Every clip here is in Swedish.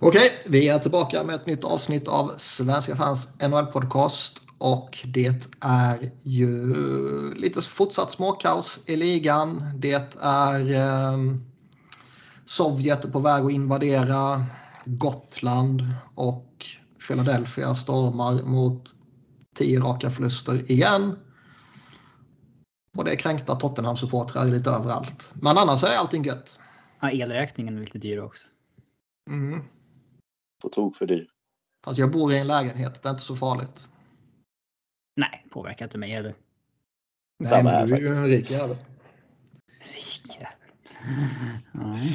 Okej, vi är tillbaka med ett nytt avsnitt av Svenska fans NHL-podcast. Och det är ju lite fortsatt småkaos i ligan. Det är eh, Sovjet på väg att invadera Gotland och Philadelphia stormar mot tio raka förluster igen. Och det är kränkta Tottenham-supportrar lite överallt. Men annars är allting gött. Ja, elräkningen är lite dyr också. Mm. På tok för dyr. Alltså jag bor i en lägenhet, det är inte så farligt. Nej, påverkar inte mig heller. Samma Nej, här men du är ju en rik jävel. Rik jävel.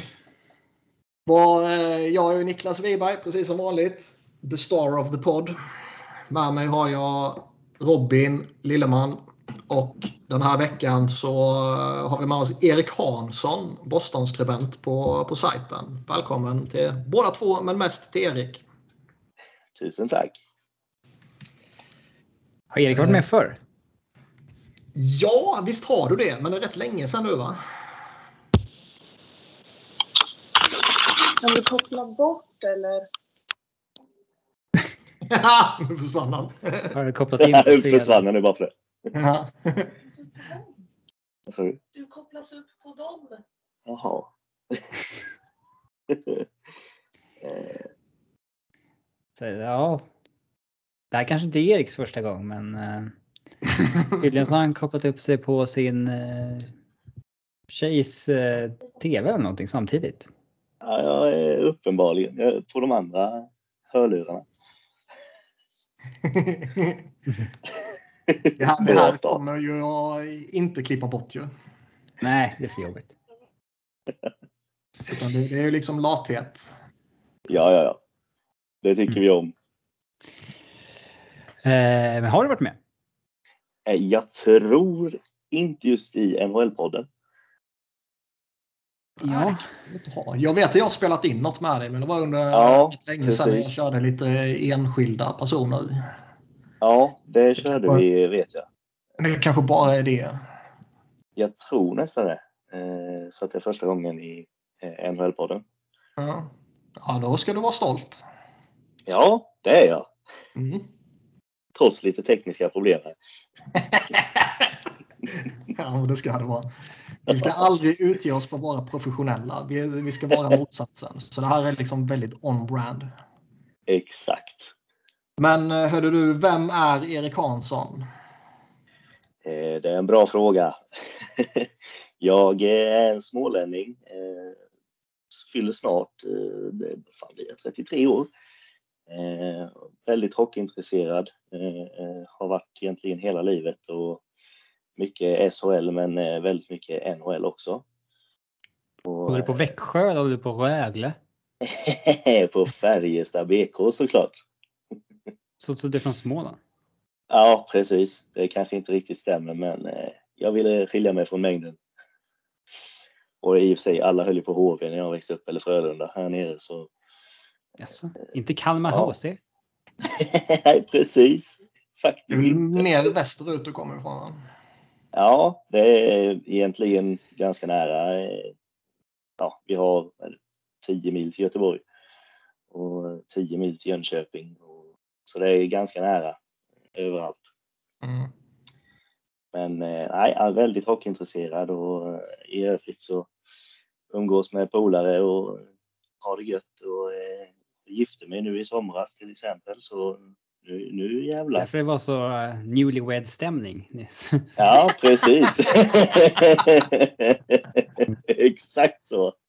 Eh, Jag är ju Niklas Wiberg, precis som vanligt. The star of the pod. Med mig har jag Robin Lilleman. Och den här veckan så eh, har vi med oss Erik Hansson, Boston-skribent på, på sajten. Välkommen till båda två, men mest till Erik. Tusen tack. Har Erik varit med förr? Ja, visst har du det, men det är rätt länge sedan nu va? Kan du koppla bort eller? nu försvann han. Har du kopplat in nu försvann nu bara för det. Ja. Sorry. Du kopplas upp på dem. Jaha. Eh, Så, ja. Det här kanske inte är Eriks första gång, men uh, tydligen så har han kopplat upp sig på sin uh, tjejs uh, tv eller någonting samtidigt. ja, jag är uppenbarligen jag är på de andra hörlurarna. det här, det här kommer ju jag inte klippa bort ju. Nej, det är för jobbigt. Utan det, det är ju liksom lathet. Ja, ja, ja. Det tycker vi om. Eh, men har du varit med? Eh, Jag tror inte just i NHL-podden. Ja. Ja, Jag vet att jag har spelat in något med dig, men det var under Ja, länge sedan jag precis. körde lite enskilda personer. Ja, det körde vi vet jag. Det kanske bara är det. Jag tror nästan det. Eh, Så att det är första gången i eh, NHL-podden. Ja. ja, då ska du vara stolt. Ja, det är jag. Mm. Trots lite tekniska problem. här. ja, men det ska det vara. Vi ska aldrig utge oss för att vara professionella. Vi, vi ska vara motsatsen. Så det här är liksom väldigt on-brand. Exakt. Men eh, hörde du, vem är Erik Hansson? Eh, Det är en bra fråga. Jag är en smålänning. eh, Fyller snart, eh, det- fan blir jag, 33 år. Eh, Väldigt hockeyintresserad. eh, eh, Har varit egentligen hela livet och mycket SHL men eh, väldigt mycket NHL också. Och, Håller du på Växjö eller håller du på Rögle? eh, på Färjestad BK såklart. Så, så du är från Småland? Ja, precis. Det kanske inte riktigt stämmer, men eh, jag ville skilja mig från mängden. Och i och för sig, alla höll ju på HV när jag växte upp, eller Frölunda här nere. Så Jaså? Inte Kalmar Ja. HC? Nej, precis. Det Faktiskt väl inte. mer västerut du kommer ifrån? Ja, det är egentligen ganska nära. eh, Ja, vi har väl 10 mil till Göteborg och 10 mil till Jönköping. Så det är ganska nära överallt. Mm. Men eh, nej, jag är väldigt hockeyintresserad och eh, i övrigt så umgås med polare och har det gött och eh, gifte mig nu i somras till exempel så nu, nu jävlar. Därför det var så uh, newlywed-stämning nyss. Ja, precis. Exakt så.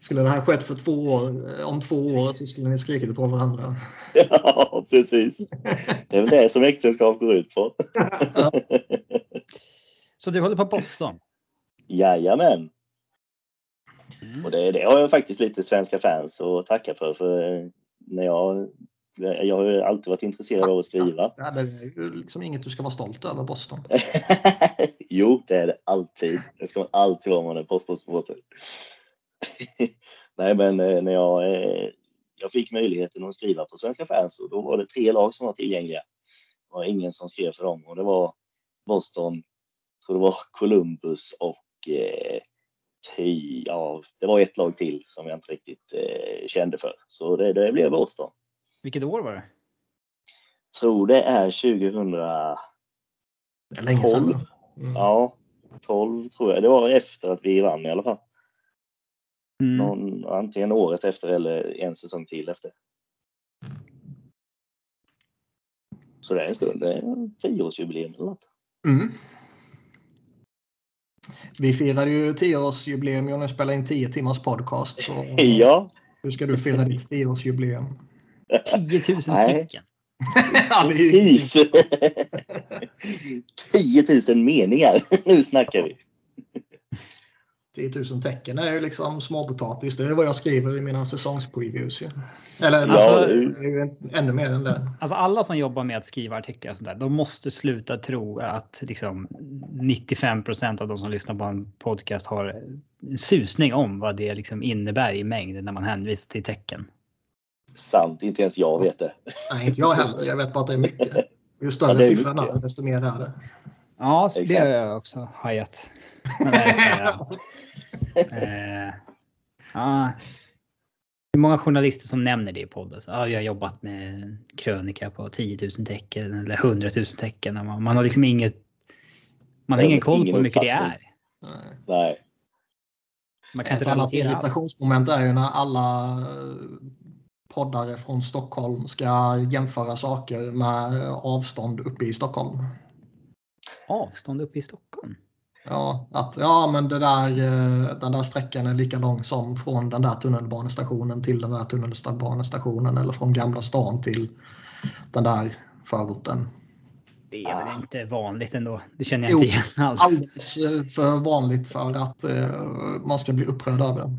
Skulle det här skett för två år, eh, om två år så skulle ni skrikit på varandra. Ja, precis. Det är väl det som äktenskap går ut på. Så du håller på Boston? Jajamän. Mm. Och det, det har jag faktiskt lite svenska fans att tacka för. för eh, när jag, jag har ju alltid varit intresserad av att skriva. Ja, det är ju liksom inget du ska vara stolt över, Boston. jo, det är det alltid. Det ska man alltid vara om man är Boston-supporter. Nej, men eh, när jag, eh, jag fick möjligheten att skriva på Svenska fans och då var det tre lag som var tillgängliga. Det var ingen som skrev för dem och det var Boston, tror det var Columbus och eh, tio, ja, det var ett lag till som jag inte riktigt eh, kände för. Så det, det blev då. Vilket år var det? Tror det är 2000, Det är länge sedan. Mm. ja, 12 tror jag. Det var efter att vi vann i alla fall. Mm. Någon, antingen året efter eller en säsong till efter. Så det är en stund. Det är tioårsjubileum eller något. Mm. Vi firade ju 10-årsjubileum och nu spelar in 10 timmars podcast. Så Ja, hur ska du fira ditt 10-årsjubileum? 10 000 Nej. tecken. Precis. 10 000 meningar. Nu snackar vi. 10 000 tecken är ju liksom småpotatis. Det är vad jag skriver i mina säsongspreviews. Ju. Eller Ja, alltså, det- det är ju ännu mer än det. Alltså alla som jobbar med att skriva artiklar och sånt där, de måste sluta tro att liksom 95% av de som lyssnar på en podcast har en susning om vad det liksom innebär i mängd när man hänvisar till tecken. Sant, inte ens jag vet det. Nej, inte jag heller. Jag vet bara att det är mycket. Ju Ja, större mycket. är, desto mer är det. Ja, så det har jag också hajat. Eh. Det är många journalister som nämner det i podden. Så, ja, jag har jobbat med krönika på 10 000 tecken eller 100 000 tecken. Man, man har liksom inget. Man har ingen koll på hur mycket det är. Nej. Man kan Ett inte annat irritationsmoment är ju när alla eh, poddare från Stockholm ska jämföra saker med avstånd uppe i Stockholm. Avstånd uppe i Stockholm. Ja, att ja, men det där, eh, den där sträckan är lika lång som från den där tunnelbanestationen till den där tunnelbanestationen eller från Gamla stan till den där förorten. Det är väl Ah. inte vanligt ändå. Det känner jag Jo, inte igen alls. Alldeles eh, för vanligt för att eh, man ska bli upprörd över det.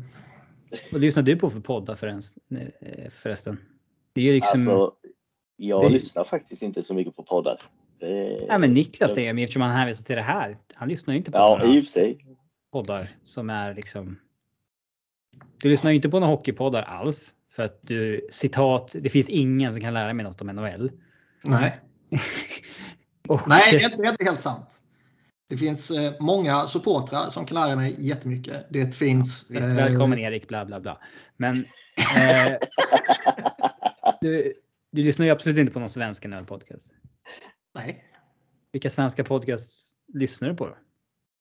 Vad lyssnar du på för poddar förresten? förresten? Det är liksom. Alltså, jag det- lyssnar faktiskt inte så mycket på poddar. Det- Nej, men Niklas det, men eftersom han hänvisar till det här. Han lyssnar ju inte på Ja, några i och för sig. poddar som är liksom. Du lyssnar ju inte på några hockeypoddar alls för att du citat. Det finns ingen som kan lära mig något om NHL. Nej, Och, Nej det, är, är inte helt sant. Det finns eh, många supportrar som kan lära mig jättemycket. Det finns... Visst, eh, välkommen Erik, bla bla bla. Men eh, du, du lyssnar ju absolut inte på någon svensk NHL-podcast. Nej, Vilka svenska podcasts lyssnar du på då?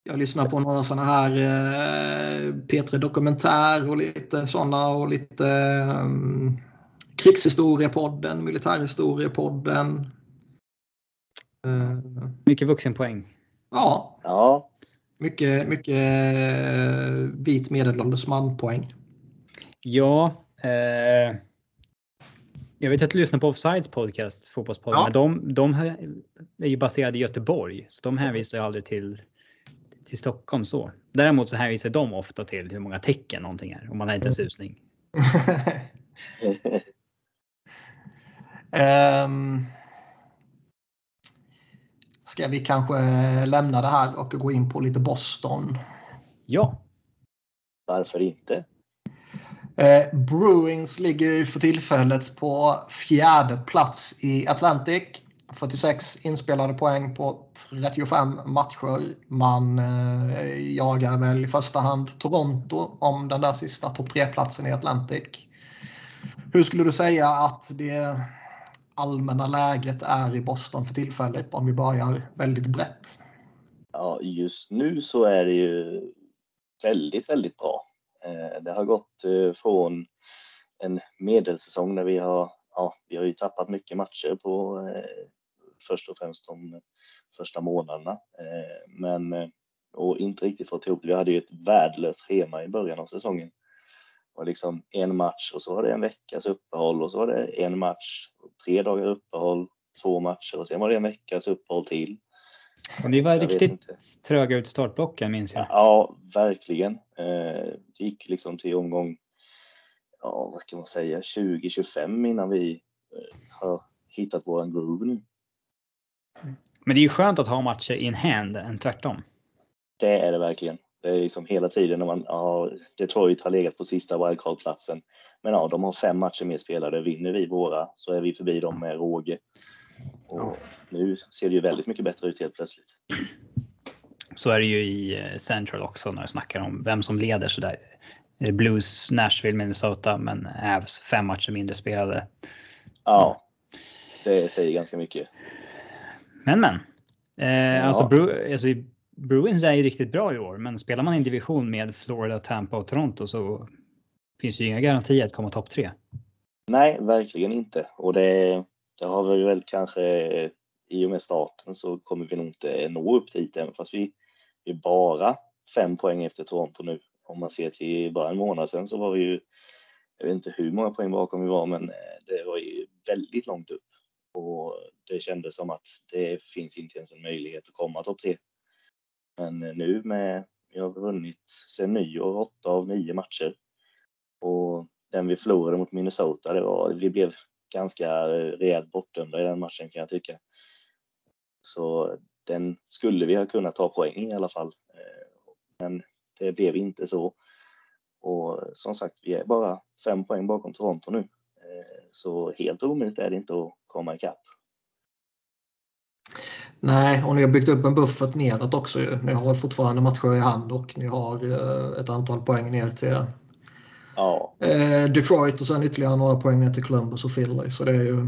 jag lyssnar på några sådana här eh, P3 Dokumentär och lite sådana och lite eh, Krigshistoriepodden, Militärhistoriepodden. Eh, Mycket vuxenpoäng. ja, Ja, mycket, mycket eh, vit medelålders man-poäng. Ja. Eh, jag vet att du lyssnar på Offsides podcast, fotbollspodden, Ja. men de, de är ju baserade i Göteborg, så de hänvisar ju aldrig till, till Stockholm så. Däremot så hänvisar de ofta till hur många tecken någonting är, om man har inte en susning. Ehm, ska vi kanske lämna det här och gå in på lite Boston? Ja, varför inte? Eh, Bruins ligger ju för tillfället på fjärde plats i Atlantic. 46 inspelade poäng på 35 matcher. Man eh, jagar väl i första hand Toronto om den där sista topp 3-platsen i Atlantic. Hur skulle du säga att det allmänna läget är i Boston för tillfället om vi börjar väldigt brett? Ja, just nu så är det ju väldigt, väldigt bra. Eh, det har gått eh, från en medelsäsong där vi har, ja, vi har ju tappat mycket matcher på eh, först och främst de första månaderna. Men och inte riktigt fått ihop det. Vi hade ju ett värdelöst schema i början av säsongen. Och liksom en match och så var det en veckas uppehåll och så var det en match, tre dagar uppehåll, två matcher och sen var det en veckas uppehåll till och ni var riktigt tröga ut startblocken minns jag. Ja, verkligen. Eh, Det gick liksom till omgång, ja vad ska man säga, 20-25 innan vi eh, har hittat våran groove nu. Men det är ju skönt att ha matcher in hand än tvärtom. Det är det verkligen. Det är liksom hela tiden när man, ja, Detroit har legat på sista wildcard-platsen. Men ja, de har fem matcher mer spelade. Vinner vi våra så är vi förbi dem med råge. Och nu ser det ju väldigt mycket bättre ut helt plötsligt. Så är det ju i eh, Central också när det snackar om vem som leder så där. Eh, Blues, Nashville, Minnesota, men Avs fem matcher mindre spelade. Ja, det säger ganska mycket. Men men. Eh, Ja. alltså, Bru alltså, Bruins är ju riktigt bra i år, men spelar man i en division med Florida, Tampa och Toronto så finns ju inga garantier att komma topp tre. Nej, verkligen inte. Och det, det har vi väl kanske i och med starten så kommer vi nog inte nå upp dit än fast vi är bara fem poäng efter Toronto nu. Om man ser till bara en månad sedan så var vi ju, jag vet inte hur många poäng bakom vi var, men eh, det var ju väldigt långt upp. Och det kändes som att det finns inte ens en möjlighet att komma topp tre. Men eh, nu med, vi har vunnit sen nyår åtta av nio matcher. Och den vi förlorade mot Minnesota, det var, vi blev ganska eh, rejält bortdömda i den matchen kan jag tycka. Så den skulle vi ha kunnat ta poäng i alla fall. Eh, men det blev inte så. Och som sagt, vi är bara fem poäng bakom Toronto nu. Eh, så helt omöjligt är det inte att komma ikapp. Nej, och ni har byggt upp en buffert neråt också ju. Ni har fortfarande matcher i hand och ni har ett antal poäng ner till Ja, eh, Detroit och sen ytterligare några poäng ner till Columbus och Philly. Så det är ju...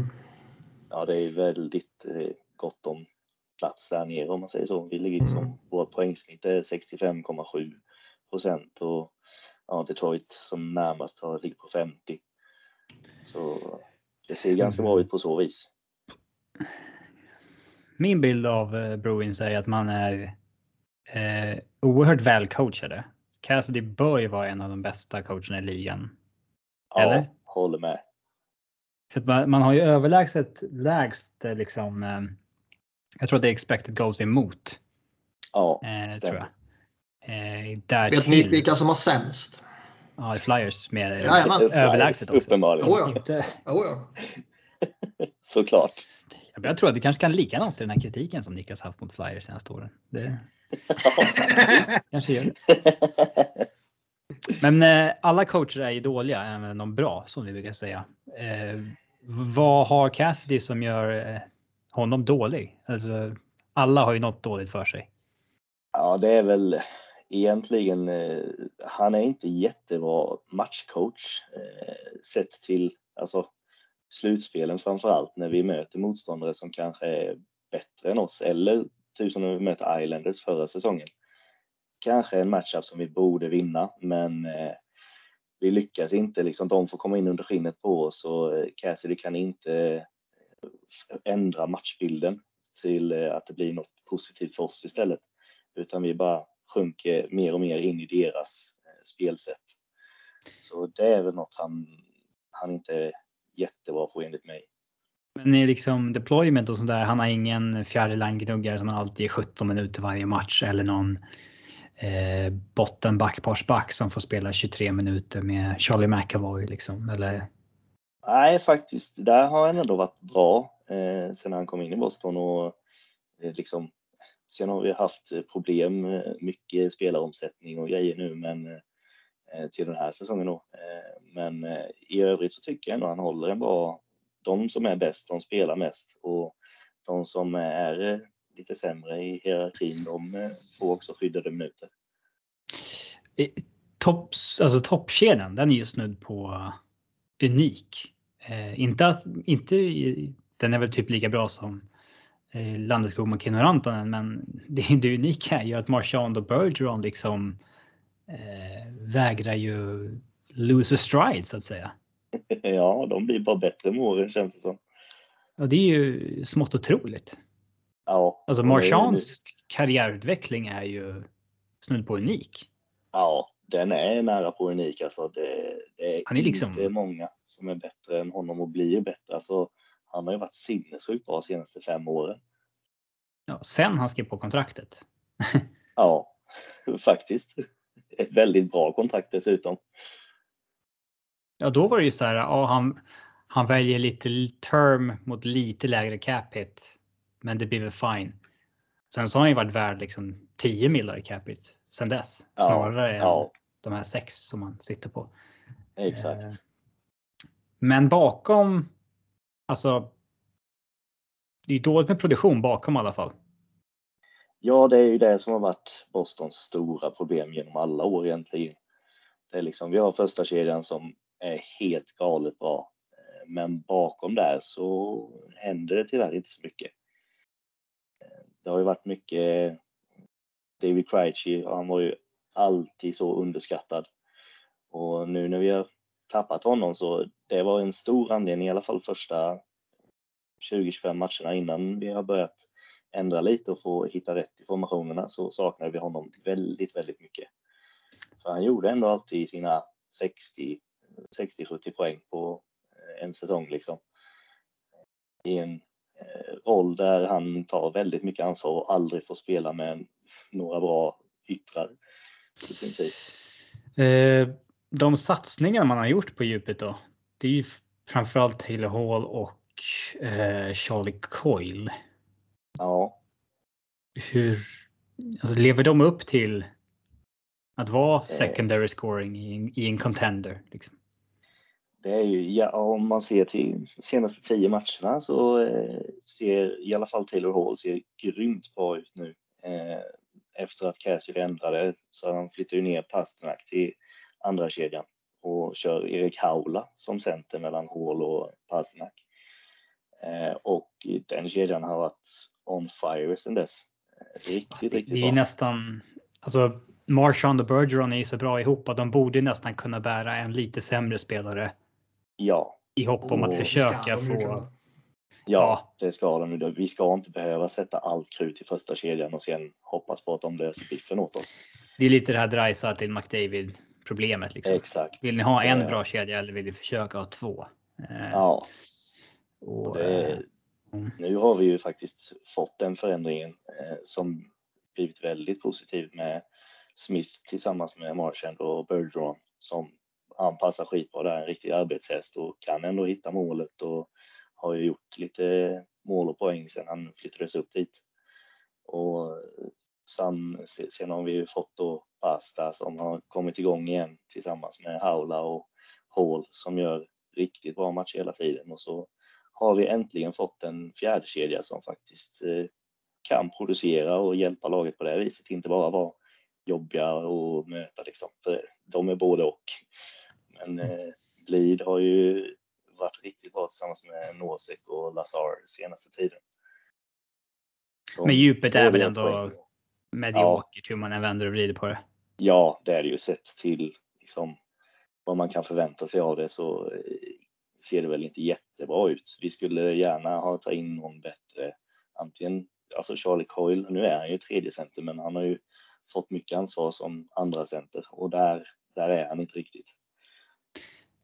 ja det är väldigt eh, gott om plats där nere om man säger så. Vi ligger som, Mm. vårt poängsnitt är 65,7 procent och ja, Detroit som närmast har ligger på 50. Så det ser ganska bra ut på så vis. Min bild av eh, Bruins är att man är eh, oerhört välcoachade. Cassidy bör ju vara en av de bästa coacherna i ligan. Ja, Eller? håller med. För att man, man har ju överlägset lägst eh, liksom. Eh, jag tror att det är expected goals emot. Ja, Eh, stämmer. tror jag. Eh, Vet ni vilka som har sämst? Ja, Flyers med Jajamän. överlägset också. Uppenbarligen. Oh, ja. Inte, Oh, ja. Såklart. Jag tror att det kanske kan ligga något i den här kritiken som Niklas haft mot Flyers senaste åren. Det kanske gör det. Men eh, alla coacher är ju dåliga, även de bra som vi brukar säga. Eh, vad har Cassidy som gör eh, honom dålig? Alltså, alla har ju något dåligt för sig. Ja, det är väl egentligen, eh, han är inte jättebra matchcoach eh, sett till alltså, slutspelen framför allt när vi möter motståndare som kanske är bättre än oss eller typ som när vi möter Islanders förra säsongen. Kanske en matchup som vi borde vinna, men eh, vi lyckas inte. Liksom, de får komma in under skinnet på oss och eh, Cassidy kan inte eh, ändra matchbilden till eh, att det blir något positivt för oss istället utan vi bara sjunker mer och mer in i deras spelsätt. Så det är väl något han, han inte jättebra på enligt mig. Men i liksom deployment och sånt där, han har ingen fjärde line-gnuggare som han alltid är 17 minuter varje match eller någon eh, botten backparsback som får spela 23 minuter med Charlie McAvoy liksom. Eller Nej, faktiskt, där har han ändå varit bra eh, sen han kom in i Boston och eh, liksom Sen har vi haft problem, eh, mycket spelaromsättning och grejer nu, men eh, Eh, till den här säsongen då. Eh, men eh, i övrigt så tycker jag ändå han håller en bra. De som är bäst, de spelar mest och de som är lite sämre i hierarkin, de får också skyddade minuter. topps, alltså toppkedjan, den är ju snudd på unik. Eh, inte att, inte, den är väl typ lika bra som eh, Landeskog och Rantanen, men det, det unika är ju att Marchand och Bergeron liksom vägrar ju lose a stride så att säga. ja, de blir bara bättre med åren känns det som. Och det är ju smått otroligt. Ja, Alltså Marchands karriärutveckling är ju snudd på unik. Ja, den är nära på unik. Alltså det, det är, Han är liksom- inte många som är bättre än honom och blir bättre. Alltså, han har ju varit sinnessjukt bra de senaste fem åren. Ja, sen han skrev på kontraktet. Ja, faktiskt. Ett väldigt bra kontrakt dessutom. Ja, då var det ju så här, ja, han, han väljer lite term mot lite lägre cap hit, men det blir väl fine. Sen så har han ju varit värd liksom 10 miljoner cap hit sen dess, Ja, snarare än Ja, de här sex som han sitter på. exakt. Eh, Men bakom, alltså. Det är dåligt med produktion bakom i alla fall. Ja, det är ju det som har varit Bostons stora problem genom alla år egentligen. Det är liksom, vi har första kedjan som är helt galet bra. Eh, men bakom där så händer det tyvärr inte så mycket. Eh, det har ju varit mycket eh, David Krejci, han var ju alltid så underskattad. Och nu när vi har tappat honom så det var en stor anledning, i alla fall första 20-25 matcherna innan vi har börjat ändra lite och få hitta rätt i formationerna så saknade vi honom väldigt, väldigt mycket. För han gjorde ändå alltid sina 60, 60-70 poäng på eh, en säsong liksom. I en eh, roll där han tar väldigt mycket ansvar och aldrig får spela med några bra yttrar i princip. Eh, de satsningar man har gjort på djupet då, det är ju framförallt Taylor Hall och Charlie Coyle. Ja. Hur alltså, lever de upp till att vara secondary scoring i, en- i en contender? Liksom? Det är ju, ja, om man ser till senaste tio matcherna så eh, ser i alla fall Taylor Hall ser grymt bra ut nu. Eh, efter att Cassidy ändrade så han flyttar ju ner Pasternak till andra kedjan och kör Erik Haula som center mellan Hall och Pasternak. Eh, och den kedjan har varit on fire sedan dess. Riktigt, riktigt Det är bra. nästan, alltså Marchand och Bergeron är ju så bra ihop att de borde nästan kunna bära en lite sämre spelare Ja, i hopp om att Och försöka få. ja, Ja. det ska de. Vi ska inte behöva sätta allt krut i första kedjan och sen hoppas på att de löser biffen åt oss. Det är lite det här Dreisaitl McDavid problemet liksom. Exakt. Vill ni ha en Eh, bra kedja eller vill vi försöka ha två? Eh, Ja, och, det, eh, mm. nu har vi ju faktiskt fått den förändringen eh, som blivit väldigt positiv med Smith tillsammans med Marchand och Bergeron som han passar skitbra där, en riktig arbetshäst och kan ändå hitta målet och har ju gjort lite mål och poäng sedan han flyttades upp dit. Och sen, sen har vi ju fått då Pasta som har kommit igång igen tillsammans med Haula och Hall som gör riktigt bra matcher hela tiden och så har vi äntligen fått en fjärde kedja som faktiskt eh, kan producera och hjälpa laget på det viset, inte bara vara jobbiga och möta liksom, för de är både och. Men eh, Blid har ju varit riktigt bra tillsammans med Nosek och Lazar senaste tiden. De Men djupet är väl ändå mediokert hur man än vänder och vrider på det. Ja, det är det ju sett till liksom, vad man kan förvänta sig av det så eh, ser det väl inte jättebra ut. Vi skulle gärna ha tagit in någon bättre, antingen alltså Charlie Coyle, nu är han ju tredje center, men han har ju fått mycket ansvar som andra center och där, där är han inte riktigt.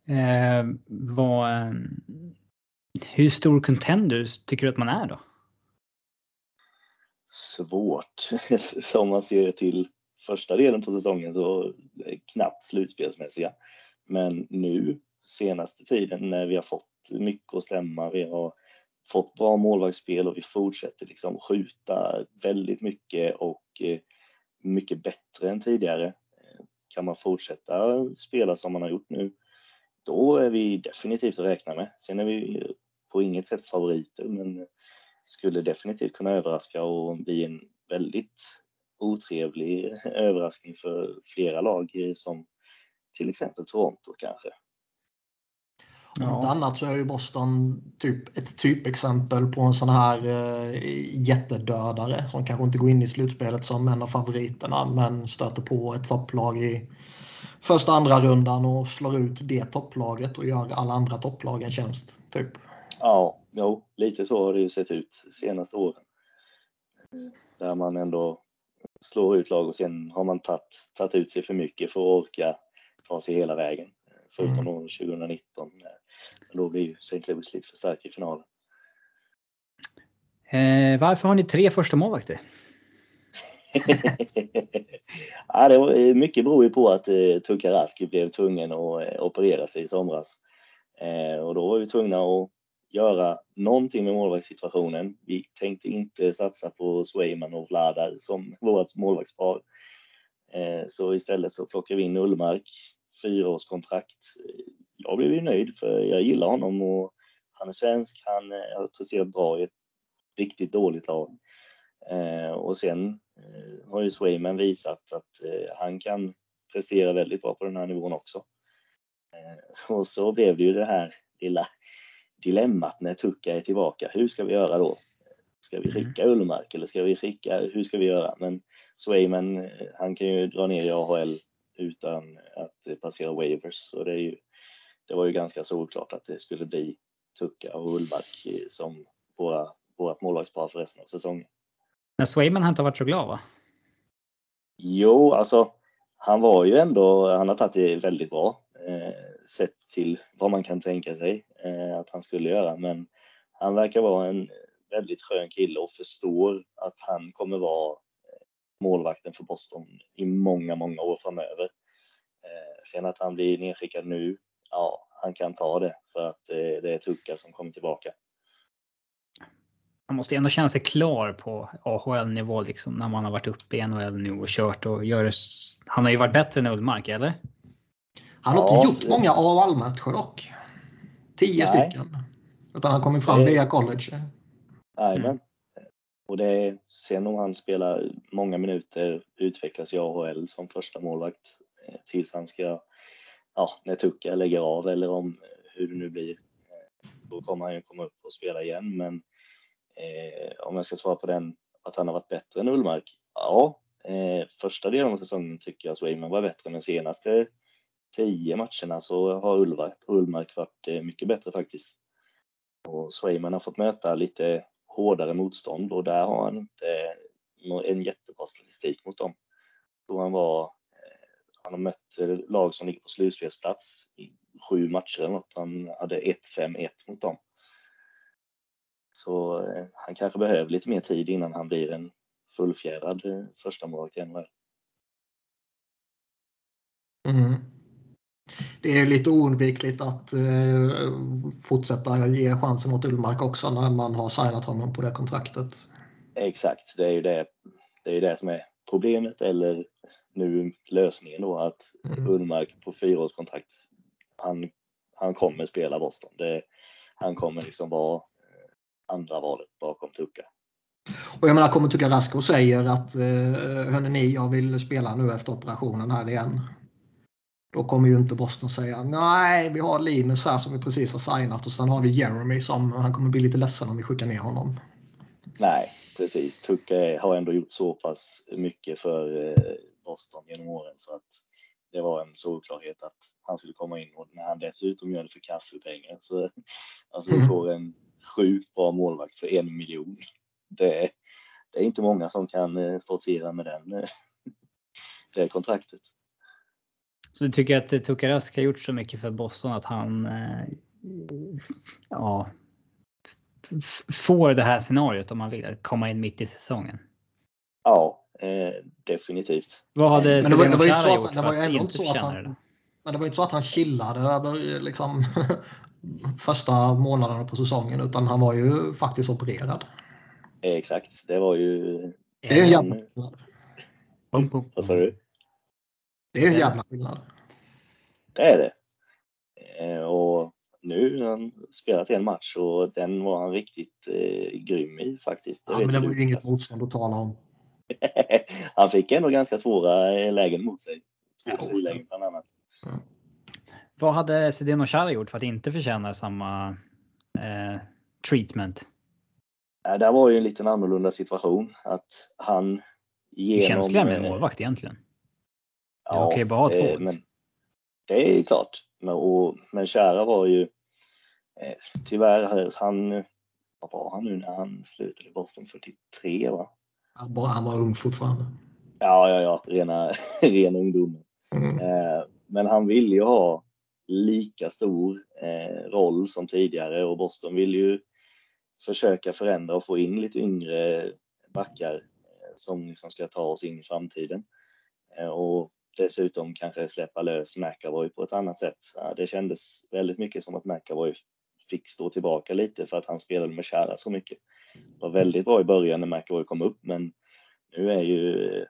Eh, vad, eh, hur stor contenders tycker du att man är då? Svårt. som man ser till första delen på säsongen så det knappt slutspelsmässiga. Men nu senaste tiden när vi har fått mycket att stämma, vi har fått bra målvaktsspel och vi fortsätter liksom skjuta väldigt mycket och eh, mycket bättre än tidigare. Eh, kan man fortsätta spela som man har gjort nu, då är vi definitivt att räkna med. Sen är vi på inget sätt favoriter, men skulle definitivt kunna överraska och bli en väldigt otrevlig överraskning för flera lag som till exempel Toronto kanske. Om inte annat så är ju Boston typ ett typexempel på en sån här eh, jättedödare som kanske inte går in i slutspelet som en av favoriterna men stöter på ett topplag i första andra rundan och slår ut det topplaget och gör alla andra topplag en tjänst. Typ. Ja, jo, lite så har det ju sett ut de senaste åren. Där man ändå slår ut lag och sen har man tagit, tagit ut sig för mycket för att orka ta sig hela vägen. Förutom Mm. år 2019. Då blir ju St. Louis lite för stark i finalen. Eh, varför har ni tre första målvakter? ja, det var, mycket beror ju på att eh, Tuukka Rask blev tvungen att eh, operera sig i somras. Eh, och då var vi tvungna att göra någonting med målvaktssituationen. Vi tänkte inte satsa på Swayman och Vladar som vårt målvaktspar. Eh, så istället så plockade vi in Ullmark, fyraårskontrakt. Jag blev ju nöjd för jag gillar honom och han är svensk, han eh, har presterat bra i ett riktigt dåligt lag. Eh, och sen eh, har ju Swayman visat att eh, han kan prestera väldigt bra på den här nivån också. Eh, och så blev det ju det här lilla dilemmat när Tucka är tillbaka. Hur ska vi göra då? Ska vi skicka Ullmark eller ska vi skicka, hur ska vi göra? Men Swayman, eh, han kan ju dra ner i AHL utan att passera waivers. Så det, är ju, det var ju ganska solklart att det skulle bli Tucka och Ullmark eh, som våra, vårat målvaktspar för resten av säsongen. Men Swayman har inte varit så glad va? Jo, alltså han var ju ändå, han har tagit det väldigt bra eh, sett till vad man kan tänka sig eh, att han skulle göra. Men han verkar vara en väldigt skön kille och förstår att han kommer vara eh, målvakten för Boston i många, många år framöver. Eh, sen att han blir nedskickad nu, ja, han kan ta det för att eh, det är Tucka som kommer tillbaka. Man måste ändå känna sig klar på AHL-nivå liksom när man har varit uppe i NHL nu och kört och gör det. Han har ju varit bättre än Ullmark, eller? Han har Ja, inte gjort det- många AHL-matcher dock. Tio Nej. stycken. Utan han kommer fram Det- via college. Jajamän. Och det är, sen om han spelar många minuter, utvecklas i AHL som första målvakt eh, tills han ska, ja, när Tucka lägger av eller om eh, hur det nu blir. Eh, då kommer han ju komma upp och spela igen. Men eh, om jag ska svara på den, att han har varit bättre än Ullmark? Ja, eh, första delen av säsongen tycker jag att Swayman var bättre, men senaste tio matcherna så har Ullmark, Ullmark varit eh, mycket bättre faktiskt. Och Swayman har fått möta lite hårdare motstånd och där har han inte en jättebra statistik mot dem. Då han var, han har mött lag som ligger på slutspelsplats i sju matcher eller något. Han hade 1-5-1 mot dem. Så eh, han kanske behöver lite mer tid innan han blir en fullfjädrad eh, första målvakt i NHL. Mm. Det är lite oundvikligt att eh, fortsätta ge chansen åt Ullmark också när man har signat honom på det kontraktet. Exakt, det är ju det, det, är det som är problemet eller nu lösningen då att Mm. Ullmark på fyraårskontrakt. Han, han kommer spela Boston. Det, han kommer liksom vara eh, andra valet bakom Tucka. Och jag menar, kommer Tuka Rask och säger att eh, hörni, jag vill spela nu efter operationen här igen. Då kommer ju inte Boston säga nej, vi har Linus här som vi precis har signat och sen har vi Jeremy som han kommer bli lite ledsen om vi skickar ner honom. Nej, precis. Tucka har ändå gjort så pass mycket för eh, Boston genom åren så att det var en solklarhet att han skulle komma in och när han dessutom gör det för kaffepengar så alltså vi Mm. får en sjukt bra målvakt för en miljon. Det, är- det är inte många som kan eh, stoltsera med den, eh, det kontraktet. Så du tycker att Tuukka Rask har gjort så mycket för Boston att han ja, får det här scenariot om man vill komma in mitt i säsongen? Ja, eh, definitivt. Vad hade Men det var- det så att- gjort det för var ju att inte så att han- det? Men det var inte så att han chillade över liksom, första månaderna på säsongen utan han var ju faktiskt opererad. Eh, exakt, det var ju, Det är ju en jävla skillnad. Bum, bum. vad sa du? Det är ju en Ja. jävla skillnad. Det är det. Eh, och nu har han spelat en match och den var han riktigt eh, grym i faktiskt. Ja, vet men det var ju inget motstånd att tala om. han fick ändå ganska svåra eh, lägen mot sig. Två Ja. frilägen bland annat. Vad hade Zdeno Chara gjort för att inte förtjäna samma eh, treatment? Eh, där var ju en liten annorlunda situation att han genom... känsliga med eh, målvakt egentligen? Ja, okej, bara ha två, eh, men det är klart. Men, och, men Kära var ju eh, tyvärr, han, vad var han nu när han slutade i Boston? 43 va? Han, bara, han var ung fortfarande. Ja, ja, ja, rena, ren ungdom. Mm. Eh, men han ville ju ha lika stor eh, roll som tidigare och Boston vill ju försöka förändra och få in lite yngre backar eh, som liksom ska ta oss in i framtiden. Eh, och dessutom kanske släppa lös McAvoy på ett annat sätt. Ja, det kändes väldigt mycket som att McAvoy fick stå tillbaka lite för att han spelade med Kära så mycket. Det var väldigt bra i början när McAvoy kom upp men nu är ju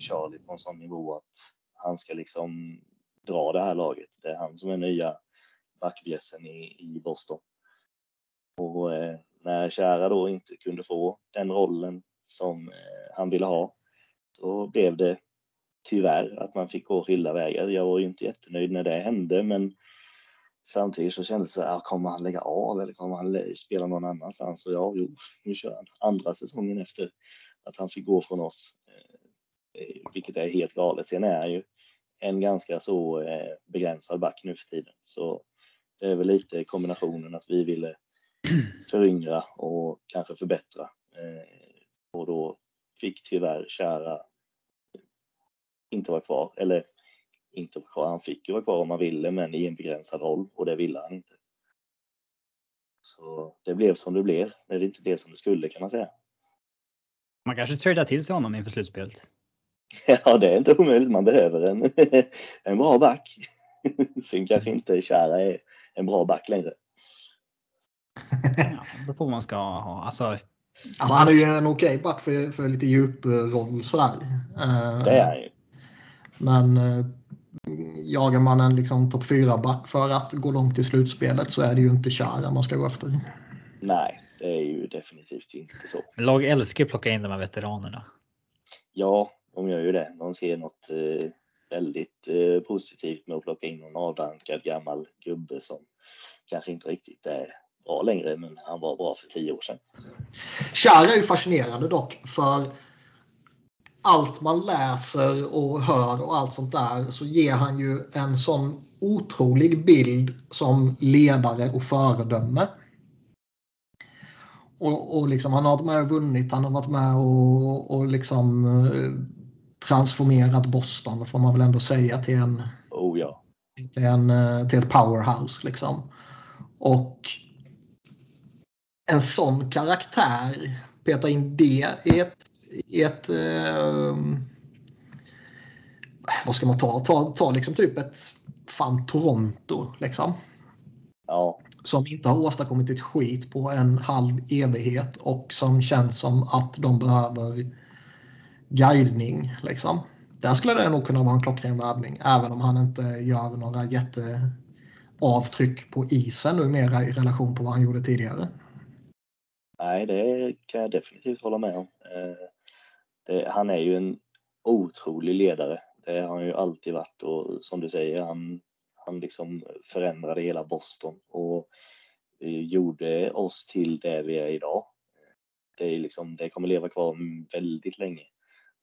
Charlie på en sån nivå att han ska liksom dra det här laget. Det är han som är nya backbjässen i, i Boston. Och eh, när Kära då inte kunde få den rollen som eh, han ville ha, så blev det tyvärr att man fick gå skilda vägar. Jag var ju inte jättenöjd när det hände, men samtidigt så kändes det, ah, kommer han lägga av eller kommer han spela någon annanstans? Och ja, jo, nu kör han andra säsongen efter att han fick gå från oss, eh, vilket är helt galet. Sen är han ju en ganska så eh, begränsad back nu för tiden, så det är väl lite kombinationen att vi ville föryngra och kanske förbättra. Eh, och då fick tyvärr kära inte vara kvar, eller inte vara kvar. Han fick ju vara kvar om han ville, men i en begränsad roll och det ville han inte. Så det blev som det blev. Det inte blev som det skulle kan man säga. Man kanske tradar till sig honom inför slutspelet. Ja, det är inte omöjligt. Man behöver en, en bra back. Sen kanske inte Kära är en bra back längre. Ja, det beror på vad man ska ha. Alltså, alltså han är ju en okej okay back för, för lite djuproll sådär. Det är han ju. Men eh, jagar man en liksom topp 4-back för att gå långt i slutspelet så är det ju inte Chara man ska gå efter. Nej, det är ju definitivt inte så. Lag älskar att plocka in de här veteranerna. Ja, de gör ju det. De ser något eh, väldigt eh, positivt med att plocka in någon avdankad gammal gubbe som kanske inte riktigt är bra längre, men han var bra för tio år sedan. Chara är ju fascinerande dock för allt man läser och hör och allt sånt där så ger han ju en sån otrolig bild som ledare och föredöme. Och, och liksom, han har varit med och vunnit, han har varit med och, och liksom eh, transformerat Boston får man väl ändå säga till en, oh, ja. till, en eh, till ett powerhouse. Liksom. Och en sån karaktär, peta in det i ett i ett... Eh, vad ska man ta? Ta, ta liksom typ ett fan Toronto liksom. Ja. Som inte har åstadkommit ett skit på en halv evighet och som känns som att de behöver guidning. Liksom. Där skulle det nog kunna vara en klockren värvning även om han inte gör några jätteavtryck på isen numera i relation på vad han gjorde tidigare. Nej, det kan jag definitivt hålla med om. Eh, det, han är ju en otrolig ledare. Det har han ju alltid varit och som du säger, han, han liksom förändrade hela Boston och gjorde oss till det vi är idag. Det, är liksom, det kommer leva kvar väldigt länge.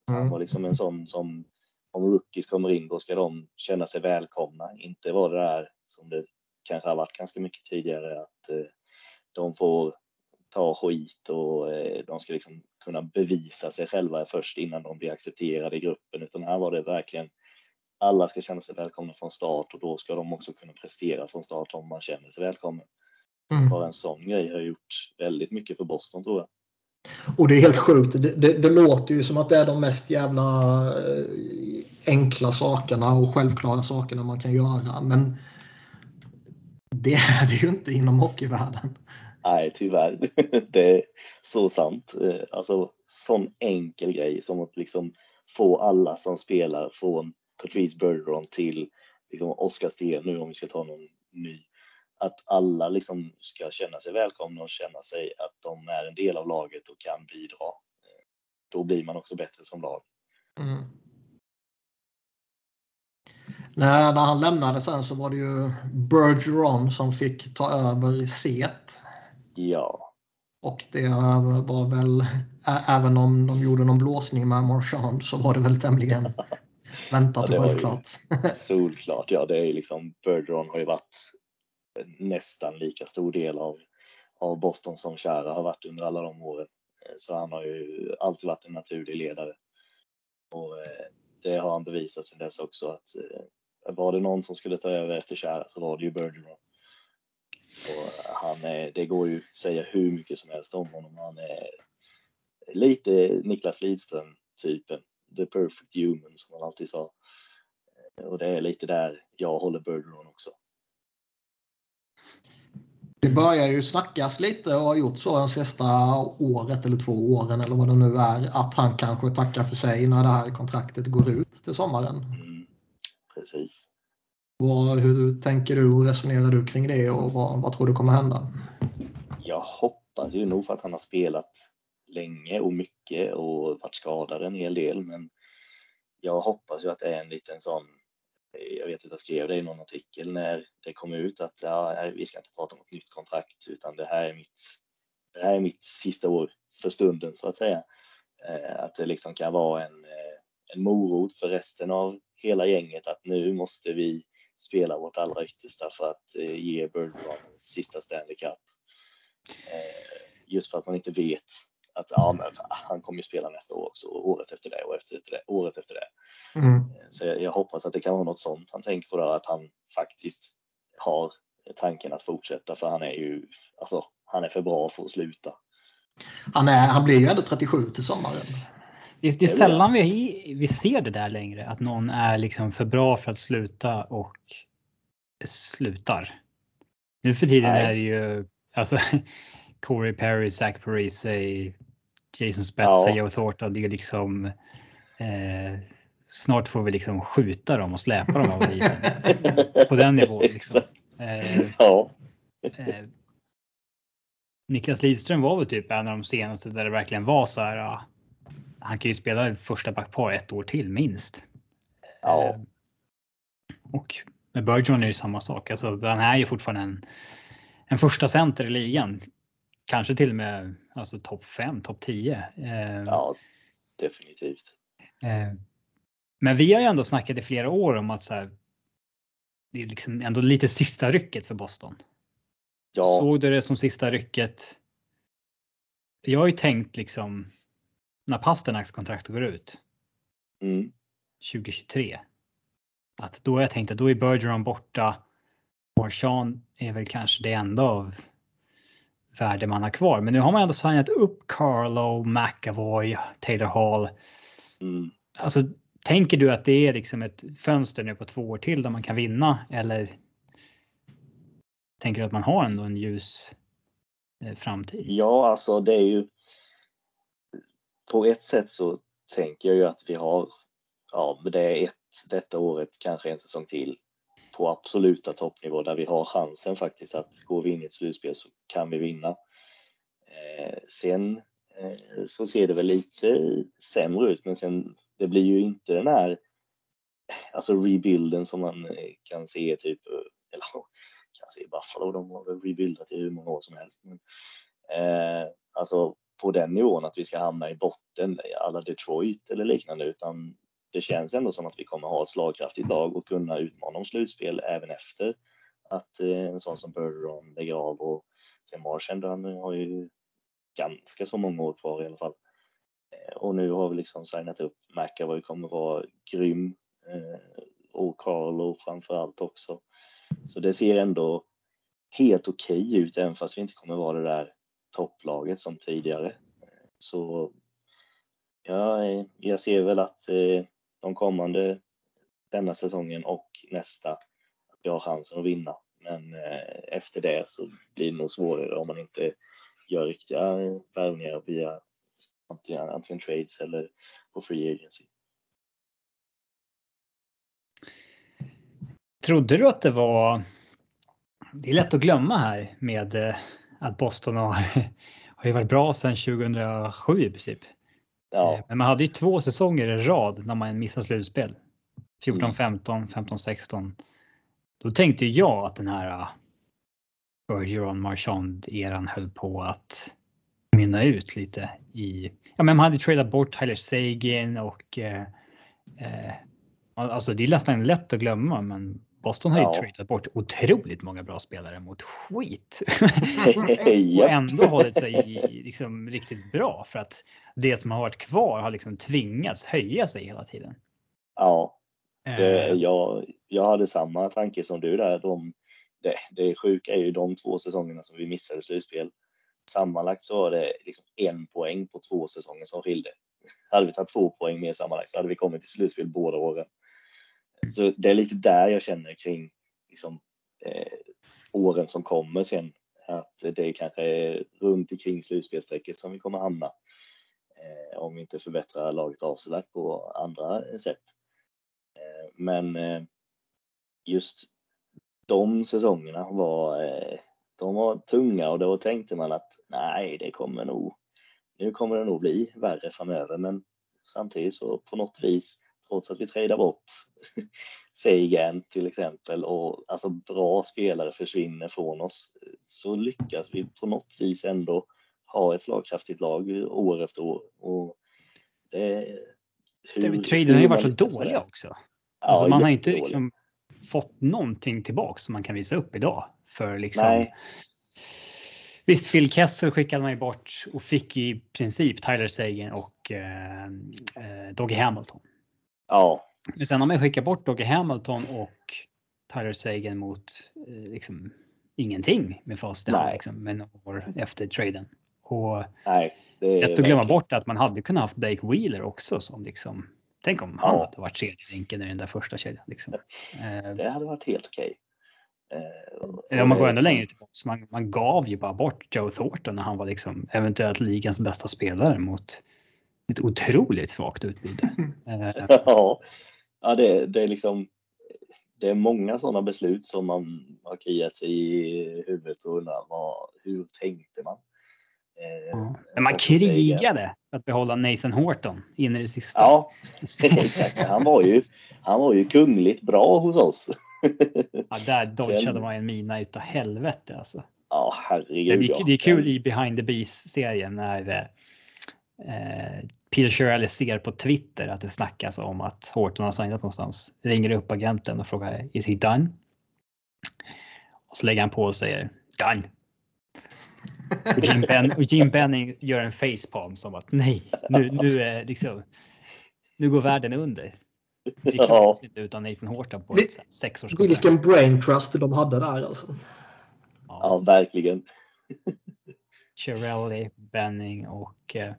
Han mm. var liksom en sån som om rookies kommer in då ska de känna sig välkomna, inte vara det där som det kanske har varit ganska mycket tidigare att eh, de får ta skit och eh, de ska liksom kunna bevisa sig själva först innan de blir accepterade i gruppen, utan här var det verkligen alla ska känna sig välkomna från start och då ska de också kunna prestera från start om man känner sig välkommen. Mm. Bara en sån grej har gjort väldigt mycket för Boston tror jag. Och det är helt sjukt. Det, det, det, låter ju som att det är de mest jävla eh, enkla sakerna och självklara sakerna man kan göra. Men det är det ju inte inom hockeyvärlden. Nej, tyvärr. Det är så sant. Eh, alltså, sån enkel grej som att liksom få alla som spelar från Patrice Bergeron till liksom Oscar Sten nu om vi ska ta någon ny. Att alla liksom ska känna sig välkomna och känna sig att de är en del av laget och kan bidra. Eh, då blir man också bättre som lag. Mm. När, när han lämnade sen så var det ju Bergeron som fick ta över set. Ja. Och det var väl, även om de gjorde någon blåsning med Marchand så var det väl tämligen väntat ja, och självklart. Solklart, ja. Det är liksom, Bergeron har ju varit nästan lika stor del av, av Boston som Chara har varit under alla de åren. Så han har ju alltid varit en naturlig ledare. Och eh, det har han bevisat sen dess också att eh, var det någon som skulle ta över efter Chara så var det ju Bergeron. Och han är, det går ju att säga hur mycket som helst om honom. Han är lite Niklas Lidström typen. The perfect human som man alltid sa. Och det är lite där jag håller Bergeron också. Det börjar ju snackas lite och har gjort så de sista året eller två åren eller vad det nu är att han kanske tackar för sig när det här kontraktet går ut till sommaren. Mm, precis. Vad, hur tänker du och resonerar du kring det och vad, vad tror du kommer hända? Jag hoppas ju nog för att han har spelat länge och mycket och varit skadad en hel del. Men jag hoppas ju att det är en liten sån jag vet att jag skrev det i någon artikel när det kom ut att ja, vi ska inte prata om ett nytt kontrakt utan det här är mitt, det här är mitt sista år för stunden så att säga. Eh, att det liksom kan vara en, eh, en morot för resten av hela gänget att nu måste vi spela vårt allra yttersta för att eh, ge Birdron sista Stanley Cup. Just för att man inte vet att ja, men, han kommer ju spela nästa år också, året efter det och efter det, året efter det. Mm. Så jag, jag, hoppas att det kan vara något sånt han tänker på där, att han faktiskt har tanken att fortsätta för han är ju, alltså han är för bra för att sluta. Han, är, han blir ju ändå 37 till sommaren. Det, det är sällan vi, vi ser det där längre, att någon är liksom för bra för att sluta och slutar. Nu för tiden Nej. är det ju alltså Corey Perry, Zach Parise, Jason Spezza, ja. Joe Thornton. Det är liksom eh, snart får vi liksom skjuta dem och släpa dem av isen. På den nivån. Liksom. Eh, ja. eh, Niklas Lidström var väl typ en av de senaste där det verkligen var så här. Han kan ju spela första backpar ett år till minst. Ja. Eh, och med Bergeron är det samma sak. Alltså, han är ju fortfarande en, en första center i ligan. Kanske till och med alltså, topp 5, topp 10. Eh, ja, definitivt. Eh, men vi har ju ändå snackat i flera år om att så här, det är liksom ändå lite sista rycket för Boston. Ja. Såg du det som sista rycket? Jag har ju tänkt liksom när Pasternaks kontrakt går ut. Mm. 2023. Att då jag tänkt att då är Bergeron borta. Marchand är väl kanske det enda av värde man har kvar. Men nu har man ändå signat upp Carlo, McAvoy, Taylor Hall. Mm. Alltså, tänker du att det är liksom ett fönster nu på två år till där man kan vinna eller tänker du att man har ändå en ljus eh, framtid? Ja, alltså det är ju. På ett sätt så tänker jag ju att vi har. Ja, det är ett detta året, kanske en säsong till på absoluta toppnivå där vi har chansen faktiskt att går vi in i ett slutspel så kan vi vinna. Eh, sen eh, så ser det väl lite sämre ut, men sen det blir ju inte den här alltså rebuilden som man eh, kan se typ, eh, eller kan se Buffalo, de har väl rebuildat i hur många år som helst. Men, eh, alltså på den nivån att vi ska hamna i botten, alla Detroit eller liknande, utan det känns ändå som att vi kommer ha ett slagkraftigt lag och kunna utmana om slutspel även efter att eh, en sån som Bergeron lägger av och sen Marchand, han har ju ganska så många år kvar i alla fall. Eh, och nu har vi liksom signat upp McAvoy kommer vara grym eh, och Carlo framför allt också. Så det ser ändå helt okej okay ut även fast vi inte kommer vara det där topplaget som tidigare. Så ja, jag ser väl att eh, de kommande denna säsongen och nästa att vi har chansen att vinna. Men eh, efter det så blir det nog svårare om man inte gör riktiga eh, värvningar via antingen, antingen trades eller på free agency. Trodde du att det var... Det är lätt att glömma här med att Boston har, har ju varit bra sedan 2007 i princip. Ja. Eh, men man hade ju två säsonger i rad när man missade slutspel. 14, 15, 15, 16. Då tänkte jag att den här uh, Bergeron Marchand eran höll på att mynna ut lite i. Ja, men man hade tradat bort Tyler Sagan och eh, eh, alltså det är nästan lätt att glömma, men Boston har ju ja. tradat bort otroligt många bra spelare mot skit. och ändå hållit sig liksom riktigt bra för att det som har varit kvar har liksom tvingats höja sig hela tiden. Ja, det, eh. jag, jag hade samma tanke som du där. De, det, det sjuka är ju de två säsongerna som vi missade slutspel. Sammanlagt så var det liksom en poäng på två säsonger som skilde. Hade vi tagit två poäng mer sammanlagt så hade vi kommit till slutspel båda åren. Så det är lite där jag känner kring liksom, eh, åren som kommer sen. Att det är kanske runt omkring slutspelsstrecket som vi kommer hamna. Eh, om vi inte förbättrar laget avsevärt på andra eh, sätt. Eh, men eh, just de säsongerna var, eh, de var tunga och då tänkte man att nej, det kommer nog, nu kommer det nog bli värre framöver. Men samtidigt så på något vis trots att vi tradar bort Sagan till exempel och alltså bra spelare försvinner från oss så lyckas vi på något vis ändå ha ett slagkraftigt lag år efter år. Och det, hur, Traden har ju varit så dåliga också. Alltså man har inte liksom fått någonting tillbaka som man kan visa upp idag. För liksom, Nej. Visst, Phil Kessel skickade man ju bort och fick i princip Tyler Sagan och eh, eh, Doggy Hamilton. Ja. Men sen har man skickat bort Doggy Hamilton och Tyler Sagan mot eh, liksom ingenting med fast liksom, med några år efter traden. Och Nej, det lätt att glömma bort att man hade kunnat haft Blake Wheeler också som liksom. Tänk om han ja. hade varit tredje länken i den där första kedjan. Liksom. Det hade varit helt okej. Okay. Om man går ännu längre tillbaka, man, man gav ju bara bort Joe Thornton när han var liksom eventuellt ligans bästa spelare mot ett otroligt svagt utbud. ja, ja det, det är liksom det är många sådana beslut som man har kliat sig i huvudet och undrar vad, hur tänkte man? Eh, Men man krigade för att behålla Nathan Horton in i det sista. Ja, exakt. Han var ju, han var ju kungligt bra hos oss. ja, där dodgade man en mina utav helvete alltså. Ja, herregud. Det, det, det är kul i Behind the Beast-serien när eh, Peter Shirley ser på Twitter att det snackas om att Horton har signat någonstans. Ringer upp agenten och frågar is he done? Och så lägger han på och säger done. Och Jim, ben, och Jim Benning gör en facepalm som att nej, nu, nu, är liksom, nu går världen under. Det klarar sig inte utan Nathan Horton på ett sex års Vilken brain trust de hade där alltså. Ja, ja verkligen. Chirelli, Benning och eh,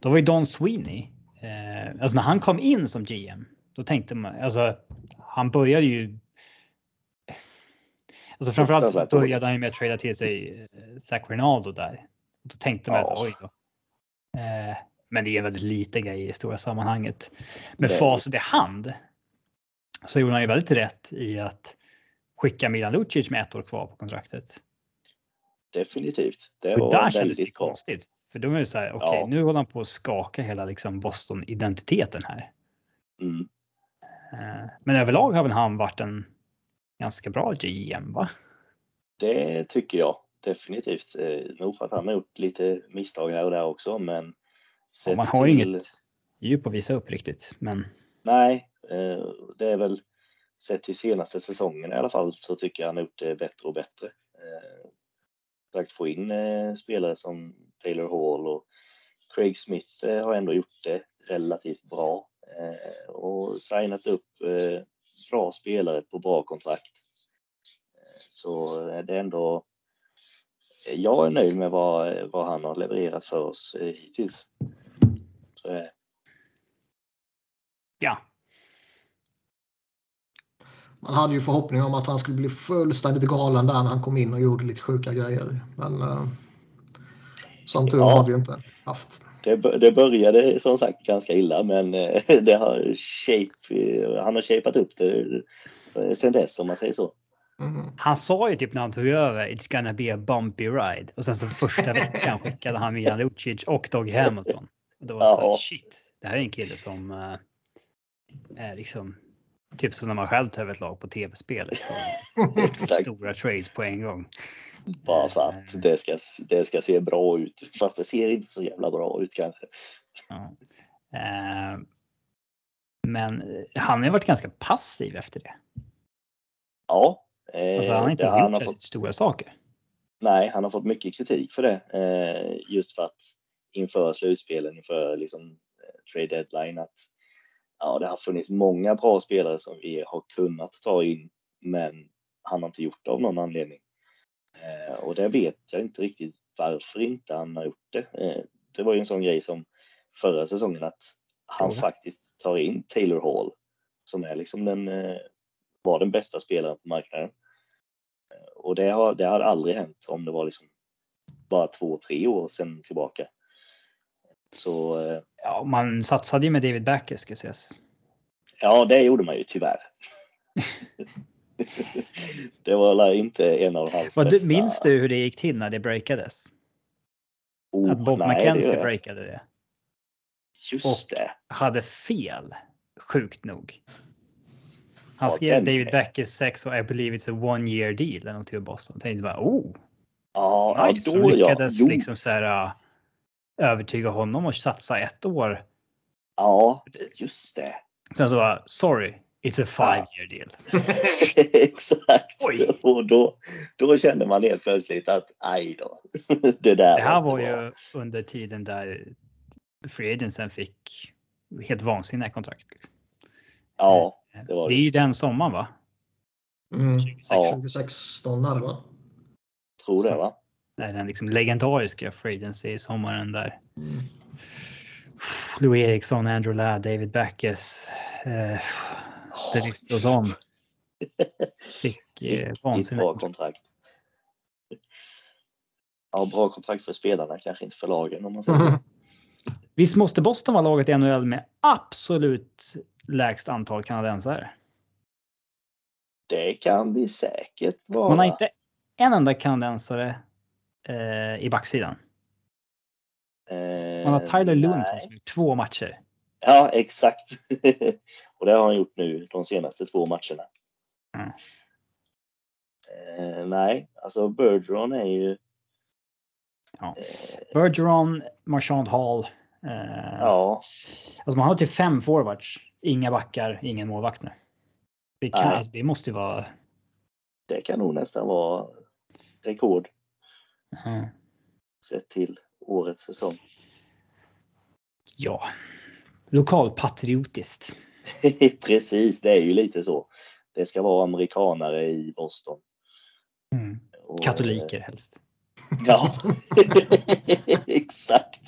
då var ju Don Sweeney. Eh, alltså när han kom in som GM, då tänkte man, alltså han började ju Alltså framförallt började han ju med att trada till sig eh, Zach Rinaldo där. Då tänkte man ja. att oj då. Men det är en väldigt liten grej i det stora sammanhanget. Med facit i hand så gjorde han ju väldigt rätt i att skicka Milan Lucic med ett år kvar på kontraktet. Definitivt. Det var där kändes det konstigt. För då är det så här, okej, okay, ja. nu håller han på att skaka hela liksom Boston-identiteten här. Mm. Eh, men överlag har väl han varit en ganska bra GM, va? Det tycker jag definitivt. Eh, nog för att han har gjort lite misstag här och där också, men. Ja, man har ju till... inget djup att visa upp riktigt, men. Nej, eh, det är väl sett till senaste säsongen i alla fall så tycker jag han har gjort det bättre och bättre. Sagt få in eh, spelare som Taylor Hall och Craig Smith eh, har ändå gjort det relativt bra eh, och signat upp bra spelare på bra kontrakt. Så det är ändå jag är nöjd med vad, vad han har levererat för oss eh, hittills. Så, ja. Man hade ju förhoppningar om att han skulle bli fullständigt galen där när han kom in och gjorde lite sjuka grejer. Men uh, som tur ja. har vi inte haft. Det, det började som sagt ganska illa men eh, det har shape, han har shapat upp det sen dess om man säger så. Mm. Han sa ju typ när han tog över It's gonna be a bumpy ride och sen så första veckan skickade han Milan Lucic och Doggy Hamilton. Och det var ja. så shit. Det här är en kille som uh, är liksom typ som när man själv tar över ett lag på tv-spel. Liksom. Stora trades på en gång. Bara för att uh, det ska, det ska se bra ut. Fast det ser inte så jävla bra ut kanske. Uh, men han har varit ganska passiv efter det. Ja, Alltså han har inte ens gjort fått... stora saker. Nej, han har fått mycket kritik för det. Eh, just för att inför slutspelen, inför liksom eh, trade deadline, att ja, det har funnits många bra spelare som vi har kunnat ta in, men han har inte gjort det av någon anledning. Eh, och det vet jag inte riktigt varför inte han har gjort det. Det var ju en sån grej som förra säsongen att han mm. faktiskt tar in Taylor Hall som är liksom den var den bästa spelaren på marknaden. Och det har, det har aldrig hänt om det var liksom bara två, tre år sedan tillbaka. Så. Ja, man satsade ju med David Backer ska sägas. Ja, det gjorde man ju tyvärr. det var inte en av hans Vad, bästa. Minns du hur det gick till när det breakades? Oh, att Bob nej, McKenzie det breakade det. Just och det. hade fel sjukt nog. Han Ja, skrev David är- sex och I believe it's a one year deal eller någonting med Boston. Jag tänkte bara oh, Ja, ja, nice. då ja. lyckades Jo, liksom så här, övertyga honom och satsa ett år. Ja, just det. Sen så bara sorry, it's a five year deal. Exakt. Oj. Och då, då kände man helt plötsligt att aj då. Det där Det här var bra. ju under tiden där Free Agentsen fick helt vansinniga kontrakt. Liksom. Ja, det var Det är det. ju den sommaren va? Mm. 2016. Ja. 2016 är det va? Tror det va? Är den liksom legendariska Free Agency sommaren där Mm. Louis Eriksson, Andrew Ladd, David Backes. Eh, det list goes on. Fick eh, Riktigt vansinniga bra kontrakt. Ja, bra kontrakt för spelarna, kanske inte för lagen om man säger så. Mm. Visst måste Boston vara laget i NHL med absolut lägst antal kanadensare? Det kan vi säkert vara. Man har inte en enda kanadensare eh, i backsidan. Man har Tyler Eh, nej. som gjort två matcher. Ja, exakt. och det har han gjort nu de senaste två matcherna. Mm. Eh, nej, alltså Bergeron är ju... Ja. Eh, Bergeron, Marchand Hall. Eh, ja, Alltså man har typ fem forwards. Inga backar, ingen målvakt nu. Det, kan, alltså, det måste ju vara... det kan nog nästan vara rekord eh, sett till årets säsong. ja. Lokalpatriotiskt. Precis, det är ju lite så. Det ska vara amerikanare i Boston. Mm. Och, Katoliker helst. Ja, exakt.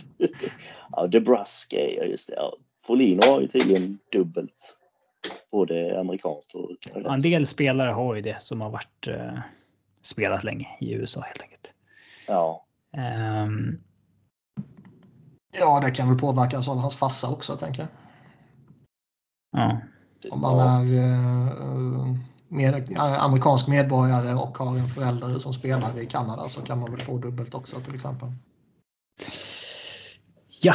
Ja, Debraska, ja just det. Ja. Folino har ju tydligen dubbelt. Både amerikanskt och Ja, En del spelare har ju det som har varit eh, spelat länge i USA helt enkelt. Ja, Ehm, Ja, det kan väl påverkas av hans farsa också, tänker jag. ja. Om man är eh, med, är amerikansk medborgare och har en förälder som spelar i Kanada så kan man väl få dubbelt också till exempel. ja.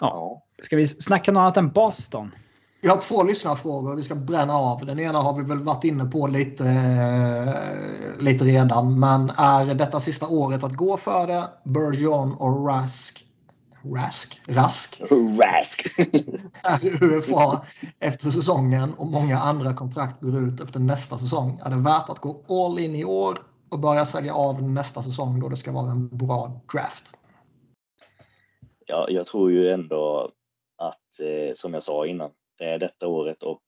ja. Ska vi snacka något annat än Boston? Vi har två lyssnarfrågor vi ska bränna av. Den ena har vi väl varit inne på lite, eh, lite redan. Men är detta sista året att gå för det? Bergeron och Rask Rask? Rask Rask. är UFA efter säsongen och många andra kontrakt går ut efter nästa säsong. Är det värt att gå all in i år och börja sälja av nästa säsong då det ska vara en bra draft? ja, jag tror ju ändå att, eh, som jag sa innan, detta året och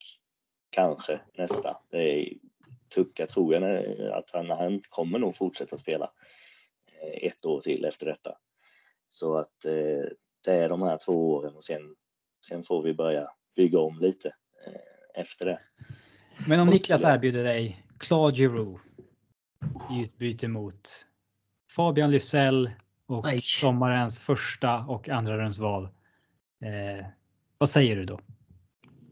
kanske nästa. Det är, Tucka tror jag att han, han kommer nog fortsätta spela eh, ett år till efter detta. Så att eh, det är de här två åren och sen, sen får vi börja bygga om lite eh, efter det. Men om Niklas erbjuder dig Claude Giroux i utbyte mot Fabian Lysell och Nej. sommarens första och andra rundsval. Eh, vad säger du då?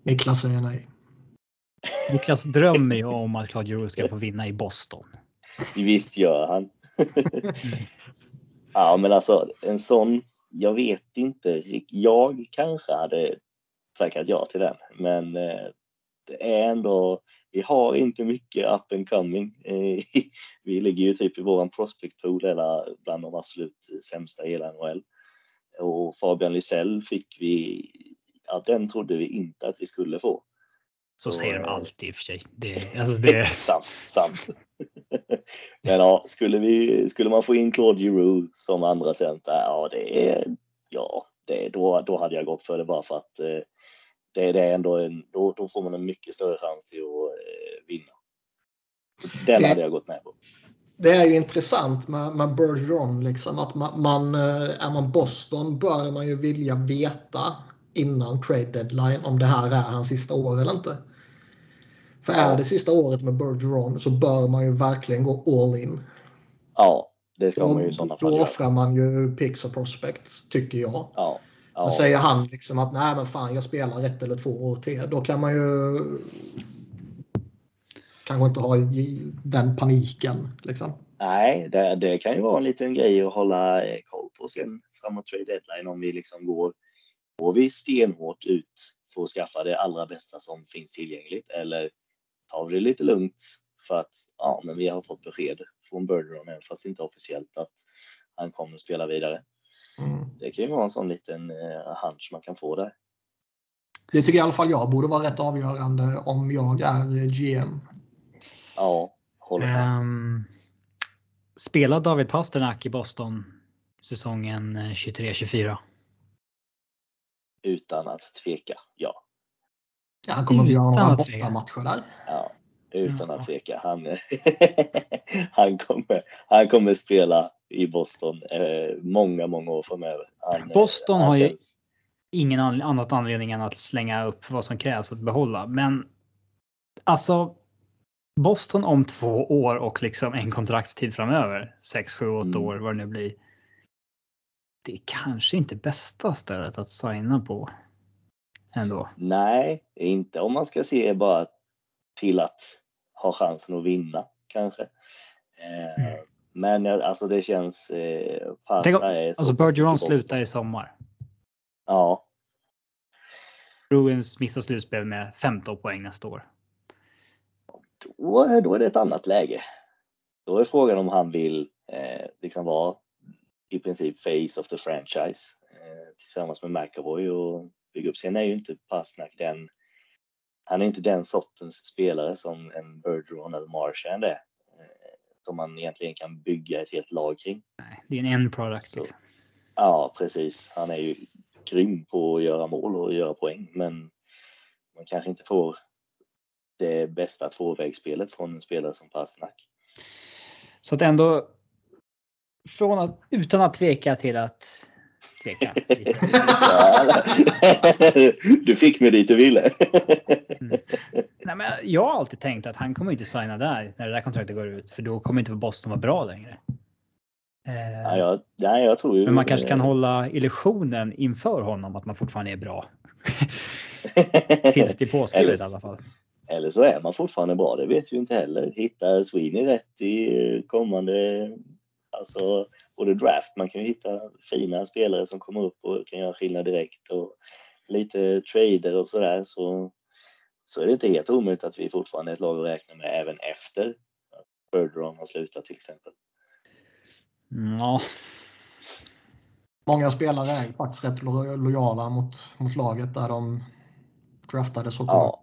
Niklas säger nej. Niklas drömmer ju om att Claude Giroux ska få vinna i Boston. Visst gör han. ja, men alltså en sån, jag vet inte. Jag kanske hade tackat ja till den, men eh, det är ändå, vi har inte mycket up and coming. Eh, vi ligger ju typ i våran prospect pool, eller bland de absolut sämsta i hela NHL. Och Fabian Lysell fick vi, ja den trodde vi inte att vi skulle få. Så Så, säger de eh, alltid i och för sig. Det, alltså Det sant, sant. Men ja, skulle, vi, skulle man få in Claude Giroux som andra center, ja det är, ja, det, då, då hade jag gått för det bara för att eh, det, det är ändå en, då, då får man en mycket större chans till att eh, vinna. Den Det- hade jag gått med på. Det är ju intressant med, med Bergeron. Liksom, att man, man, är man Boston bör man ju vilja veta innan trade deadline om det här är hans sista år eller inte. För är det sista året med Bergeron så bör man ju verkligen gå all in. Ja, det ska Då, man ju i sådana då fall göra. offrar man ju picks och prospects tycker jag. Ja, Men ja, säger han liksom att nej men fan jag spelar ett eller två år till. Då kan man ju kanske inte ha den paniken. Liksom. nej, det, det kan ju vara en liten grej att hålla eh, koll på sen framåt trade deadline om vi liksom går, går vi stenhårt ut för att skaffa det allra bästa som finns tillgängligt eller tar vi det lite lugnt för att ja, men vi har fått besked från Bergeron, även fast inte officiellt, att han kommer spela vidare. Mm. Det kan ju vara en sån liten eh, hunch man kan få där. Det tycker i alla fall jag borde vara rätt avgörande om jag är GM. Ja, håller med. Um, spelar David Pasternak i Boston säsongen eh, 23-24? Utan att tveka, ja. Ja, han kommer att göra Utan några att tveka. bortamatcher där. ja. Utan Ja. att tveka. Han, han, kommer, han kommer spela i Boston eh, många, många år framöver. Han, eh, Boston han har ju- känns- Ingen an- annat anledning än att slänga upp vad som krävs att behålla. Men alltså Boston om två år och liksom en kontraktstid framöver. Sex, sju, åtta Mm. år vad det nu blir. Det är kanske inte bästa stället att signa på. Ändå. Nej, inte om man ska se bara till att ha chansen att vinna kanske. Eh, Mm. Men eh, alltså det känns... Eh, Tänk om- Alltså Bergeron slutar i sommar. Ja, Bruins missar slutspel med 15 poäng nästa år. då, är- då är det ett annat läge. Då är frågan om han vill eh, liksom vara i princip face of the franchise eh, tillsammans med McAvoy och bygga upp. Sen är ju inte Pastnak den, han är inte den sortens spelare som en Bergeron eller Marchand är. Eh, som man egentligen kan bygga ett helt lag kring. Nej, det är en end product. Så. Liksom. Ja, precis. Han är ju grym på att göra mål och göra poäng, men man kanske inte får det bästa tvåvägsspelet från en spelare som Pasternak. Så att ändå från att utan att tveka till att tveka. du fick mig dit du ville. Nej, men jag har alltid tänkt att han kommer inte signa där när det där kontraktet går ut, för då kommer inte Boston vara bra längre. Eh, Ja, jag, nej, jag tror ju... Men man kanske kan hålla illusionen inför honom att man fortfarande är bra. Tills det påskrivet i alla fall. Eller så är man fortfarande bra, det vet vi inte heller. Hittar Sweeney rätt i kommande, alltså både draft, man kan ju hitta fina spelare som kommer upp och kan göra skillnad direkt och lite trader och sådär så, så är det inte helt omöjligt att vi fortfarande är ett lag att räkna med även efter att Bergeron har slutat till exempel. Ja, Många spelare är ju faktiskt rätt lo- lojala mot, mot laget där de draftade så Ja,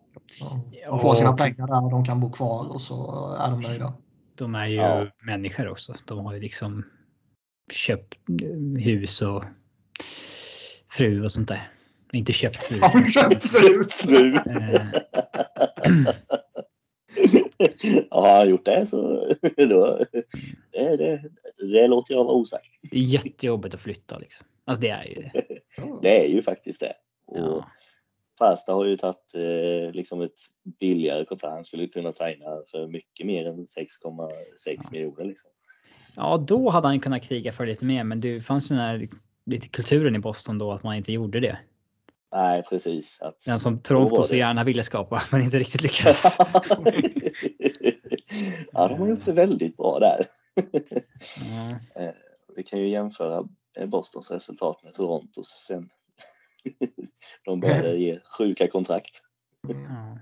De får sina Och- pengar där och de kan bo kvar och så är de nöjda. De är ju Ja. människor också. De har ju liksom köpt eh, hus och fru och sånt där. Inte köpt fru. Har du köpt fru? fru. Eh, Ja, har han gjort det så då, det, det, det låter jag vara osagt. jättejobbigt att flytta liksom. Alltså det är ju det. Det är ju faktiskt det. Och Ja. Pasta har ju tagit eh, liksom ett billigare kontrakt. Han skulle kunna signa för mycket mer än 6,6 miljoner. Liksom. ja, då hade han kunnat kriga för lite mer, men det fanns ju den här lite kulturen i Boston då att man inte gjorde det. Nej, precis. Att, Den som Toronto så gärna ville skapa, men inte riktigt lyckades. ja, de har gjort det väldigt bra där. Ja. Vi kan ju jämföra eh, Bostons resultat med Torontos sen. De började ge sjuka kontrakt. Ja.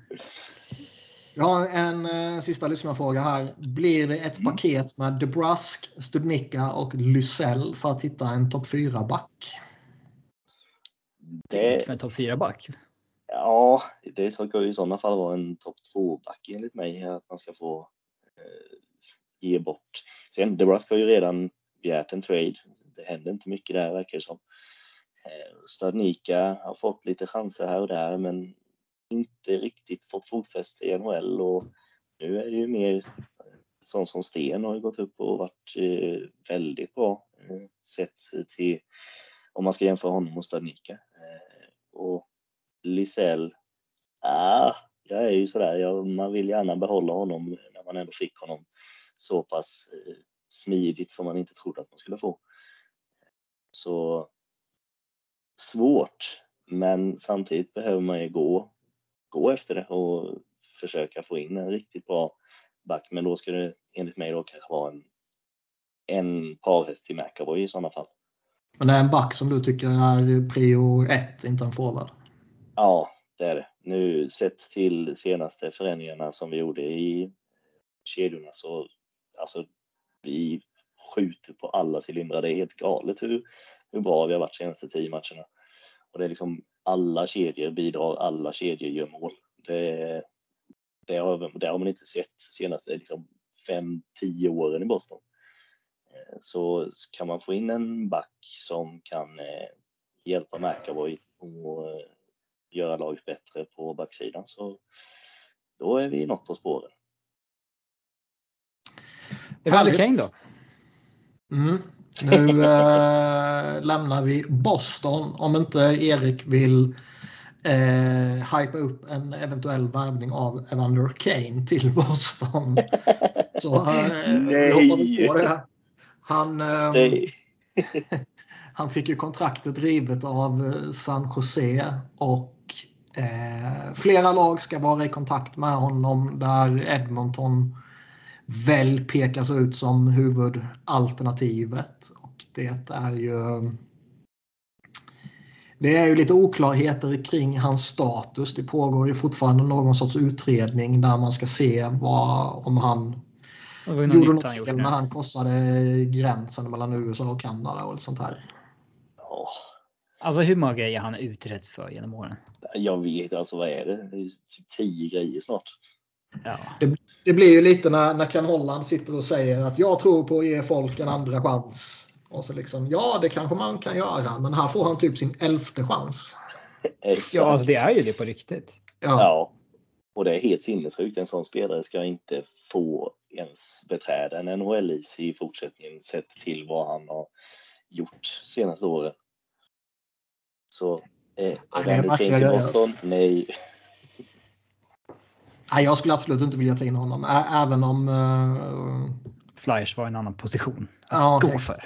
Jag har en eh, sista lyssnarfråga här. Blir det ett paket med DeBrusk, Studnicka och Lysell för att hitta en topp 4-back? Det, För en topp 4-back. Ja, det ska ju i sådana fall vara en topp 2-back enligt mig. Att man ska få eh, ge bort. Sen, DeBrusk har ju redan begärt en trade. Det händer inte mycket där verkar det som. Eh, Stadnika har fått lite chanser här och där men inte riktigt fått fotfäste i NHL och nu är det ju mer eh, sånt som Sten har ju gått upp och varit eh, väldigt bra sett till om man ska jämföra honom och Stadnika. Och Lisell, ah, jag är ju sådär, jag, man vill gärna behålla honom när man ändå fick honom så pass smidigt som man inte trodde att man skulle få. Så svårt, men samtidigt behöver man ju gå, gå efter det och försöka få in en riktigt bra back. Men då ska det enligt mig då kanske vara en, en parhäst till McAvoy i sådana fall. Men det är en back som du tycker är prio 1, inte en forward. Ja, det är det. Nu sett till senaste förändringarna som vi gjorde i kedjorna så alltså vi skjuter på alla cylindrar. Det är helt galet hur, hur bra vi har varit senaste tio matcherna. Och det är liksom alla kedjor bidrar, alla kedjor gör mål. Det, det, har, det har man inte sett senaste liksom fem, tio åren i Boston. Eh, så kan man få in en back som kan eh, hjälpa McAvoy och eh, göra laget bättre på backsidan så då är vi något på spåren. Evander Kane då? Mm. Nu äh, lämnar vi Boston om inte Erik vill eh, hypa upp en eventuell värvning av Evander Kane till Boston. Så eh, Nej! På det. Han, eh, han fick ju kontraktet rivet av eh, San Jose och eh, flera lag ska vara i kontakt med honom där Edmonton väl pekas ut som huvudalternativet. Och det är ju det är ju lite oklarheter kring hans status. Det pågår ju fortfarande någon sorts utredning där man ska se vad, om han gjorde något fel när han korsade gränsen mellan USA och Kanada och sånt här. Alltså hur många grejer han utretts för genom åren? Jag vet alltså vad är det? Det är typ tio grejer snart. Ja. Det, det, blir ju lite när, när Ken Holland sitter och säger att jag tror på att ge folk en andra chans. Och så liksom, ja det kanske man kan göra men här får han typ sin elfte chans. ja, alltså det är ju det på riktigt. Ja. ja. Och det är helt sinnessjukt. En sån spelare ska inte få ens beträda en NHL-is i fortsättningen sett till vad han har gjort senaste åren. Så eh, Evander Kane till Boston? Nej. Nej, jag skulle absolut inte vilja ta in honom. Ä även om... Uh... Flyers var en annan position att ja, gå för.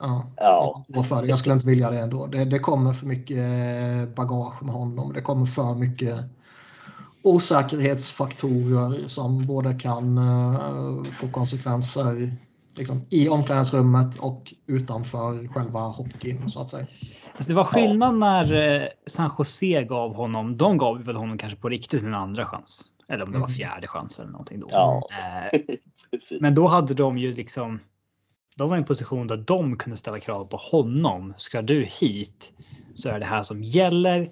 Ja, ja. Jag, jag skulle inte vilja det ändå. Det, det kommer för mycket bagage med honom. Det kommer för mycket osäkerhetsfaktorer som både kan uh, få konsekvenser liksom, i omklädningsrummet och utanför själva hockeyn så att säga. Alltså det var skillnad ja. när eh, San Jose gav honom. De gav väl honom kanske på riktigt en andra chans eller om det var mm. fjärde chans eller någonting då. Ja. Eh, men då hade de ju liksom de var i en position där de kunde ställa krav på honom. Ska du hit så är det här som gäller.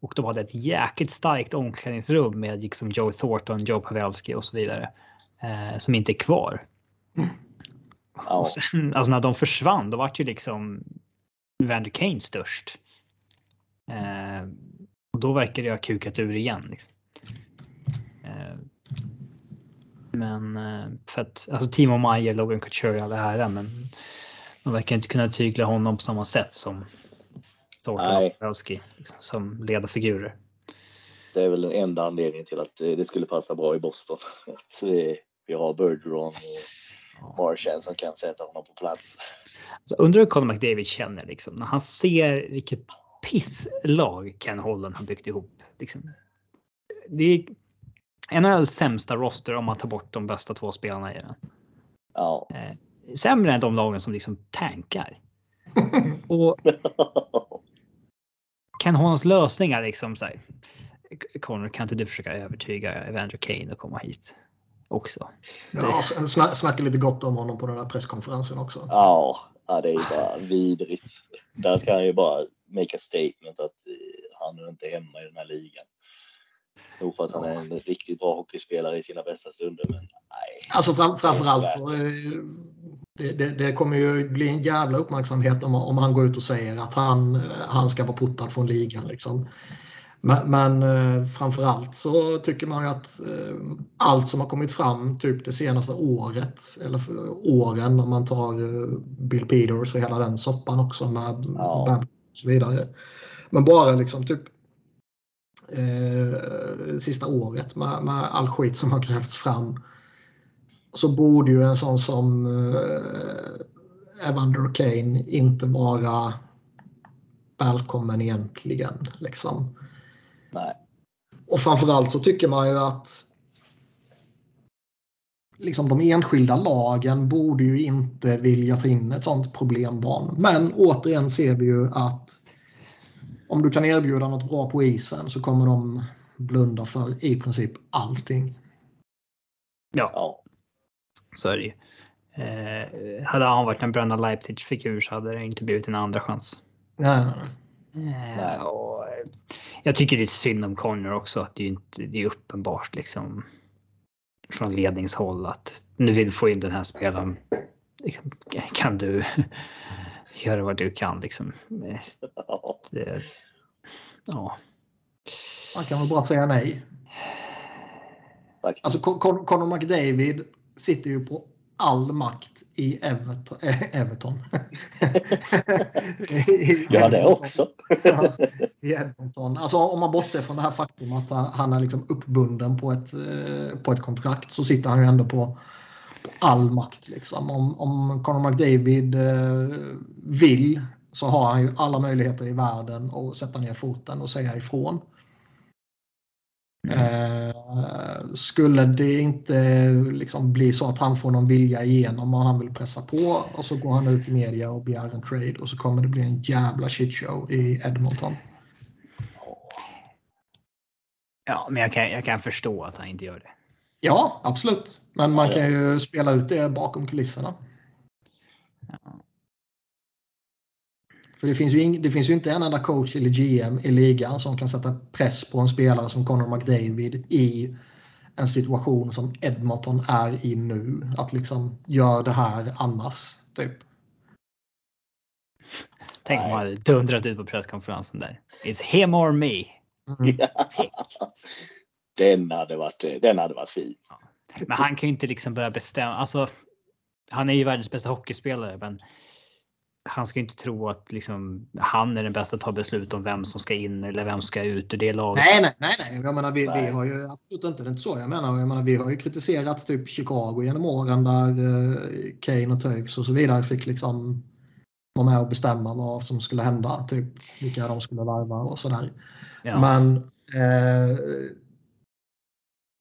Och de hade ett jäkligt starkt omklädningsrum med liksom Joe Thornton, Joe Pavelski och så vidare. Eh, som inte är kvar. Ja. Sen, alltså när de försvann, då var ju liksom Vander Kane störst. Eh, och då verkar det ha kukat ur igen. Liksom. Eh, men eh, för att alltså Timo Meyer, Logan Couture, alla här, men de verkar inte kunna tygla honom på samma sätt som Thornton liksom, som ledarfigurer. Det är väl den enda anledningen till att det skulle passa bra i Boston. Att vi har Bergeron och Marchand som kan sätta honom på plats. Alltså, undrar hur Conor McDavid känner liksom, när han ser vilket pisslag Ken Holland har byggt ihop. Liksom. Det är NHLs sämsta roster om man tar bort de bästa två spelarna i den. Ja. Eh, sämre än de lagen som liksom tankar. Och kan Hollands lösningar liksom så här. Connor, kan inte du försöka övertyga Evander Kane att komma hit också? Ja, snacka lite gott om honom på den här presskonferensen också. Ja, ja det är ju bara vidrigt. Där ska han ju bara make a statement att han är inte hemma i den här ligan. Nog för att han är en riktigt bra hockeyspelare i sina bästa stunder, men nej. Alltså fram, framförallt så eh, det, det, det, kommer ju bli en jävla uppmärksamhet om, om han går ut och säger att han, han ska vara portad från ligan. Liksom. Men, men eh, framförallt så tycker man ju att eh, allt som har kommit fram typ det senaste året eller åren om man tar Bill Peters och hela den soppan också med ja. och så vidare. Men bara liksom typ eh, sista året med, med all skit som har grävts fram så borde ju en sån som eh, Evander Kane inte vara välkommen egentligen. Liksom. Nej. Och framförallt så tycker man ju att liksom de enskilda lagen borde ju inte vilja ta in ett sånt problembarn. Men återigen ser vi ju att om du kan erbjuda något bra på isen så kommer de blunda för i princip allting. Ja, Ja. så är det ju. Eh, hade han varit en Bröderna Leipzig-figur så hade det inte blivit en andra chans. Nej, nej, nej. Eh, och, eh, jag tycker det är synd om Connor också. Det är inte, det är uppenbart liksom från ledningshåll att nu vill få in den här spelaren. Kan du göra vad du kan liksom. Det, ja, Man kan väl bara säga nej. Faktiskt. Alltså Con- Con- Conor McDavid sitter ju på all makt i Everton. Äh, Everton. I Ja, det också. Ja, I Edmonton. Alltså om man bortser från det här faktum att han- är liksom uppbunden på ett, eh, på ett kontrakt så sitter han ju ändå på, på all makt. Liksom. Om, om Conor McDavid eh, vill så har han ju alla möjligheter i världen att sätta ner foten och säga ifrån. Eh, skulle det inte liksom bli så att han får någon vilja igenom och han vill pressa på och så går han ut i media och begär en trade och så kommer det bli en jävla shitshow i Edmonton. ja men jag kan, jag kan förstå att han inte gör det. Ja, absolut. Men man kan ju spela ut det bakom kulisserna. Ja. För det finns, ju ing, det finns ju inte en enda coach eller GM i ligan som kan sätta press på en spelare som Conor McDavid i en situation som Edmonton är i nu. Att liksom gör det här annars. Typ. Tänk om han hade dundrat ut på presskonferensen där. It's him or me. Mm. Den hade varit, den hade varit fin. Men han kan ju inte liksom börja bestämma. Alltså, han är ju världens bästa hockeyspelare, men han ska ju inte tro att liksom, han är den bästa att ta beslut om vem som ska in eller vem som ska ut ur det laget. Nej, nej, nej. nej. Jag menar, vi, vi har ju absolut inte, det är inte så jag menar. Jag menar. Vi har ju kritiserat typ Chicago genom åren där eh, Kane och Toews och så vidare fick liksom vara med och bestämma vad som skulle hända. Typ vilka de skulle varva och sådär. Ja. Men eh,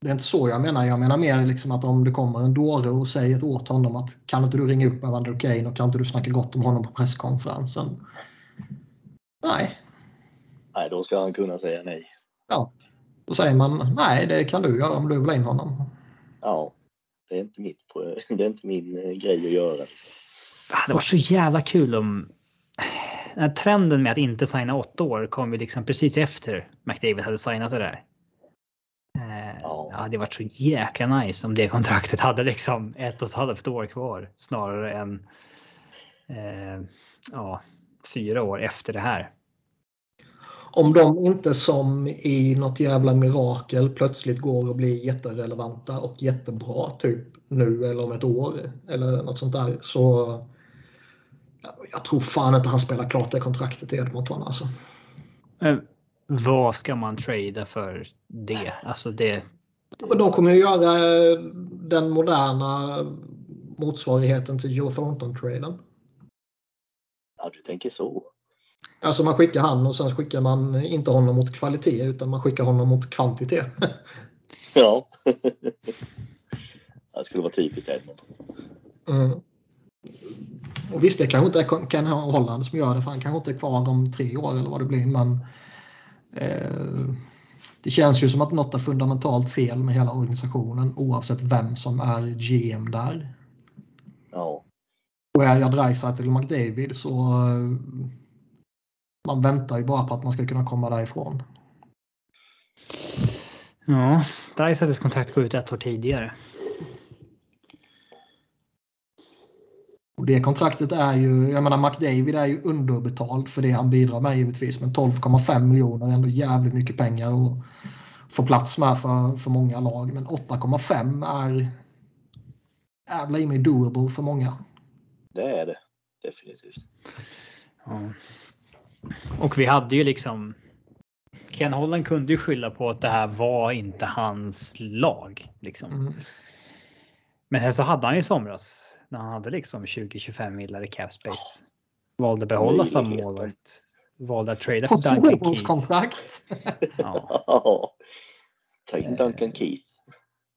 det är inte så jag menar. Jag menar mer liksom att om det kommer en dåre och säger åt honom att kan inte du ringa upp Evander Kane och kan inte du snacka gott om honom på presskonferensen? Nej, Nej, då ska han kunna säga nej. då säger man nej, det kan du göra om du vill ha in honom. Ja, det är inte, mitt, det är inte min eh, grej att göra. Liksom. Det var så jävla kul om... Den här trenden med att inte signa åtta år kom ju liksom precis efter McDavid hade signat det där. Ja. Det var så jäkla nice om det kontraktet hade liksom ett och ett halvt år kvar snarare än eh, ja, fyra år efter det här. Om de inte som i något jävla mirakel plötsligt går och blir jätterelevanta och jättebra typ nu eller om ett år eller något sånt där så jag tror fan inte han spelar klart det kontraktet i Edmonton alltså. Eh, vad ska man trada för det? Alltså det. De kommer ju göra eh, den moderna motsvarigheten till Joe Thornton-traden. Ja, du tänker så. Alltså man skickar han och sen skickar man inte honom mot kvalitet utan man skickar honom mot kvantitet. Ja. det skulle vara typiskt Edmonton. Mm. Och visst, det kanske inte är Ken Holland som gör det för han kanske inte är kvar om tre år eller vad det blir. Men eh, det känns ju som att något är fundamentalt fel med hela organisationen oavsett vem som är GM där. Ja, Och är jag Dreisaitl eller McDavid så eh, man väntar ju bara på att man ska kunna komma därifrån. Ja, Dreisaitls kontrakt går ut ett år tidigare. Och det kontraktet är ju, jag menar McDavid är ju underbetald för det han bidrar med givetvis. Men 12,5 miljoner är ändå jävligt mycket pengar att få plats med för, för många lag. Men 8,5 är jävla i mig doable för många. det är det. Definitivt. Ja. Och vi hade ju liksom. Ken Holland kunde ju skylla på att det här var inte hans lag. Liksom. Mm. Men så hade han ju i somras när han hade liksom 20-25 millar i cap space. Valde behålla samma målvakt. Valde att trada för Duncan Keith. tvåårskontrakt. Ja, Ta in Duncan Keith.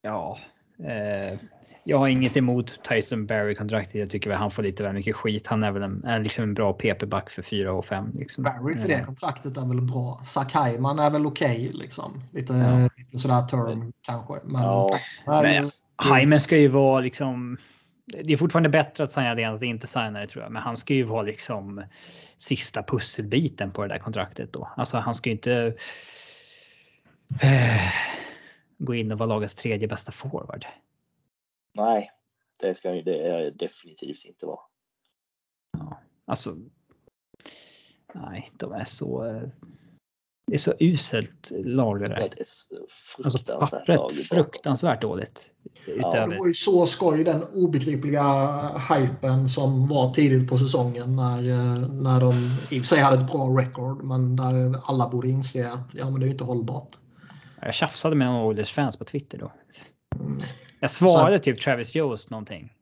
ja. Eh, Jag har inget emot Tyson Barry-kontraktet. Jag tycker väl han får lite väl mycket skit. Han är väl en, en, liksom en bra PP-back för 4 och 5. Liksom. Barry för det kontraktet är väl bra. Zack Hyman är väl okej okay, liksom. Lite, Ja. lite sådär term kanske. Men, Ja, men, Men Hyman ska ju vara liksom. Det är fortfarande bättre att signa det än att inte signa det tror jag. Men han ska ju vara liksom sista pusselbiten på det där kontraktet då. Alltså han ska ju inte. Eh, gå in och vara lagets tredje bästa forward. nej, det ska ju det är definitivt inte vara. Ja, alltså. Nej, de är så. Det är så uselt lag det Det där. är ett Alltså pappret fruktansvärt dåligt. det Utöver. var ju så skoj den obegripliga hypen som var tidigt på säsongen när, eh, när de i och för sig hade ett bra record men där alla borde inse att ja, men det är inte hållbart. Jag tjafsade med några Oilers fans på Twitter då. Mm. Jag svarade typ Travis Jost någonting.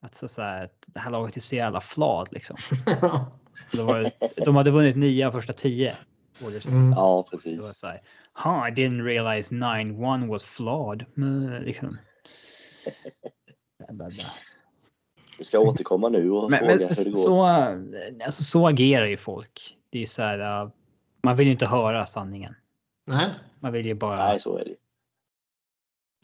Att så, så här, att det här laget är så jävla flad liksom. Det, de hade vunnit nio av första tio. Fans. Mm. Ja, Det var precis. så här. Huh, I didn't realize 9-1 was flawed. Liksom. Du ska återkomma nu och Men, fråga men hur det går. så, alltså, så agerar ju folk. Det är så här. uh, Man vill ju inte höra sanningen. Nej. Man vill ju bara Nej, så är det.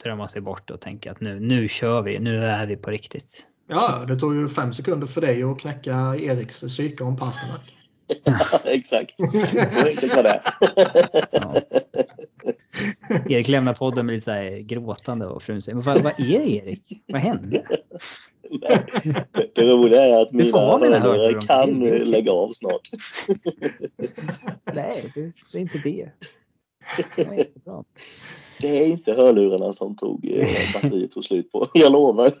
drömma sig bort och tänka att nu, nu kör vi. Nu är vi på riktigt. Ja, det tog ju fem sekunder för dig att knäcka Eriks psyke om Exakt. Så enkelt var det. Ja. Erik lämnar podden med lite så här gråtande och frun säger, men vad, vad är det Erik? Vad hände? Det roliga är att mina hörlurar kan lägga av snart. Nej, det, är inte det. Det var jättebra. Det är inte hörlurarna som tog eh, batteriet tog slut på. Jag lovar.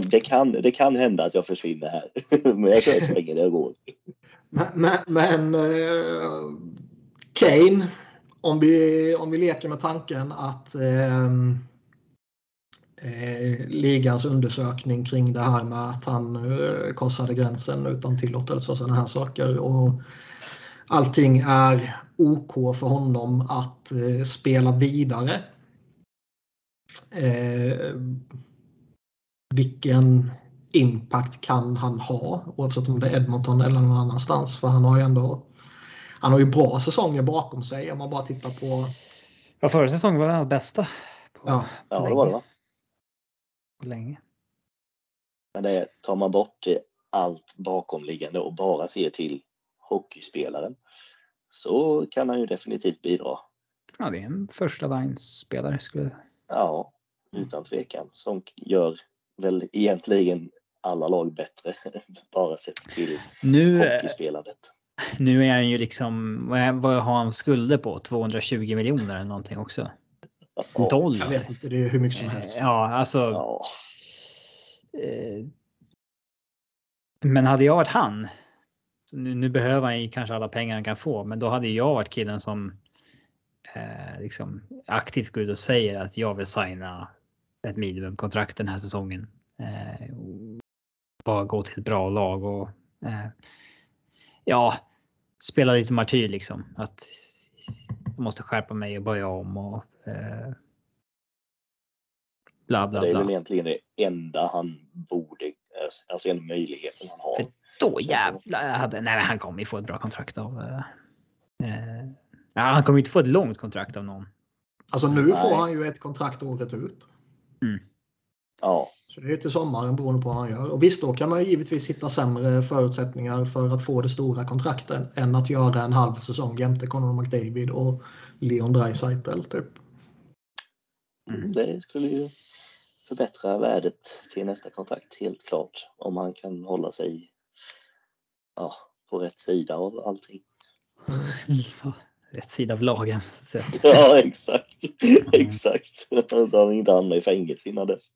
Men det kan, det kan hända att jag försvinner här. Men jag kör så länge det går. Men, men, men eh, Kane, om vi, om vi leker med tanken att ehm, eh, ligans undersökning kring det här med att han eh, korsade gränsen utan tillåtelse och sådana här saker. Och allting är OK för honom att eh, spela vidare. Eh, vilken impact kan han ha oavsett om det är Edmonton eller någon annanstans? För han har ju ändå han har ju bra säsonger bakom sig om man bara tittar på Ja, förra säsongen var hans bästa. På, Ja. Ja, det var det länge. va? På länge. Men det tar man bort det allt bakomliggande och bara ser till hockeyspelaren så kan han ju definitivt bidra. Ja, det är en första line-spelare. Skulle... Ja, utan tvekan. Som gör väl egentligen alla lag bättre. Bara sett till Nu, hockeyspelandet. nu är han ju liksom, vad, har han skulder på? 220 miljoner eller någonting också? Ja, jag Dollar? vet inte, det är hur mycket som helst. Ja, alltså. ja, Eh, men hade jag varit han. Nu, nu behöver han ju kanske alla pengar han kan få, men då hade jag varit killen som eh, liksom aktivt går ut och säger att jag vill signa ett minimumkontrakt den här säsongen. Eh, och bara gå till ett bra lag och eh, ja, spela lite martyr liksom. Att jag måste skärpa mig och börja om och eh, bla bla det är väl bla. egentligen det enda han borde, alltså en möjligheten han har. För Då jävlar. Hade, nej, men han kommer ju få ett bra kontrakt av. Eh, eh, ja, han kommer inte få ett långt kontrakt av någon. Alltså nu Nej. får han ju ett kontrakt året ut. Ja, Så det är till sommaren beroende på vad han gör. Och visst, då kan man ju givetvis hitta sämre förutsättningar för att få det stora kontraktet än att göra en halv säsong jämte Conor McDavid och Leon Draisaitl typ. Mm. det skulle ju förbättra värdet till nästa kontrakt helt klart. Om han kan hålla sig ja, på rätt sida av allting. Rätt sida av lagen. Så, Ja, exakt. Exakt. Så han inte hamnar i fängelse innan dess.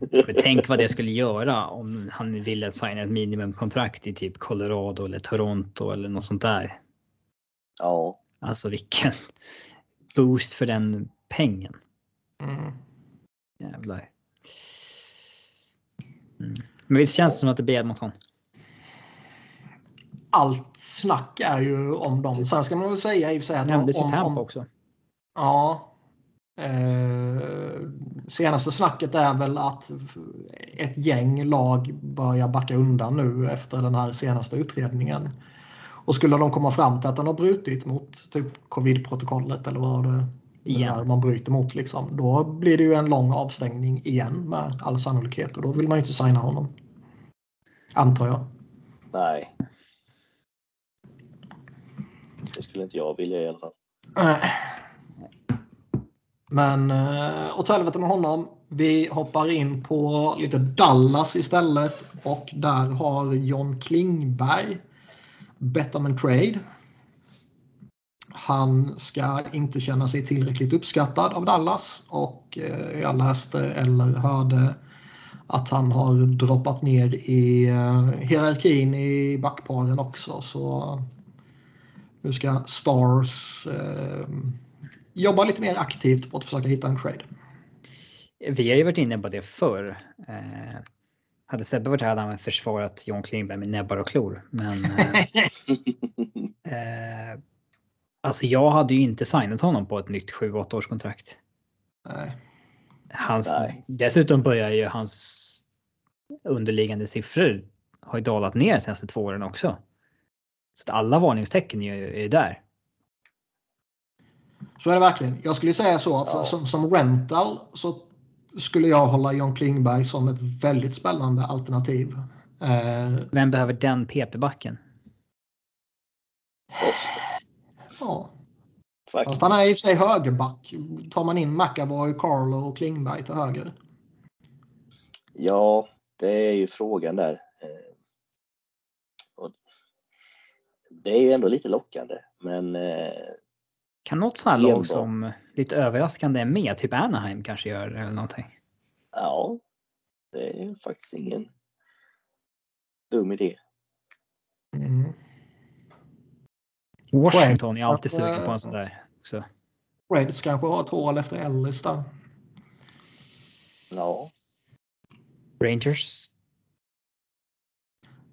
men tänk vad det skulle göra om han ville signa ett minimumkontrakt i typ Colorado eller Toronto eller något sånt där. Ja, Alltså vilken boost för den pengen. Mm. Jävlar. Mm. Men visst känns det som att det blir Edmonton? Allt snack är ju om dem. Sen ska man väl säga i och för sig att om, Nämndes om, om, också. Ja. Eh, senaste snacket är väl att ett gäng lag börjar backa undan nu efter den här senaste utredningen. Och skulle de komma fram till att den har brutit mot typ covid-protokollet eller vad det Igen. är man bryter mot, liksom, då blir det ju en lång avstängning igen med all sannolikhet och då vill man ju inte signa honom. Antar jag. Nej. Det skulle inte jag vilja i alla fall. Nej. Men eh, åt helvete med honom. Vi hoppar in på lite Dallas istället och där har John Klingberg bett om en trade. Han ska inte känna sig tillräckligt uppskattad av Dallas och eh, jag läste eller hörde att han har droppat ner i eh, hierarkin i backparen också. Så nu ska Stars eh, jobba lite mer aktivt på att försöka hitta en trade. Vi har ju varit inne på det förr. Eh, hade Sebbe varit här hade han försvarat John Klingberg med näbbar och klor. Men eh, eh, alltså jag hade ju inte signat honom på ett nytt 7-8 års kontrakt. Nej. Hans, Nej. dessutom börjar ju hans underliggande siffror har ju dalat ner de senaste två åren också. Så att alla varningstecken är är där. Så är det verkligen. Jag skulle säga så att Ja. som, som rental så skulle jag hålla John Klingberg som ett väldigt spännande alternativ. Eh, Vem behöver den PP-backen? Ja. faktiskt. Fast han är i och för sig högerback. Tar man in McAvoy, Carlo och Klingberg till höger. Ja, det är ju frågan där. Eh, och Det är ju ändå lite lockande, men eh, Kan något sånt här lag som lite överraskande är med, typ Anaheim kanske gör eller någonting? ja, det är faktiskt ingen dum idé. Mm. Washington är alltid sugen på en sån där. Så. Reds kanske har ett hål efter Ellis där. Ja, Rangers.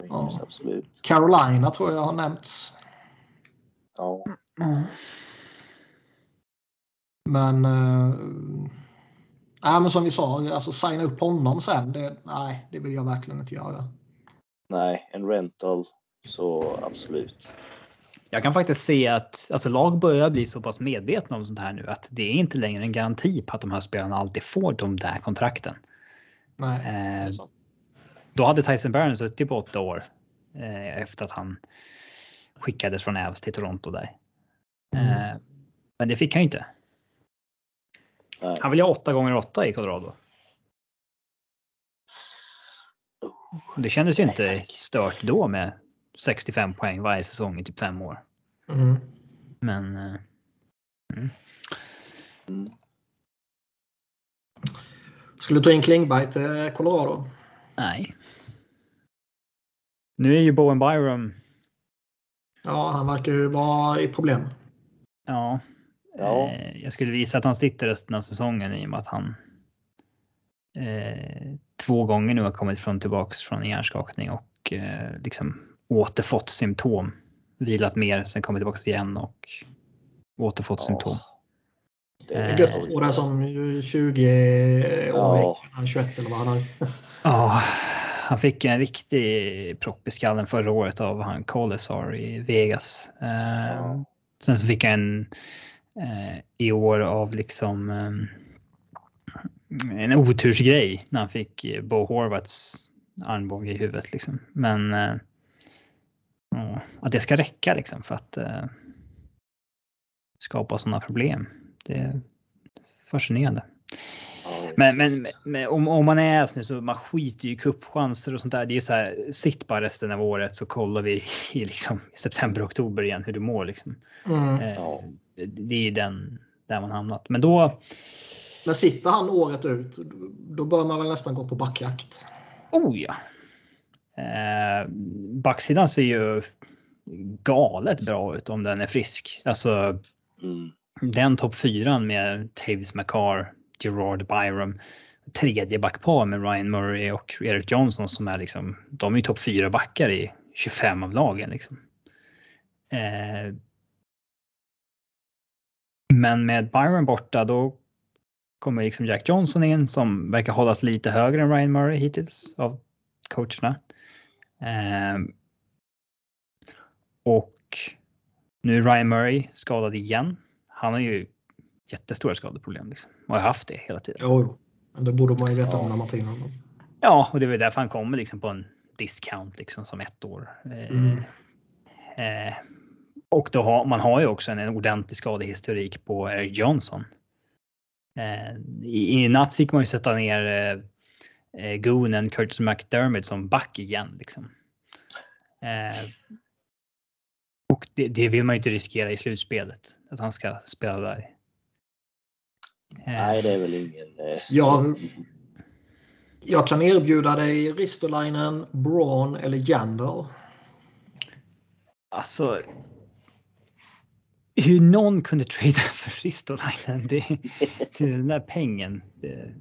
Det Ja. finns absolut. Carolina tror jag har nämnts. Ja, Men, eh, nej, men som vi sa, alltså signa upp honom sen. Det, nej, det vill jag verkligen inte göra. nej, en rental så absolut. Jag kan faktiskt se att alltså, lag börjar bli så pass medvetna om sånt här nu att det är inte längre en garanti på att de här spelarna alltid får de där kontrakten. Nej, Eh, det är så. Då hade Tyson Barron suttit på åtta år eh, efter att han skickades från Avs till Toronto där. Mm. Eh, men det fick han ju inte. Nej. Han vill ha åtta gånger åtta i Colorado. Det kändes ju inte stört då med 65 poäng varje säsong i typ fem år. Mm. Men eh, Mm. Skulle du ta in Klingberg till Colorado? nej. Nu är ju Bowen Byram. Ja, han verkar ju vara i problem. Ja, Ja. Eh, jag skulle visa att han sitter resten av säsongen i och med att han eh, två gånger nu har kommit från tillbaks från en hjärnskakning och eh, liksom återfått symptom. Vilat mer, sen kommit tillbaks igen och återfått symptom. Det Eh, är är gött att få det som 20 år, Ja. 21 eller vad han har. Ja, han fick en riktig propp i skallen förra året av han Colasar i Vegas. Ja. Sen så fick han en eh, i år av liksom eh, en otursgrej när han fick eh, Bo Horvats armbåge i huvudet liksom. Men eh, att det ska räcka liksom för att eh, skapa sådana problem. Det är fascinerande. Men, men, men om, om man är nu så man skiter ju i cupchanser och sånt där. Det är så här, sitt bara resten av året så kollar vi i liksom september, oktober igen hur du mår liksom. Mm. Eh. Det är ju den där man hamnat. Men då, Men sitter han året ut, då bör man väl nästan gå på backjakt. oh ja. Eh, backsidan ser ju galet bra ut om den är frisk. Alltså Mm. den topp fyran med Tavis McCarr, Gerard Byram, tredje backpar med Ryan Murray och Eric Johnson som är liksom, de är ju topp fyra backar i 25 av lagen liksom. Eh, men med Byron borta då kommer liksom Jack Johnson in som verkar hållas lite högre än Ryan Murray hittills av coacherna. Eh, och nu är Ryan Murray skadad igen. Han har ju jättestora skadeproblem liksom. och har haft det hela tiden. Jo, jo. Men det borde man ju veta Ja. om när man tar in honom. Ja, och det är väl därför han kommer liksom på en discount liksom som ett år. Eh, Mm. eh, och då har man har ju också en, en ordentlig skadehistorik på Eric Johnson. Eh, i, I natt fick man ju sätta ner eh, eh, Goonen Curtis McDermott som back igen liksom. Eh, och det, det vill man ju inte riskera i slutspelet att han ska spela där. Eh, Nej, det är väl ingen... Eh, Jag, jag kan erbjuda dig Ristolainen, Braun eller Jandal. Alltså. Hur någon kunde trada för Ristolainen det, till den där pengen. Det,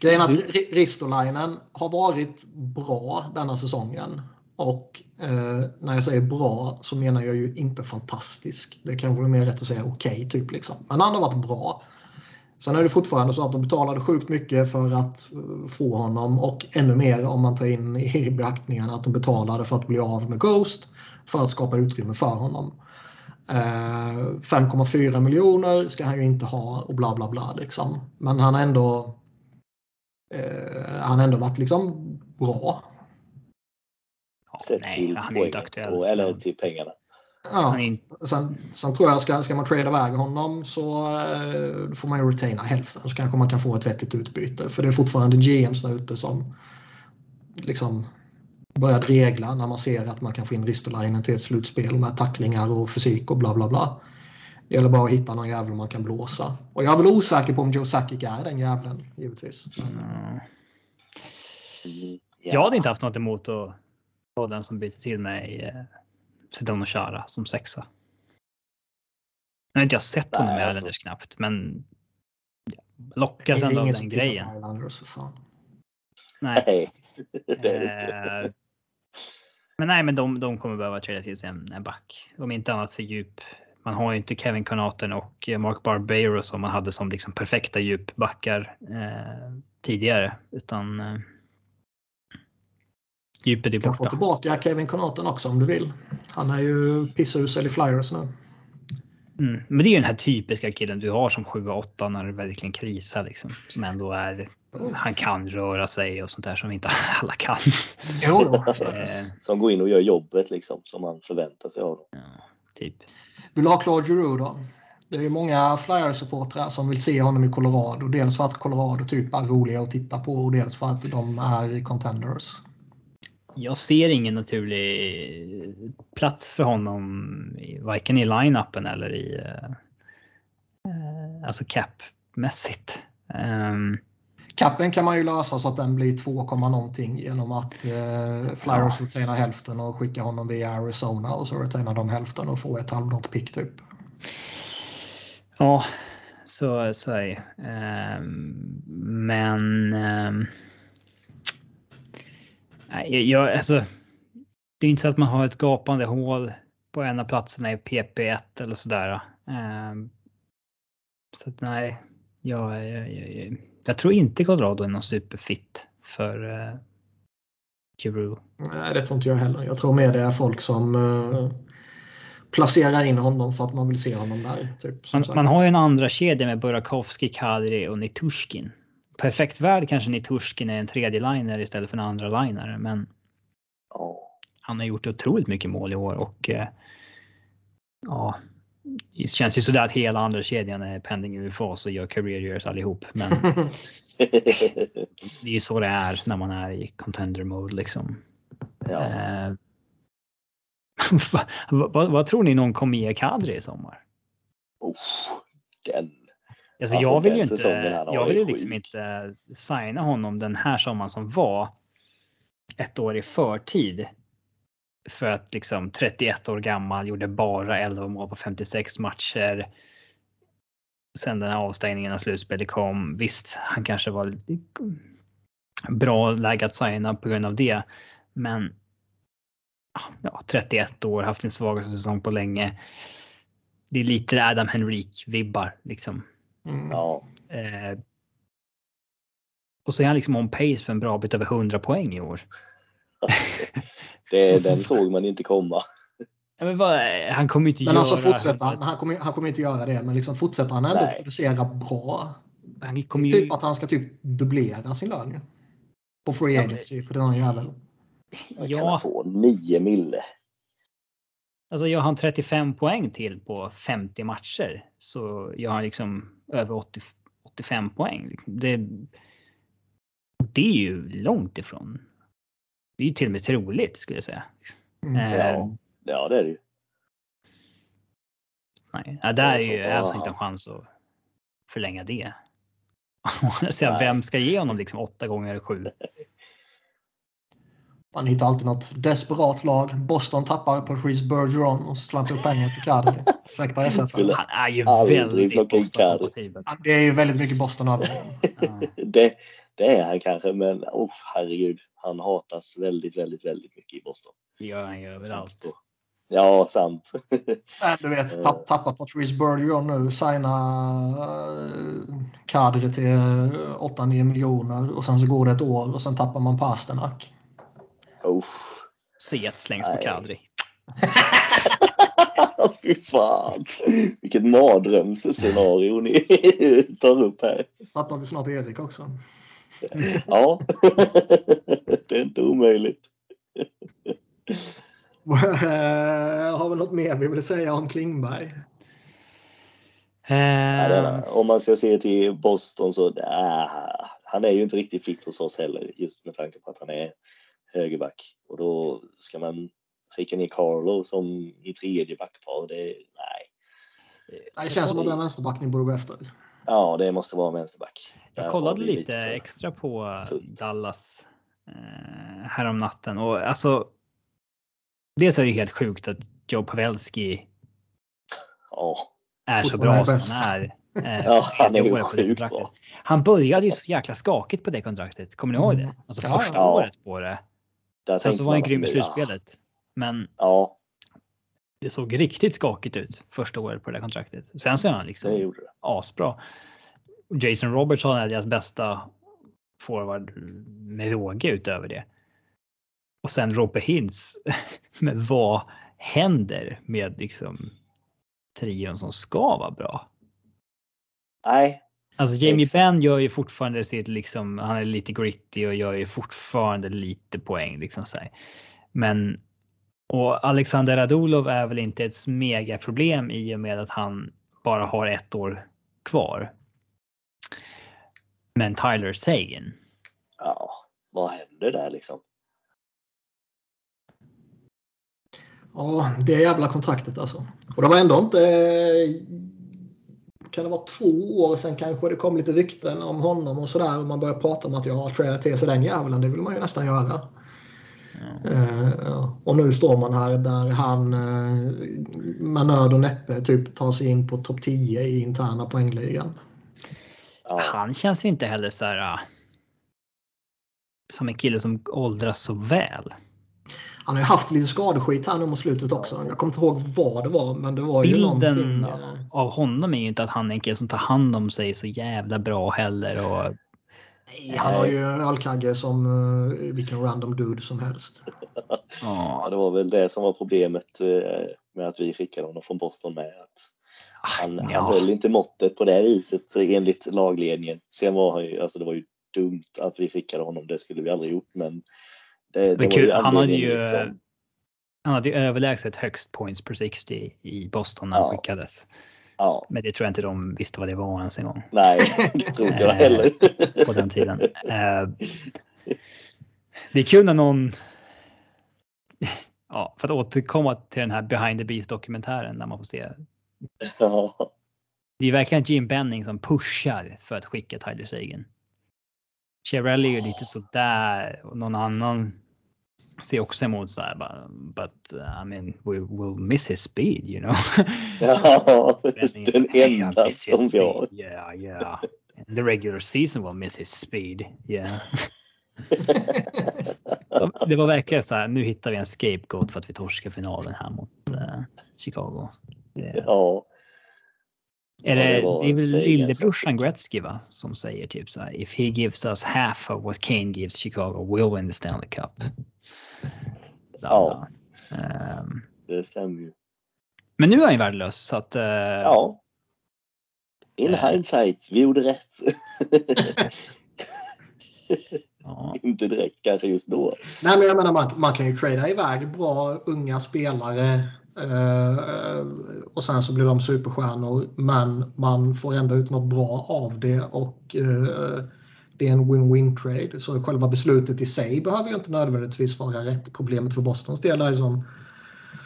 Grejen är att Ristolainen har varit bra denna säsongen. Och eh, när jag säger bra så menar jag ju inte fantastisk. Det kanske är mer rätt att säga okej typ liksom. Men han har varit bra. Sen är det fortfarande så att de betalade sjukt mycket för att eh, få honom och ännu mer om man tar in i beaktningen att de betalade för att bli av med Ghost för att skapa utrymme för honom. Eh, 5,4 miljoner ska han ju inte ha och bla bla bla liksom. Men han har ändå eh, han ändå varit liksom bra sett nej, till han är inte poängen. Och, eller till pengarna. Ja. Sen, sen tror jag ska, ska man trada iväg honom så eh, får man ju retaina hälften så kanske man kan få ett vettigt utbyte. För det är fortfarande GMs där ute som liksom börjar regla när man ser att man kan få in Ristolainen till ett slutspel med tacklingar och fysik och bla bla bla. Det gäller bara att hitta någon jävel man kan blåsa. Och jag är väl osäker på om Joe Sakic är den jävlen givetvis. Men. Mm, ja. Jag hade inte haft något emot att vara den som byter till mig eh, Sedon Chara som sexa. Nu har inte jag sett honom i alltså. Islanders knappt, men lockas ändå av den grejen. Nej. Eh, Men nej, men de, de kommer behöva trada till sig en, en back. Om inte annat för djup. Man har ju inte Kevin Connaughton och eh, Mark Barbero som man hade som liksom perfekta djupbackar eh, tidigare. Utan eh, djupet är Du kan få borta. tillbaka Kevin Connaughton också om du vill. Han är ju pissusel i Flyers nu. Mm. Men det är ju den här typiska killen du har som 7-8 när det verkligen krisar liksom. Som ändå är, han kan röra sig och sånt där som inte alla kan. Jo. Eh, Som går in och gör jobbet liksom som man förväntar sig av dem. ja, typ. Vill du ha Claude Giroux då? Det är ju många Flyers-supportrar som vill se honom i Colorado. Dels för att Colorado typ är roliga att titta på och dels för att de är contenders. Jag ser ingen naturlig plats för honom, varken i line-upen eller i eh, alltså cap-mässigt. Ehm, Kappen kan man ju lösa så att den blir 2, någonting genom att eh, Flyers retainar hälften och skickar honom via Arizona och så retainar de hälften och får ett halvdant pick typ. ja, så, så är det Ehm, Men. ehm, nej, jag, alltså. Det är inte så att man har ett gapande hål på en av platserna i PP1 eller sådär. Ehm, så att nej, jag, jag, jag, jag, tror inte Colorado är någon superfit för uh, Giroux. Nej, det tror inte jag heller. Jag tror mer det är folk som eh, placerar in honom för att man vill se honom där. Typ, Man, man har ju en andra kedja med Burakovsky, Kadri och Nitushkin. Perfekt värld kanske Nitushkin är en tredje liner istället för en andra linare, men han har gjort otroligt mycket mål i år och eh, ja, det känns ju sådär att hela andra kedjan är pending UFA och gör career years allihop. Men det är ju så det är när man är i contender mode liksom. ja. Eh, vad, vad, vad tror ni någon kommer ge Kadri i sommar? Uff, den. Alltså, Alltså, jag vill ju inte, jag vill liksom sjuk. inte signa honom den här sommaren som var ett år i förtid. För att liksom 31 år gammal, gjorde bara 11 mål på 56 matcher. Sen den här avstängningen av slutspelet kom. Visst, han kanske var bra läge att signa på grund av det. Men ja, 31 år, haft sin svagaste säsong på länge. Det är lite Adam Henrik-vibbar liksom. Mm. Ja, Eh, och så är han liksom on pace för en bra bit över 100 poäng i år. det, den såg man inte komma. Ja, men vad, han kommer inte Men göra... alltså fortsätter han, han kommer, han kommer inte göra det, men liksom fortsätter han ändå Nej. producera bra. Han kommer ju... Typ att han ska typ dubblera sin lön ju. På free Ja, men- agency för den jäveln. Man kan Ja, få 9 mille. alltså gör han 35 poäng till på 50 matcher så gör han liksom över 80, 85 poäng. Liksom. Det, det är ju långt ifrån. Det är ju till och med troligt skulle jag säga. Mm. Eh, Ja. Ja, det är det ju. Nej, ja, där är ju bara- Avs inte en chans att förlänga det. Så vem ska ge honom liksom åtta gånger sju? Man hittar alltid något desperat lag. Boston tappar Patrice Bergeron och slantar upp pengar till Kadri. På Han är ju väldigt. Boston-kompatibel. Ja, Det är ju väldigt mycket Boston över det. Det, är han kanske, men oh, herregud. Han hatas väldigt, väldigt, väldigt mycket i Boston. Det gör han ju överallt. Ja, sant. Nej, Du vet, tapp, tappa Patrice Bergeron nu, signa uh, Kadri till 8-9 miljoner och sen så går det ett år och sen tappar man Pasternak. Oh. Set slängs på Nej. Kadri. Fy fan. Vilket mardrömsscenario ni tar upp här. Tappar vi snart Erik också. Ja, det är inte omöjligt. Har vi något mer vi vill säga om Klingberg? Ja, Eh, är, om man ska se till Boston så äh, han är ju inte riktigt fit hos oss heller just med tanke på att han är högerback och då ska man skicka ner Carlo som i tredje backpar. Det, nej, Nej, Det känns som att den vänsterback ni borde gå efter. ja, det måste vara en vänsterback. Där Jag kollade lite för- extra på tunt. Dallas eh, härom natten och alltså. Dels är det helt sjukt att Joe Pavelski Ja, är så bra som bäst. han är. eh, Ja, han är sjukt bra. Han började ju så jäkla skakigt på det kontraktet. Kommer ni ihåg det? Mm. Alltså Ja, första ja. året på det. Där Sen så var han grym i slutspelet. Men Ja, det såg riktigt skakigt ut första året på det där kontraktet. Sen så är han det liksom gjorde det. asbra. Jason Robertson är deras bästa forward med råge utöver det. Och sen Robbe Hintz. Men vad händer med liksom trion som ska vara bra? Nej, Alltså Jamie. Benn gör ju fortfarande sitt liksom, han är lite gritty och gör ju fortfarande lite poäng liksom så här. Men och Alexander Radulov är väl inte ett megaproblem i och med att han bara har ett år kvar. Men Tyler Sagan. ja, vad händer där liksom? Ja, det jävla kontraktet alltså. Och det var ändå inte... Kan det vara två år sedan kanske det kom lite rykten om honom och sådär. Och man började prata om att jag tradar till sig den jäveln. Det vill man ju nästan göra. Ja. Ja. och nu står man här där han eh, med nöd och näppe typ tar sig in på topp 10 i interna poängligan. Ja, Han känns ju inte heller så här. ah, Som en kille som åldras så väl. Han har ju haft lite skadeskit här nu mot slutet också. Jag kommer inte ihåg vad det var men det var ju Bilden någonting. eh, av honom är ju inte att han är en kille som tar hand om sig så jävla bra heller. Och Nej, han har ju ölkagge som uh, vilken random dude som helst. ja, det var väl det som var problemet eh, med att vi skickade honom från Boston med. Att han, han ja. höll inte måttet på det viset enligt lagledningen. Sen var han ju, alltså det var ju dumt att vi skickade honom. Det skulle vi aldrig gjort, men det, det kul, han hade ju- liksom. Han hade ju överlägset högst points per 60 i Boston när han Ja. skickades. Ja, Men det tror jag inte de visste vad det var ens en gång nej, det tror inte jag Eh, heller. på den tiden. Eh, det är kul när någon... Ja, för att återkomma till den här behind the beast dokumentären när man får se. ja, Det är verkligen Jim Benning som pushar för att skicka Tyler Sagan. Chiarelli är ju lite sådär och någon annan ser också emot så här but uh, I mean we will miss his speed you know. ja, den så, "Hey, I enda som vi har. Yeah, yeah. The regular season will miss his speed. Yeah. Det var verkligen så här. Nu hittar vi en scapegoat för att vi torskar finalen här mot eh, Chicago. Det, Ja. Är Ja, det det, är väl lillebrorsan Gretzky va? Som säger typ så här. If he gives us half of what Kane gives Chicago, we'll win the Stanley Cup. Ja. Ehm, Det stämmer ju. men nu är han ju värdelös så att. eh, Ja. In Eh. hindsight, vi gjorde rätt. ja. Inte direkt kanske just då. Nej, men jag menar man, man kan ju trada iväg bra unga spelare eh, och sen så blir de superstjärnor. Men man får ändå ut något bra av det och eh, det är en win-win trade. Så själva beslutet i sig behöver ju inte nödvändigtvis vara rätt. Problemet för Bostons del är som,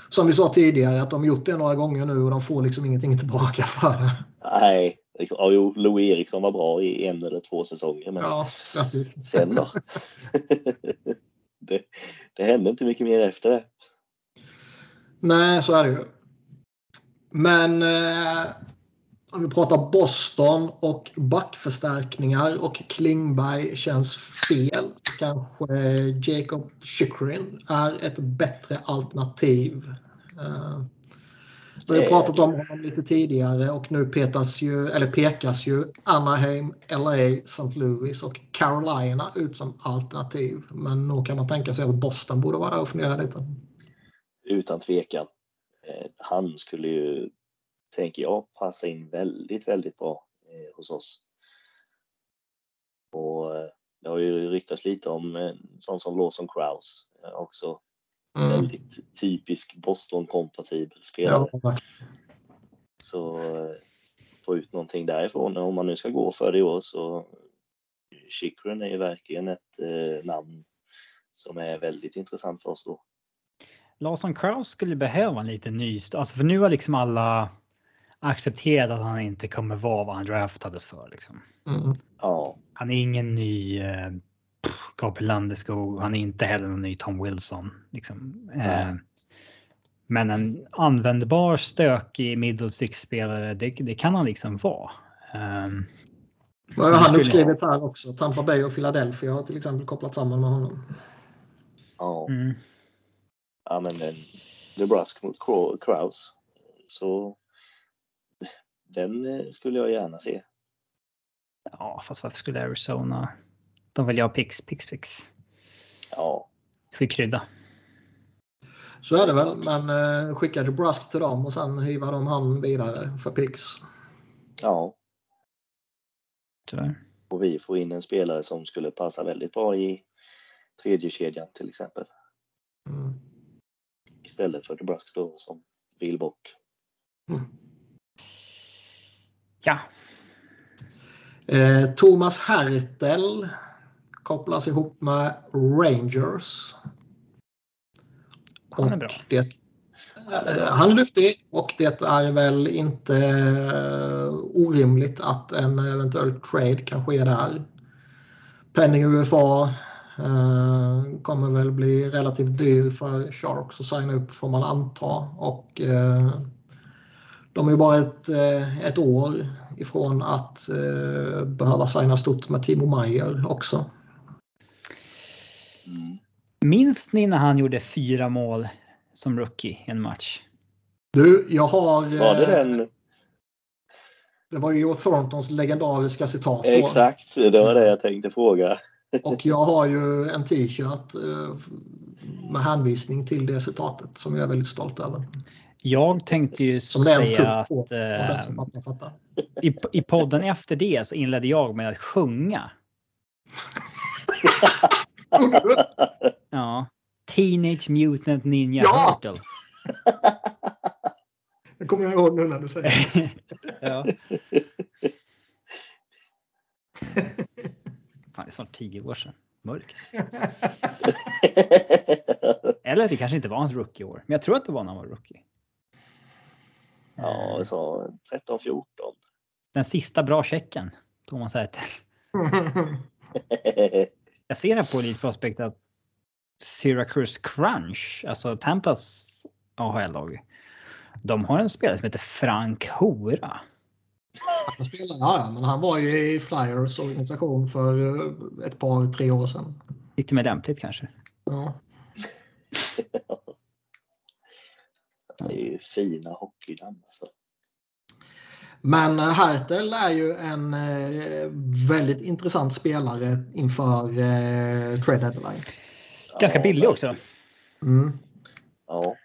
som vi sa tidigare att de gjort det några gånger nu och de får liksom ingenting tillbaka för det. Nej, liksom, ja, jo, Louis Eriksson var bra i en eller två säsonger. Men Ja, sen då? det, det hände inte mycket mer efter det. Nej, så är det ju. Men eh, om vi pratar Boston och backförstärkningar och Klingberg känns fel. Kanske Jacob Chychrun är ett bättre alternativ. Eh, vi har Det- pratat om honom lite tidigare och nu petas ju, eller pekas ju Anaheim, LA, St. Louis och Carolina ut som alternativ. Men nog kan man tänka sig att Boston borde vara där och fundera lite. Utan tvekan. Eh, han skulle ju, tänker jag, passa in väldigt, väldigt bra eh, hos oss. Och eh, det har ju ryktats lite om en sån som Lawson Krause eh, också. Mm. Väldigt typisk Boston-kompatibel spelare. Ja. Så få ut någonting därifrån. Om man nu ska gå för det i år så Chikrin är ju verkligen ett namn som är väldigt intressant för oss då. Lawson Kraus skulle behöva en liten ny st- Alltså för nu har liksom alla accepterat att han inte kommer vara vad han draftades för. Liksom. Mm. Ja, Han är ingen ny eh, Gabriel Landeskog. Han är inte heller någon ny Tom Wilson. Liksom. Eh, men en användbar stökig middle six-spelare, det, det kan han liksom vara. Um, Vad har han uppskrivit här också? Tampa Bay och Philadelphia har till exempel kopplat samman med honom. ja. Mm. Ja men en Nebraska mot Kraus. Så den eh, skulle jag gärna se. Ja, fast varför skulle Arizona? De vill ju ha pix, pix, pix. Ja, Får vi krydda. Så är det väl, men eh, skickade Brusk till dem och sen hivar de han vidare för Pix. ja. Tyvärr. Och vi får in en spelare som skulle passa väldigt bra i tredje kedjan till exempel. Mm. Istället för Nebraska då som vill bort. Mm. Ja, Eh, Thomas Hertel kopplas ihop med Rangers. han är Och bra. Det, eh, han är duktig och det är väl inte eh, orimligt att en eventuell trade kan ske där. Penning UFA eh, kommer väl bli relativt dyr för Sharks att signa upp får man anta. Och eh, de är bara ett, eh, ett år ifrån att eh, behöva signa stort med Timo Meyer också. Minns ni när han gjorde fyra mål som rookie i en match? Du, jag har... Var det den? Det var ju Joe Thorntons legendariska citat. Då. Exakt, det var det jag tänkte fråga. Och jag har ju en t-shirt eh, med hänvisning till det citatet som jag är väldigt stolt över. Jag tänkte ju Som säga att på. Eh, fattar fattar. i, i podden efter det så inledde jag med att sjunga. Ja. Teenage Mutant Ninja Ja! Turtle. Det kommer jag ihåg nu när du säger det. ja. Fan, det är snart tio år sedan. Mörkt. Eller det kanske inte var hans rookie-år. Men jag tror att det var när han var rookie. ja, jag sa 13-14. Den sista bra checken. Thomas Hertel. Jag ser här på Elite Prospect att Syracuse Crunch, alltså Tampas AHL-lag, de har en spelare som heter Frank Hora. Han spelar, ja, ja, men han var ju i Flyers organisation för eh, ett par, tre år sedan. Lite mer lämpligt kanske. Ja. Det är ju fina hockeynamn alltså. Men eh, Hertel är ju en eh, väldigt intressant spelare inför eh, trade deadline. Ganska billig också. Mm. Ja,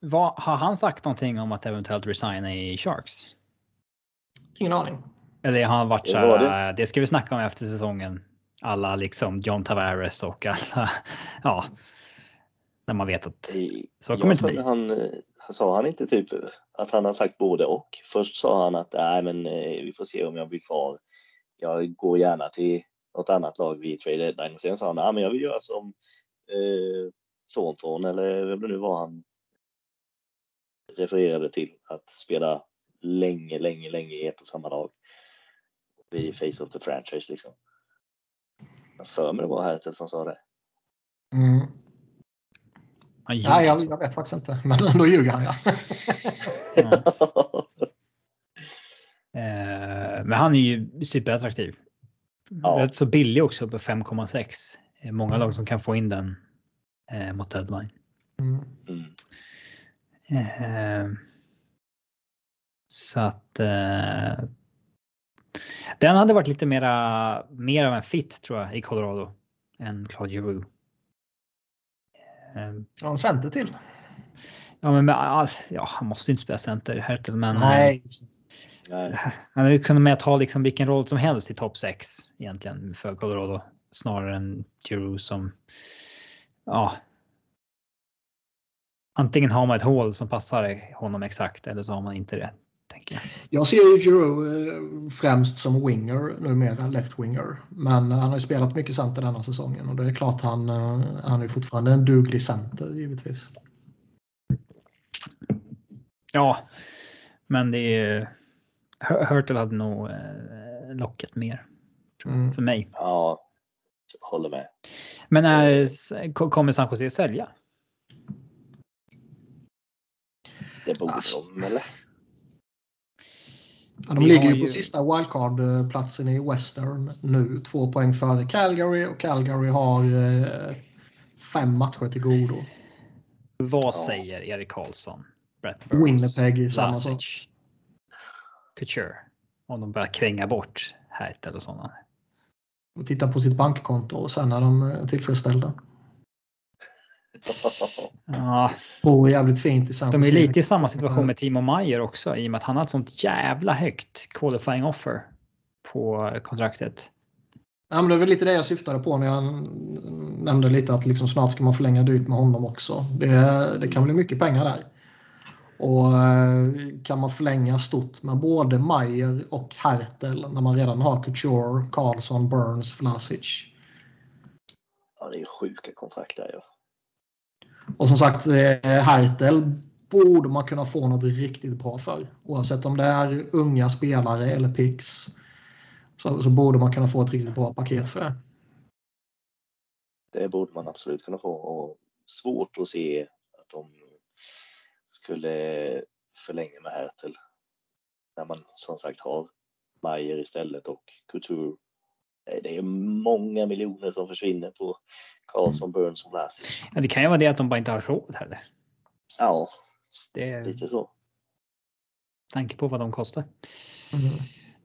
Vad, har han sagt någonting om att eventuellt resigna i Sharks? Ingen aning. Eller har han varit så här, det. det ska vi snacka om efter säsongen. Alla liksom John Tavares och alla, ja. När man vet att så kommer det inte bli. Han, eh, sa han inte typ att han har sagt både och. Först sa han att nej, men eh, vi får se om jag blir kvar. Jag går gärna till något annat lag vid trade deadline. Och sen sa han nej, men jag vill göra som eh, Thornton eller vem det nu var han refererade till. Att spela länge, länge, länge i ett och samma lag. Bli face of the franchise liksom. Jag för mig det var Hertel som sa det. Mm. Nej, jag, alltså. jag vet faktiskt inte. Men då ljuger han ja. Ja. Eh, Men han är ju superattraktiv. Ja. Rätt så billig också på 5,6. Det är Många lag som kan få in den eh, mot deadline. Mm. Mm. Eh, Så att eh, den hade varit lite mera, mer av en fit tror jag i Colorado än Claude Giroux. Eh, Ja, en center till. Ja, men med, ja, han måste ju inte spela center, Hertel, men eh, Nej. Nej. han hade kunnat med ta liksom vilken roll som helst i topp 6 egentligen för Colorado snarare än Giroux som ja. Antingen har man ett hål som passar honom exakt eller så har man inte det. Tänker jag. Jag ser ju Giroud eh, främst som winger numera, left winger. Men han har ju spelat mycket center denna säsongen och det är klart han, eh, han är fortfarande en duglig center givetvis. Ja, men det är Hur- Hurtle hade nog eh, locket mer Mm. för mig. Ja, håller med. Men är, kommer San Jose sälja? Det borde Alltså. de, eller? Ja, de Vi ligger ju på sista wildcard-platsen i Western nu. Två poäng före Calgary och Calgary har eh, fem matcher till godo. Vad Ja. säger Erik Karlsson? Brett Burns, Winnipeg, samma sak. Couture. Om de börjar kränga bort Hertel och sådana. Och titta på sitt bankkonto och sen är de eh, tillfredsställda. Ja, Bor jävligt fint i de är lite i samma situation med Timo Meyer också i och med att han har ett sånt jävla högt qualifying offer på kontraktet. Ja, men det är väl lite det jag syftade på när jag nämnde lite att liksom snart ska man förlänga dyrt med honom också. Det, det kan bli mycket pengar där. Och eh, kan man förlänga stort med både Mayer och Hertel när man redan har Couture, Karlsson, Burns, Vlasic. Ja, det är sjuka kontrakt där ja. Och som sagt, eh, Hertel borde man kunna få något riktigt bra för. Oavsett om det är unga spelare eller picks. Så, så borde man kunna få ett riktigt bra paket för det. Det borde man absolut kunna få. Och svårt att se att de skulle förlänga med Hertel. När man som sagt har Mayer istället och Couture. Det- Det är många miljoner som försvinner på Karlsson, Burns och Vlasic. Ja, det kan ju vara det att de bara inte har råd heller. Ja, Det är lite så. tanke på vad de kostar. Mm.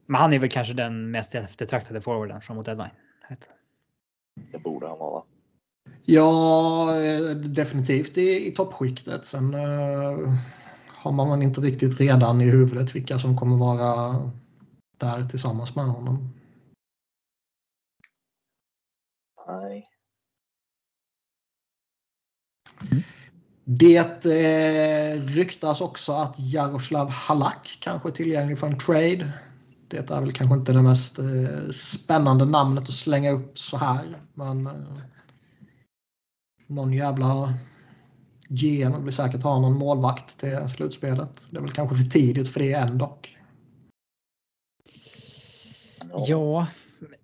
Men han är väl kanske den mest eftertraktade forwarden framåt deadline. Det borde han vara. Ja, eh, definitivt i, i toppskiktet. Sen eh, har man inte riktigt redan i huvudet vilka som kommer vara där tillsammans med honom. Nej. Det eh, ryktas också att Jaroslav Halak kanske är tillgänglig för en trade. Det är väl kanske inte det mest eh, spännande namnet att slänga upp så här. Men eh, någon jävla GM vill säkert ha någon målvakt till slutspelet. Det är väl kanske för tidigt för det än dock. Ja,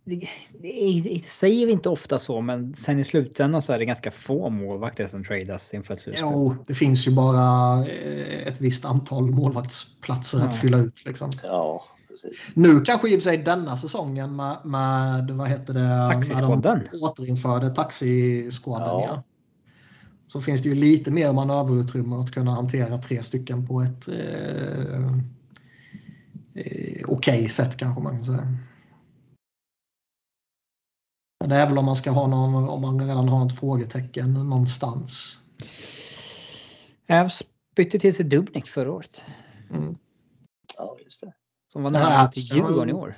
det, det, det säger vi inte ofta så, men sen i slutändan så är det ganska få målvakter som tradas inför ett slutspel. Jo, det finns ju bara eh, ett visst antal målvaktsplatser att Ja. fylla ut. Liksom. Ja, precis. Nu kanske i och för sig denna säsongen med, med vad heter det? Taxiskåden. När de återinförde taxiskåden. Ja. Ja. Så finns det ju lite mer manöverutrymme att kunna hantera tre stycken på ett, eh, eh, okej sätt kanske man kan säga. Men det är väl om man ska ha någon, om man redan har något frågetecken någonstans. Avs bytte till sig Dubnik förra året. Mm. Ja, just det. Som var Ja, nära till ska man- Djurgården i år.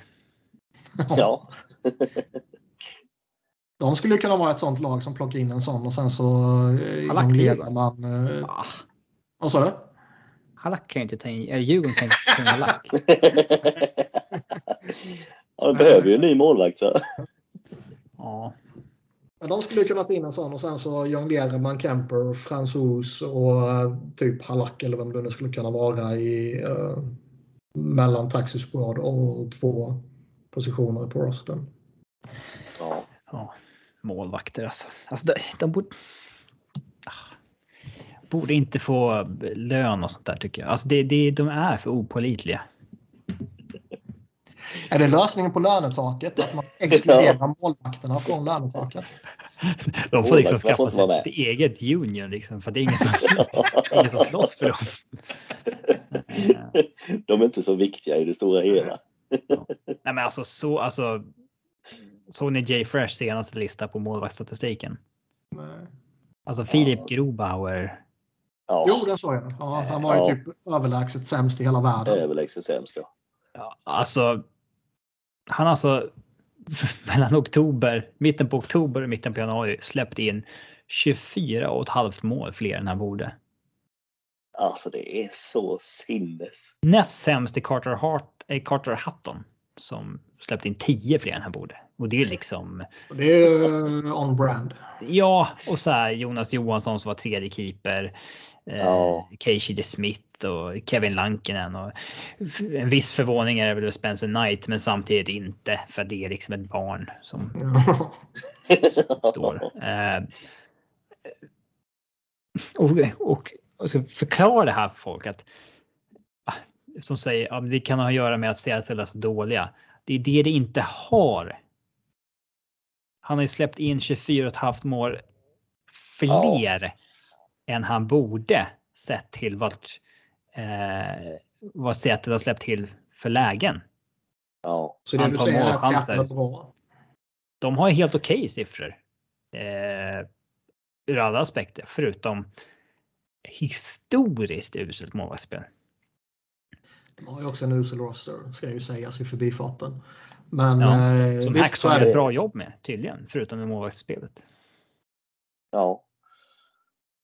Ja, De skulle kunna vara ett sånt lag som plockar in en sån och sen så eh, Halak jonglerar man. Eh, Ah, vad sa du? Halak kan ju inte ta in, eller Djurgården kan inte ta in Halak. ja, de behöver ju en ny målvakt. Så. Ja, Ja, de skulle kunna ta in en sån och sen så jonglerar man Kemper, Fransos och eh, typ Halak eller vem det nu skulle kunna vara i eh, mellan Taxi Squad och två positioner på rosten. Ja. ja. Målvakter alltså. alltså de, de borde... Ah. Borde inte få lön och sånt där tycker jag. Alltså det, det, de är för opålitliga. Är det lösningen på lönetaket? Att man exkluderar målvakterna från lönetaket? De får liksom skaffa inte sig sitt eget union liksom för att det är ingen som, ingen som slåss för dem. De är inte så viktiga i det stora hela. Nej men alltså så alltså. Såg ni Jay Fresh senaste lista på målvaktsstatistiken? Nej. Alltså Filip Grobauer. Ja, Jo, det såg jag. Ja, han var ju Ja. typ överlägset sämst i hela det är världen. överlägset sämst. Ja. Ja, alltså. Han alltså mellan oktober, mitten på oktober och mitten på januari släppt in 24 och ett halvt mål fler än han borde. Alltså det är så sinnes. Näst sämst är Carter, Hart, eh, Carter Hutton som släppt in 10 fler än han borde. Och det är liksom Och Det är ju on brand. Ja, och så här Jonas Johansson som var tredje keeper. Eh, Ja. Casey DeSmith och Kevin Lankinen. Och en viss förvåning är det väl Spencer Knight, men samtidigt inte. För det är liksom ett barn som står. Eh, och, och, och ska förklara det här för folk att ah, som säger att det kan ha att göra med att Seattle är så dåliga. Det är det det inte har. Han har ju släppt in 24,5 mål fler än han borde sett till vart eh, vad Seattle har släppt till för lägen. Ja, Så det du Antal säger är att målchanser. Seattle är bra. De har ju helt okej siffror. Eh, ur alla aspekter förutom historiskt uselt målvaktsspel. De har ju också en usel roster, ska ju sägas i förbifarten. Men Ja, eh, Som visst Hacks så har är ett bra jobb med tydligen, förutom med målvaktsspelet. ja.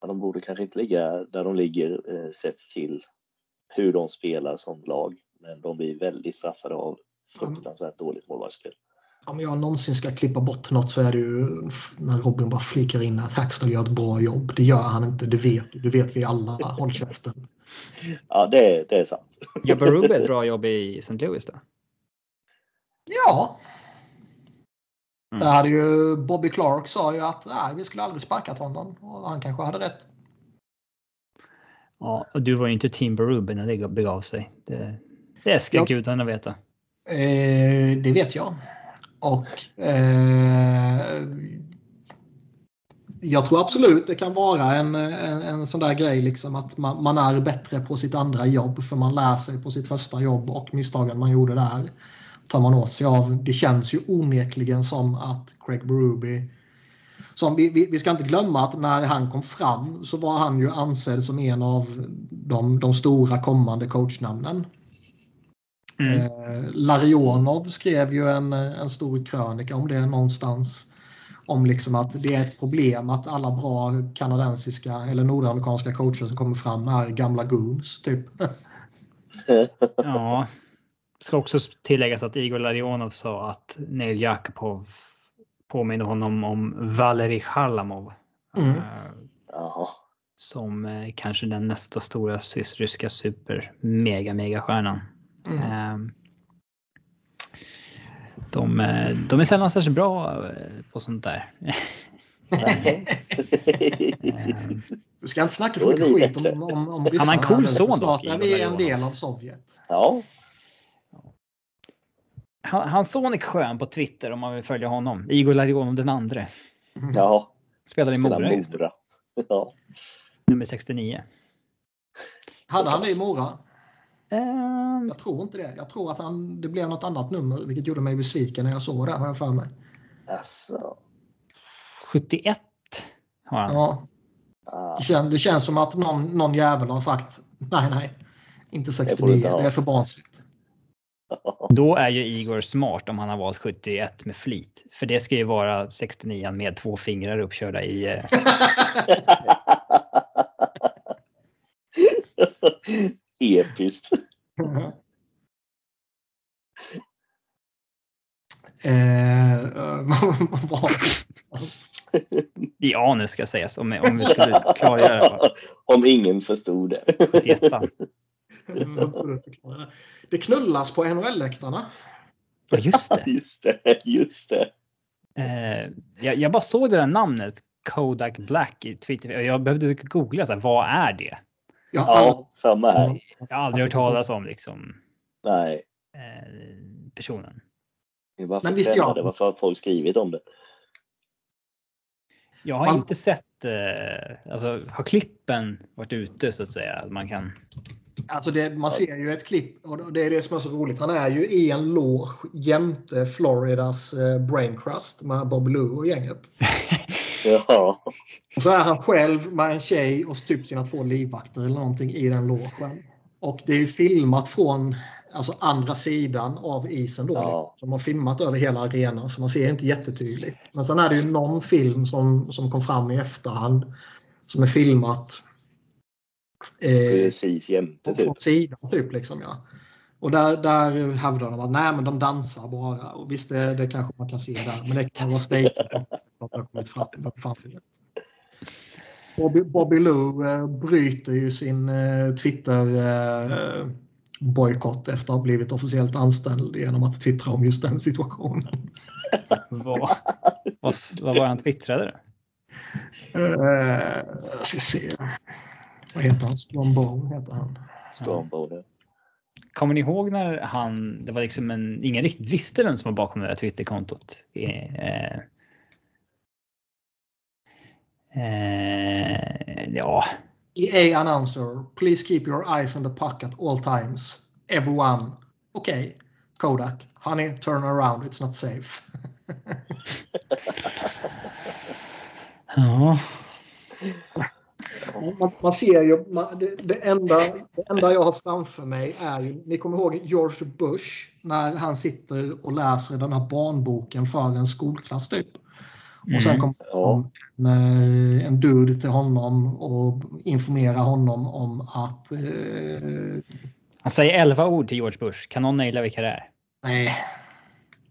Men de borde kanske inte ligga där de ligger eh, sett till hur de spelar som lag. Men de blir väldigt straffade av fruktansvärt dåligt målvaktsspel. Om jag någonsin ska klippa bort något så är det ju när Robin bara flikar in att Hackstall gör ett bra jobb. Det gör han inte, det vet du. Det vet vi alla. Håll käften. Ja, det, det är sant. Gör Berube ett bra jobb i St. Louis då? Ja. Mm. Det hade ju Bobby Clark sa ju att nej, vi skulle aldrig sparkat honom. Och han kanske hade rätt. Ja, och du var ju inte team Berube när det begav sig. Det, det ska Ja. gudarna veta. Eh, det vet jag. Och eh, jag tror absolut det kan vara en, en, en sån där grej liksom att man, man är bättre på sitt andra jobb för man lär sig på sitt första jobb och misstagen man gjorde där tar man åt sig av. Det känns ju onekligen som att Craig Berube som vi, vi, vi ska inte glömma att när han kom fram så var han ju ansedd som en av de, de stora kommande coachnamnen. Mm. Eh, Larionov skrev ju en, en stor krönika om det någonstans. Om liksom att det är ett problem att alla bra kanadensiska eller nordamerikanska coacher som kommer fram är gamla goons. Typ. Ja. Ska också tilläggas att Igor Larionov sa att Neil Jakubov påminner honom om Valerij Charlamov. Mm. Jaha. Som eh, kanske den nästa stora ryska super mega mega stjärnan. Mm. Eh, De, eh, de är sällan särskilt bra på sånt där. Nej. Eh, Du ska inte snacka för är mycket vi skit om, om, om Han har en cool son dock, är vi en Larionov. del av Sovjet. Ja, Han, hans son är skön på Twitter om man vill följa honom. Igor Larionov den andre. ja. Spelar i Mora, Mora. Ja. nummer 69. Hade han det i Mora? Ehm, Jag tror inte det. Jag tror att han, det blev något annat nummer, vilket gjorde mig besviken när jag såg det, har jag för mig. Alltså, 71 har han. Ja, ah, det, känns, det känns som att någon, någon jävel har sagt nej, nej, inte får du 69, inte ha. det är för barnsligt. Då är ju Igor smart om han har valt 71 med flit. För det ska ju vara 69 med två fingrar uppkörda i... eh, Episkt. eh? I anus ska sägas om, om vi skulle klargöra. Om ingen förstod det. 71 Jag tror jag förklarar det. Knullas på NHL-läktarna. Ja, just det. Just det, just det. Eh, jag, jag bara såg det där namnet Kodak Black i Twitter. Jag behövde googla så här, vad är det? Aldrig- Ja, samma här. Jag har aldrig hört talas om liksom Nej, eh, personen. det var Men visst, ja. varför har folk skrivit om det. Jag har Man- inte sett, eh, alltså har klippen varit ute så att säga? Att Man kan... Alltså det, man ser ju ett klipp och det är det som är så roligt. Han är ju i en loge jämte Floridas eh, Brain Crust med Bobby Lou och gänget. Ja, Och så är han själv med en tjej och typ sina två livvakter eller någonting i den logen. Och det är ju filmat från alltså andra sidan av isen då. Ja. Liksom, som har filmat över hela arenan så man ser inte jättetydligt. Men sen är det ju någon film som, som kom fram i efterhand som är filmat eh, precis jämte typ. från sidan typ. Liksom, ja. Och där, där hävdar de att nej men de dansar bara. Och visst det, det kanske man kan se där. Men det kan vara staged. att det har kommit fram, vad fan vet. Bobby, Bobby Lou eh, bryter ju sin eh, Twitter eh, bojkott efter att ha blivit officiellt anställd genom att twittra om just den situationen. Vad, vad, vad var han twittrade? Eh, jag ska se. Vad heter han? Strombo heter han. Strombo. Kommer ni ihåg när han, det var liksom en, ingen riktigt visste vem som var bakom det där Twitterkontot? Eh, eh, ja, EA announcer, please keep your eyes on the puck at all times. Everyone. Okay. Kodak. Honey, turn around. It's not safe. ja, Man, man ser ju, man, det, det, enda, det enda jag har framför mig är ju, ni kommer ihåg George Bush när han sitter och läser den här barnboken för en skolklass typ. Och sen Mm. kommer Ja, en, en dude till honom och informerar honom om att eh, han säger 11 ord till George Bush. Kan någon naila vilka det är? nej,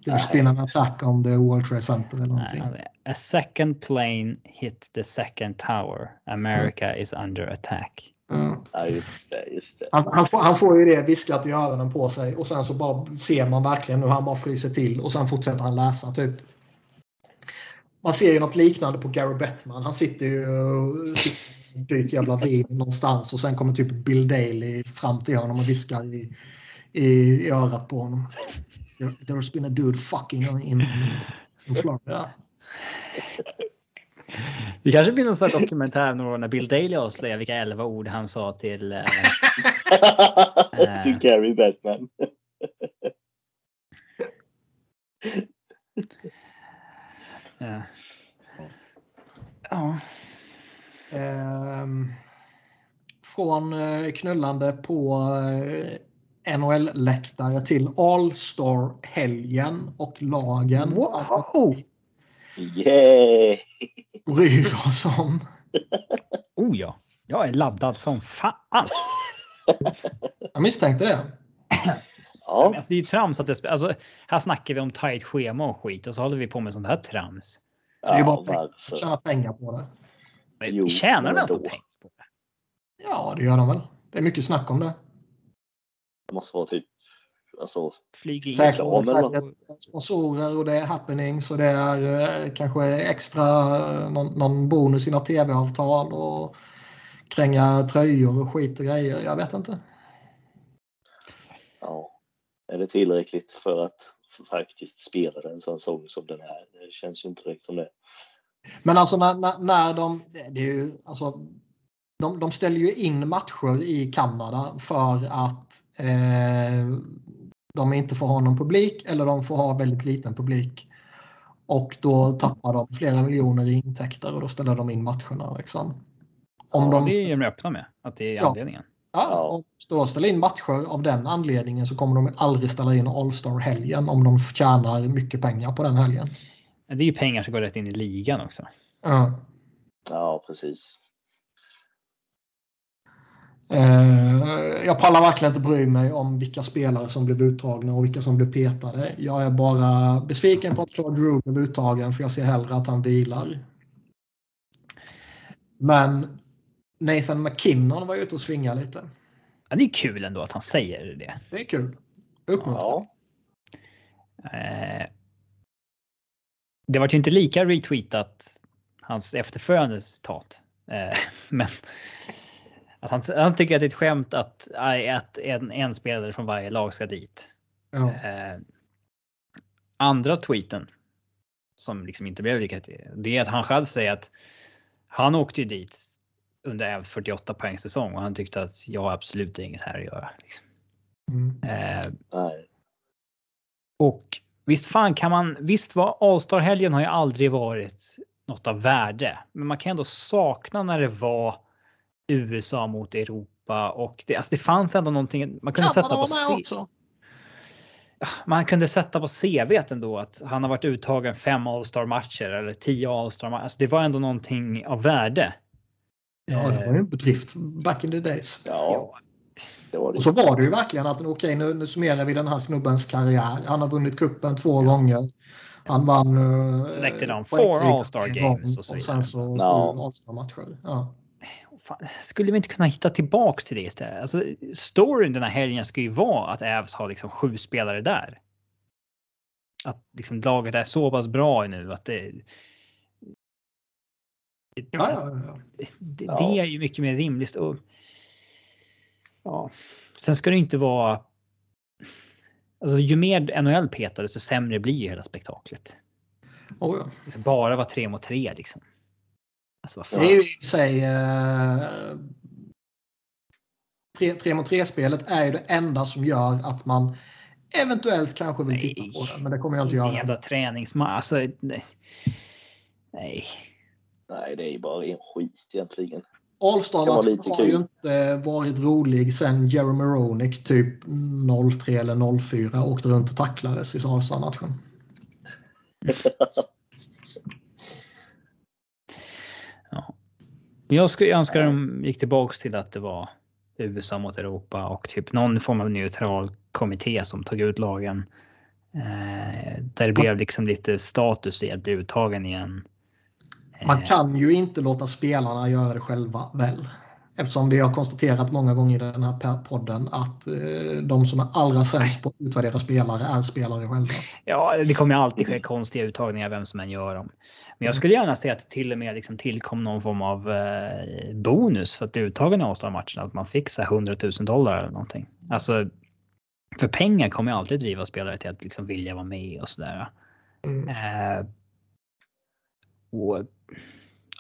there's been an attack on the World Trade Center eller någonting. Nej, A second plane hit the second tower. America is under attack. Mm. ja, just det, just det. Han, han, får, han får ju det viskat i öronen på sig och sen så bara ser man verkligen hur han bara fryser till och sen fortsätter han läsa typ. Man ser ju något liknande på Gary Bettman. Han sitter ju i ett dyrt jävla vin någonstans och sen kommer typ Bill Daley fram till honom och viskar i, i, i örat på honom. There, there's been a dude fucking in, in Florida. Det kanske blir någon sån här dokumentär någon när Bill Daley avslöjar vilka 11 ord han sa till... Eh, Till Gary Batman. Ja. ja. Ehm, från eh, knullande på eh, NHL-läktare till All-Star-helgen och lagen Wow! Yay! bryr oss om. Oh ja, jag är laddad som fan. Jag misstänkte det. Men Ja, Alltså, det är ju trams att det alltså, Här snackar vi om tajt schema och skit och så håller vi på med sånt här trams. Det är ju ja bara varför? tjäna pengar på det. Men Jo, Tjänar men de ens pengar på det? Ja, det gör de väl. Det är mycket snack om det. Det måste vara typ... Alltså, Flyger in. Säkert, reklam sponsorer och det är happenings och det är eh, kanske extra eh, någon, någon bonus i något tv-avtal och kränga tröjor och skit och grejer. Jag vet inte. ja. Är det tillräckligt för att faktiskt spela en sån sång som den här? Det känns ju inte direkt som det. Men alltså när, när, när de... Det är ju, alltså, de, de ställer ju in matcher i Kanada för att eh, de inte får ha någon publik eller de får ha väldigt liten publik. Och då tappar de flera miljoner i intäkter och då ställer de in matcherna. Liksom. Om Ja, de, det är de öppna med, att det är Ja. Ja, om de då ställer in matcher av den anledningen så kommer de aldrig ställa in All-Star-helgen om de tjänar mycket pengar på den helgen. Det är ju pengar som går rätt in i ligan också. Ja. Ja, precis. Eh, jag pallar verkligen inte bry mig om vilka spelare som blev uttagna och vilka som blev petade. Jag är bara besviken på att Claude Drew blev uttagen för jag ser hellre att han vilar. Men Nathan McKinnon var ute och svingade lite. Ja, det är kul ändå att han säger det. Det är kul. Uppmuntrande. Ja, Eh, det var ju inte lika retweetat hans efterföljande citat. Eh, men att han, han tycker att det är ett skämt att, att en, en spelare från varje lag ska dit. Ja. Eh, andra tweeten som liksom inte blev lika det är att han själv säger att han åkte ju dit under Ävs 48 poäng säsong och han tyckte att jag har absolut inget här att göra. Liksom. Mm. Eh, och visst fan kan man, visst var All-star-helgen har ju aldrig varit något av värde, men man kan ändå sakna när det var USA mot Europa och det, alltså det fanns ändå någonting man kunde sätta Kanada på var med C- också. man kunde sätta på CV ändå att han har varit uttagen fem All-star matcher eller tio All-star matcher. Alltså det var ändå någonting av värde. Ja, det var ju en bedrift back in the days. Ja, det var det. Och så var det ju verkligen att okej, nu, nu summerar vi den här snubbens karriär. Han har vunnit kuppen två gånger. Han vann... eh, Så räckte de four All-Star games och så Och sen vidare. så Ja. sju All-Star-matcher. Ja. Fan, skulle vi inte kunna hitta tillbaks till det istället? Alltså, storyn den här helgen ska ju vara att Ävs har liksom sju spelare där. Att liksom laget är så pass bra nu att det. Alltså, det, det är ju mycket mer rimligt. Och, ja. Sen ska det inte vara. Alltså, ju mer NHL petade så sämre blir ju hela spektaklet. Oh, ja. Det ska bara vara tre mot tre liksom. Alltså. Det är ju i sig... Eh, tre, tre mot tre spelet är ju det enda som gör att man eventuellt kanske vill titta Nej. på det. Men det kommer jag Inte göra. jävla träningsmatch. Alltså, nej. nej. Nej, det är ju bara en skit egentligen. All-Star-matchen har kul. ju inte varit rolig sen Jeremy Roenick typ 03 eller 04 åkte runt och tacklades i. Ja. Men Jag skulle önska att de gick tillbaks till att det var USA mot Europa och typ någon form av neutral kommitté som tog ut lagen. Eh, där det blev liksom lite status i att bli uttagen igen. Man kan ju inte låta spelarna göra det själva väl. Eftersom vi har konstaterat många gånger i den här podden att eh, de som är allra sämst på att utvärdera spelare är spelare själva. Ja, det kommer alltid ske konstiga uttagningar vem som än gör dem. Men jag skulle gärna se att det till och med liksom tillkom någon form av eh, bonus för att bli uttagen i All-Star-matchen. Att man fick så här 100 000 dollar eller någonting. Alltså, för pengar kommer alltid driva spelare till att liksom vilja vara med och sådär. Mm. Eh, och,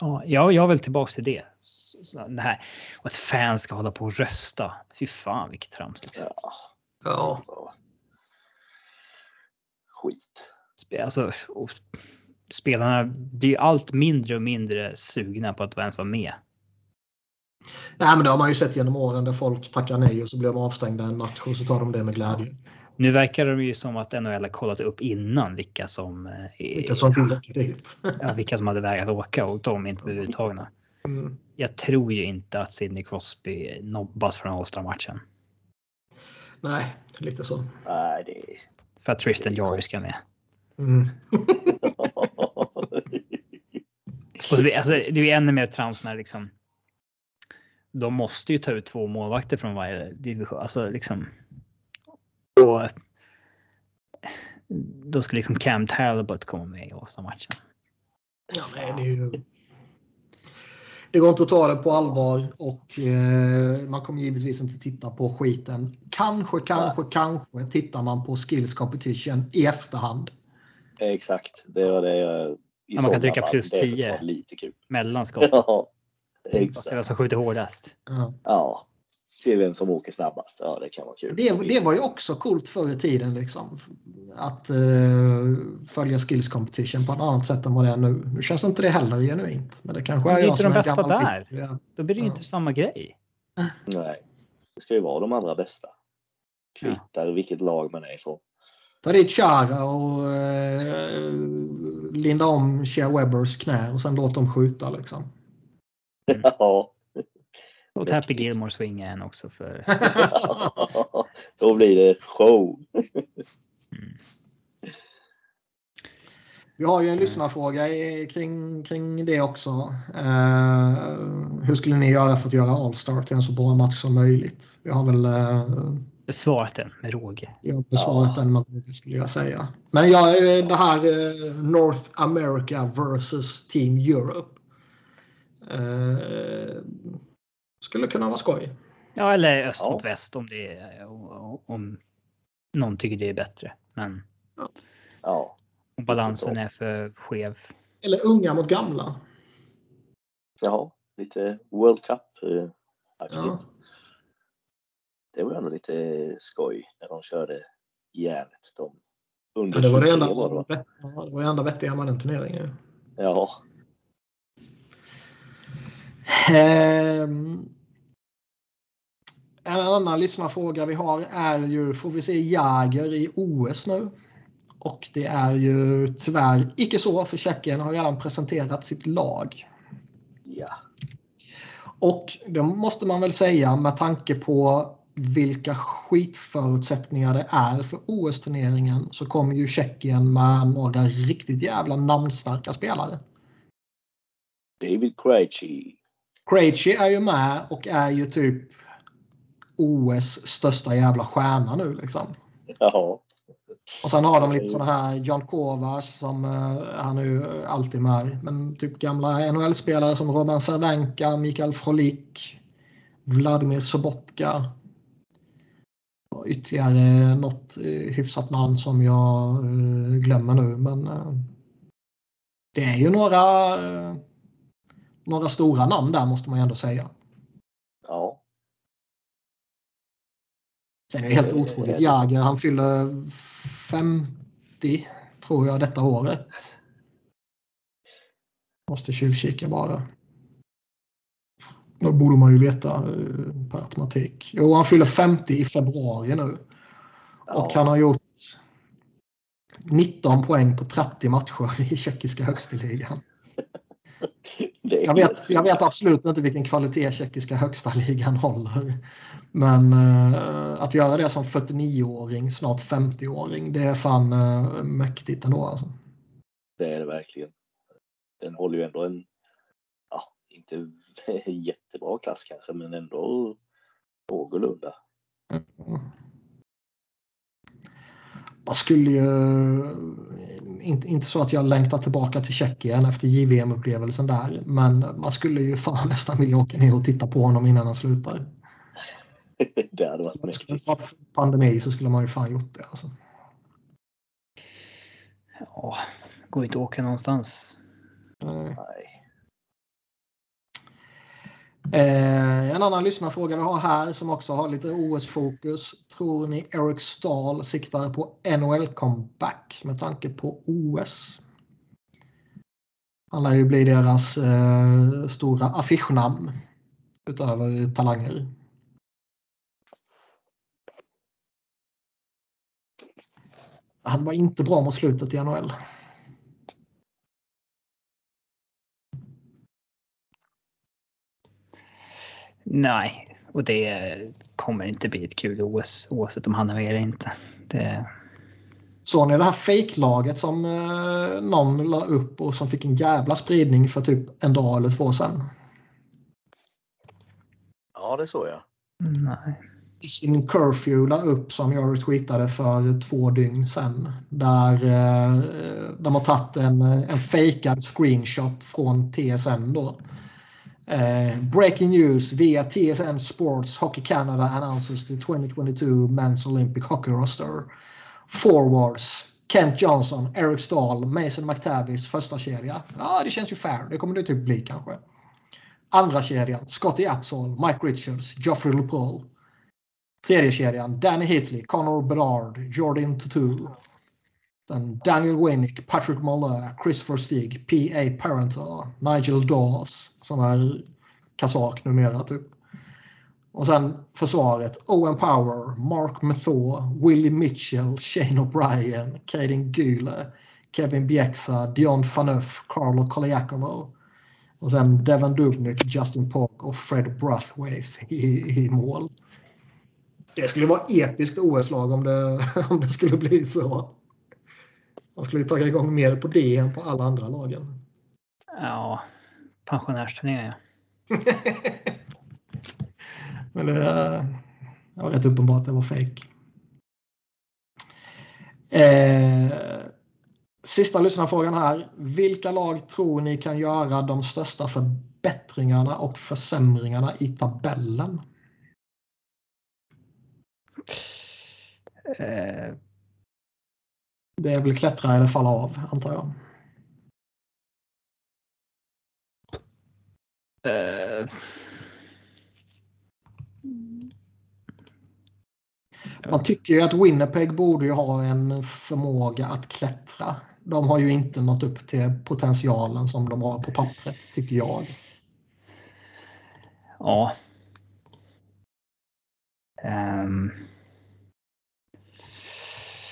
ja, jag, jag vill tillbaks till det. Så, så, det här. Och att fans ska hålla på och rösta. Fy fan vilket trams. Liksom. Ja, Ja. Skit. Alltså, och spelarna blir allt mindre och mindre sugna på att ens vara med. Nej, men det har man ju sett genom åren där folk tackar nej och så blir de avstängda en match och så tar de det med glädje. Nu verkar det ju som att NHL har kollat upp innan vilka som, eh, Vilka som vill åka dit. ja, vilka som hade vägrat åka och de inte blev uttagna. Mm. Jag tror ju inte att Sidney Crosby nobbas från All-Star-matchen. Nej, lite så. Nej, det. För att Tristan Jarry ska med. Mm. Och så, blir- alltså, det är ju ännu mer trams när liksom. De måste ju ta ut två målvakter från varje division. Alltså liksom. Och. Då ska liksom Cam Talbot komma med i All-Star-matchen. Ja, nej, det, är ju... det går inte att ta det på allvar och eh, man kommer givetvis inte titta på skiten. Kanske, kanske, kanske tittar man på Skills Competition i efterhand. Exakt, det var det jag... Ja, man kan trycka plus det är 10. såklart Lite kul. Mellanskott. Ja, Och se vem Exakt. som skjuter hårdast. Ja. Ja. Se vem som åker snabbast. Ja, det kan vara kul. Det, det var ju också coolt förr i tiden. Liksom, att eh, följa skills competition på ett annat sätt än vad det är nu. Nu känns inte det heller genuint. Men det kanske är det är jag inte som de är bästa där. Ja. Då blir det ju Ja. inte samma grej. Nej. Det ska ju vara de allra bästa. Kvittar vilket lag man är ifrån. Ta dit Chara och eh, linda om Shea Webbers knä och sen låt dem skjuta. Liksom. Ja. Och Happy Gilmore swinga en också för... Då blir det show. Vi har ju en lyssnarfråga kring, kring det också. Eh, hur skulle ni göra för att göra All-Star till en så bra match som möjligt? Vi har väl eh, Besvarat den med råge. jag besvarat Ja. den med det skulle jag säga. Men jag, eh, det här eh, North America versus Team Europe. Skulle kunna vara skoj. Ja, eller öst Ja. mot väst om det är, om någon tycker det är bättre. Men Ja. om balansen är för skev. Eller unga mot gamla. Jaha. Lite World Cup. eh. Ja. Det var ändå lite skoj när de körde järnet. De under Ja, det var det 23 enda, var det, va? ja, det var det enda vettiga med den turneringen. Ja. Ehm, en annan lyssnarfråga vi har är ju, får vi se Jäger i OS nu? Och det är ju tyvärr icke så för Tjeckien har redan presenterat sitt lag. Ja. Och det måste man väl säga med tanke på vilka skitförutsättningar det är för OS-turneringen så kommer ju Tjeckien med några riktigt jävla namnstarka spelare. David Krejci. Krejci är ju med och är ju typ OS största jävla stjärna nu liksom. Ja. Och sen har de lite sådana här John Kovacs som uh, han är ju alltid med. Men typ gamla NHL-spelare som Roman Cervenka, Mikael Frolik, Vladimir Sobotka. Och ytterligare något uh, hyfsat namn som jag uh, glömmer nu. Men det är ju några, några stora namn där måste man ju ändå säga. Ja. Sen är det helt otroligt. Jäger han fyller 50 tror jag detta året. Måste tjuvkika bara. Då borde man ju veta eh, per automatik. Jo, han fyller 50 i februari nu. Och ja. han har gjort 19 poäng på 30 matcher i tjeckiska högsteligan. Jag vet, jag vet absolut inte vilken kvalitet tjeckiska högsta ligan håller. Men eh, att göra det som 49-åring, snart 50-åring, det är fan eh, mäktigt ändå. Alltså. Det är det verkligen. Den håller ju ändå en, ja, inte jättebra klass kanske, men ändå någorlunda. Man skulle ju, inte, inte så att jag längtar tillbaka till Tjeckien efter JVM-upplevelsen där, men man skulle ju fan nästan vilja åka ner och titta på honom innan han slutar. det hade varit skulle mäktigt. varit pandemi så skulle man ju fan gjort det. Alltså. Ja, går inte att åka någonstans. Eh, Nej. Eh, en annan lyssnarfråga vi har här som också har lite OS-fokus. Tror ni Eric Stahl siktar på NHL-comeback med tanke på OS? Han lär ju bli deras eh, stora affischnamn utöver talanger. Han var inte bra mot slutet i NHL. Nej, och det kommer inte bli ett kul OS oavsett om han är med eller inte. Det, Såg ni det här fejklaget som eh, någon la upp och som fick en jävla spridning för typ en dag eller två sedan? Ja, det såg jag. nej. Sin Curfew la upp som jag retweetade för två dygn sedan. Där eh, de har tagit en, en fejkad screenshot från TSN då. Uh, breaking news via TSN Sports Hockey Canada announces the 2022 Men's Olympic Hockey roster. Forwards Kent Johnson, Eric Stahl, Mason McTavish första kedja. Ja, det känns ju fair. Det kommer det typ bli kanske. Andra kedjan Scotty Apsall, Mike Richards, Geoffrey LePaul. Tredje kedjan Danny Hitley, Connor Bedard, Jordan Tattoo. Den Daniel Winnick, Patrick Moller, Chris Forstig, P.A. Parentor, Nigel Dawes som är kazak numera typ. Och sen försvaret Owen Power, Mark Mathor, Willie Mitchell, Shane O'Brien, Kaden Gyle, Kevin Bieksa, Dion Faneuf, Carlo Koliakovo. Och sen Devon Dubnyk, Justin Park och Fred Brathwaite i, i mål. Det skulle vara episkt OS-lag om det, om det skulle bli så. Man skulle ta igång mer på det än på alla andra lagen. Ja, pensionärsturneringar. Men det, det var rätt uppenbart att det var fake. Eh, sista lyssnarfrågan här. Vilka lag tror ni kan göra de största förbättringarna och försämringarna i tabellen? Eh, Det är väl klättra eller falla av, antar jag. eh, Man tycker ju att Winnipeg borde ju ha en förmåga att klättra. De har ju inte nått upp till potentialen som de har på pappret, tycker jag. ja. Ehm,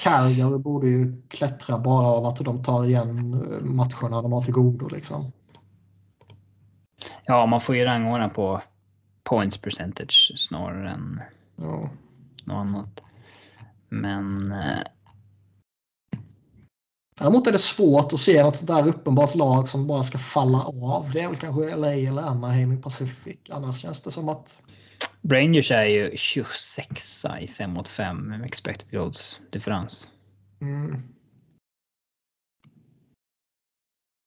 Calgary borde ju klättra bara av att de tar igen matcherna de har till godo. Liksom. ja, man får ju rangordna på points percentage snarare än Ja. något annat. Men eh, Däremot är det svårt att se något sånt där uppenbart lag som bara ska falla av. Det är väl kanske LA eller Anaheim i Pacific. Annars känns det som att Rangers är ju 26 i 5 mot 5 med expected goals differens. mm,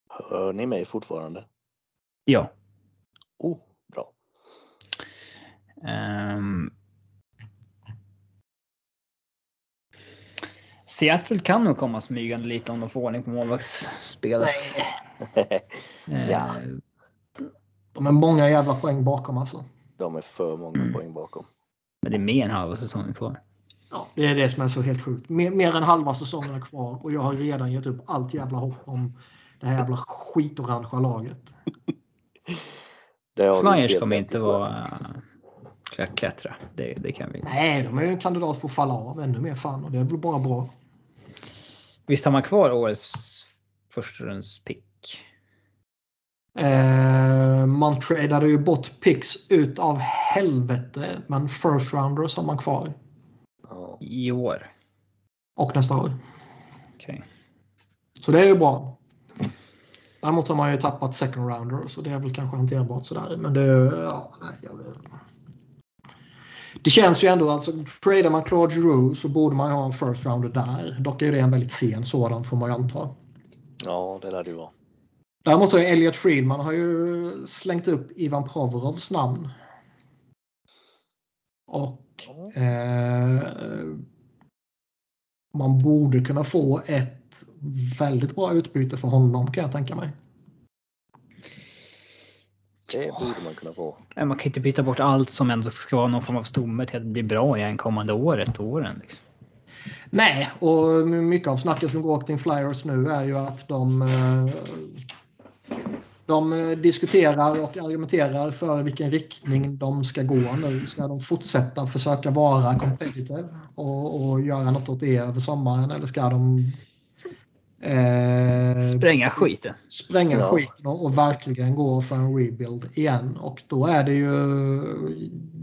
Hör ni mig fortfarande? Ja. Oh, bra. Um, Seattle kan nog komma smygande lite om de får ordning på målvaktsspelet. Ja. de är många jävla poäng bakom alltså. De är för många Mm. poäng bakom. Men det är mer än halva säsongen kvar. Ja, det är det som är så helt sjukt. Mer, mer än halva säsongen är kvar och jag har redan gett upp allt jävla hopp om det här jävla skitorangea laget. Flyers kommer inte vara äh, klättra. Det, det kan vi. Nej, de är ju en kandidat för att falla av ännu mer fan och det är väl bara bra. Visst har man kvar årets förstahundspick? Eh, man tradade ju bort picks ut av helvete men first rounders har man kvar. Ja. I år? Och nästa år. Okej. Så det är ju bra. Däremot har man ju tappat second rounders så det är väl kanske hanterbart sådär. Men det, ja, nej, jag vet. Det känns ju ändå, alltså tradar man Claude Giroux så borde man ju ha en first rounder där. Dock är det en väldigt sen sådan får man ju anta. ja, det lär det ju vara. Däremot har Elliot Friedman har ju slängt upp Ivan Provorovs namn. Och eh, man borde kunna få ett väldigt bra utbyte för honom kan jag tänka mig. Det borde man kunna få. Man kan inte byta bort allt som ändå ska vara någon form av stomme till att bli bra igen kommande året, åren. Liksom. Nej, och mycket av snacket som går kring Flyers nu är ju att de, eh, de eh, diskuterar och argumenterar för vilken riktning de ska gå nu. Ska de fortsätta försöka vara competitive och, och göra något åt det över sommaren eller ska de eh, Spränga skiten. spränga Ja. skiten och, och verkligen gå för en rebuild igen. Och då är det ju,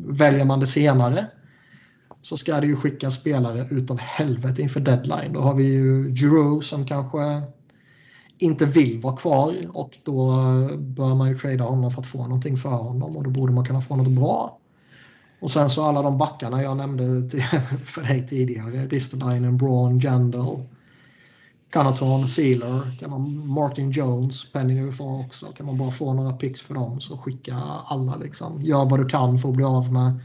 väljer man det senare så ska det ju skicka spelare utav helvete inför deadline. Då har vi ju Giroux som kanske inte vill vara kvar och då bör man ju trada honom för att få någonting för honom och då borde man kunna få något bra. Och sen så alla de backarna jag nämnde till, för dig tidigare, Ristolainen, Braun, Jandal, Canaton, Sealer, kan man, Martin Jones, Penny UFA också. Kan man bara få några picks för dem så skicka alla liksom. Gör vad du kan för att bli av med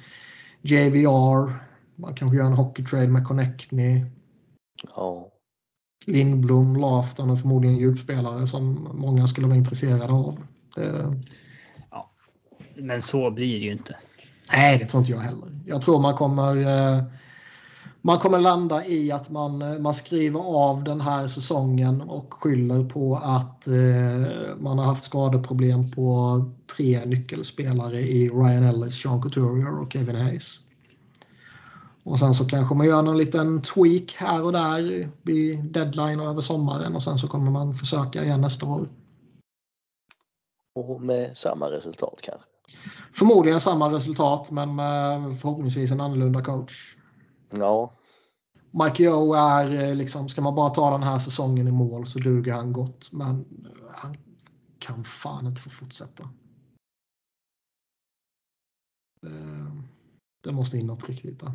JVR. Man kanske gör en hockeytrade med Connectney. Ja. Lindblom, Lafton och förmodligen djupspelare som många skulle vara intresserade av. Det, Men så blir det ju inte. Nej, det tror inte jag heller. Jag tror man kommer, eh, man kommer landa i att man, eh, man skriver av den här säsongen och skyller på att eh, man har haft skadeproblem på tre nyckelspelare i Ryan Ellis, Sean Couturier och Kevin Hayes. Och sen så kanske man gör någon liten tweak här och där vid deadline och över sommaren och sen så kommer man försöka igen nästa år. Och med samma resultat kanske. Förmodligen samma resultat men med förhoppningsvis en annorlunda coach. Ja, Mike Joe är eh, liksom, ska man bara ta den här säsongen i mål så duger han gott. Men han kan fan inte få fortsätta. Eh, Det måste in något riktigt där.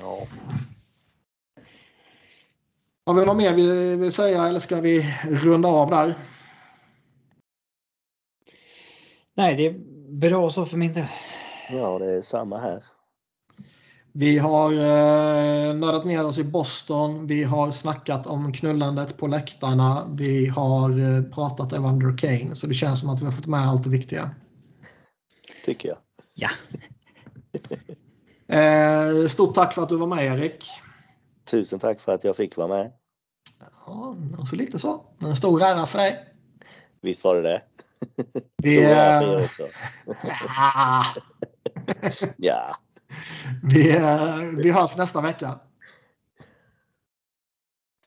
Ja. Har vi något mer vi vill säga eller ska vi runda av där? Nej, det är bra så för min del. ja, det är samma här. Vi har eh, nördat ner oss i Boston. Vi har snackat om knullandet på läktarna. Vi har eh, pratat Evander Kane. Så det känns som att vi har fått med allt det viktiga. Tycker jag. Ja, Eh, stort tack för att du var med Erik. Tusen tack för att jag fick vara med. Ja, så lite så. En stor ära för dig. Visst var det det? Vi, Stor ära för er också. Ja, vi, vi hörs nästa vecka.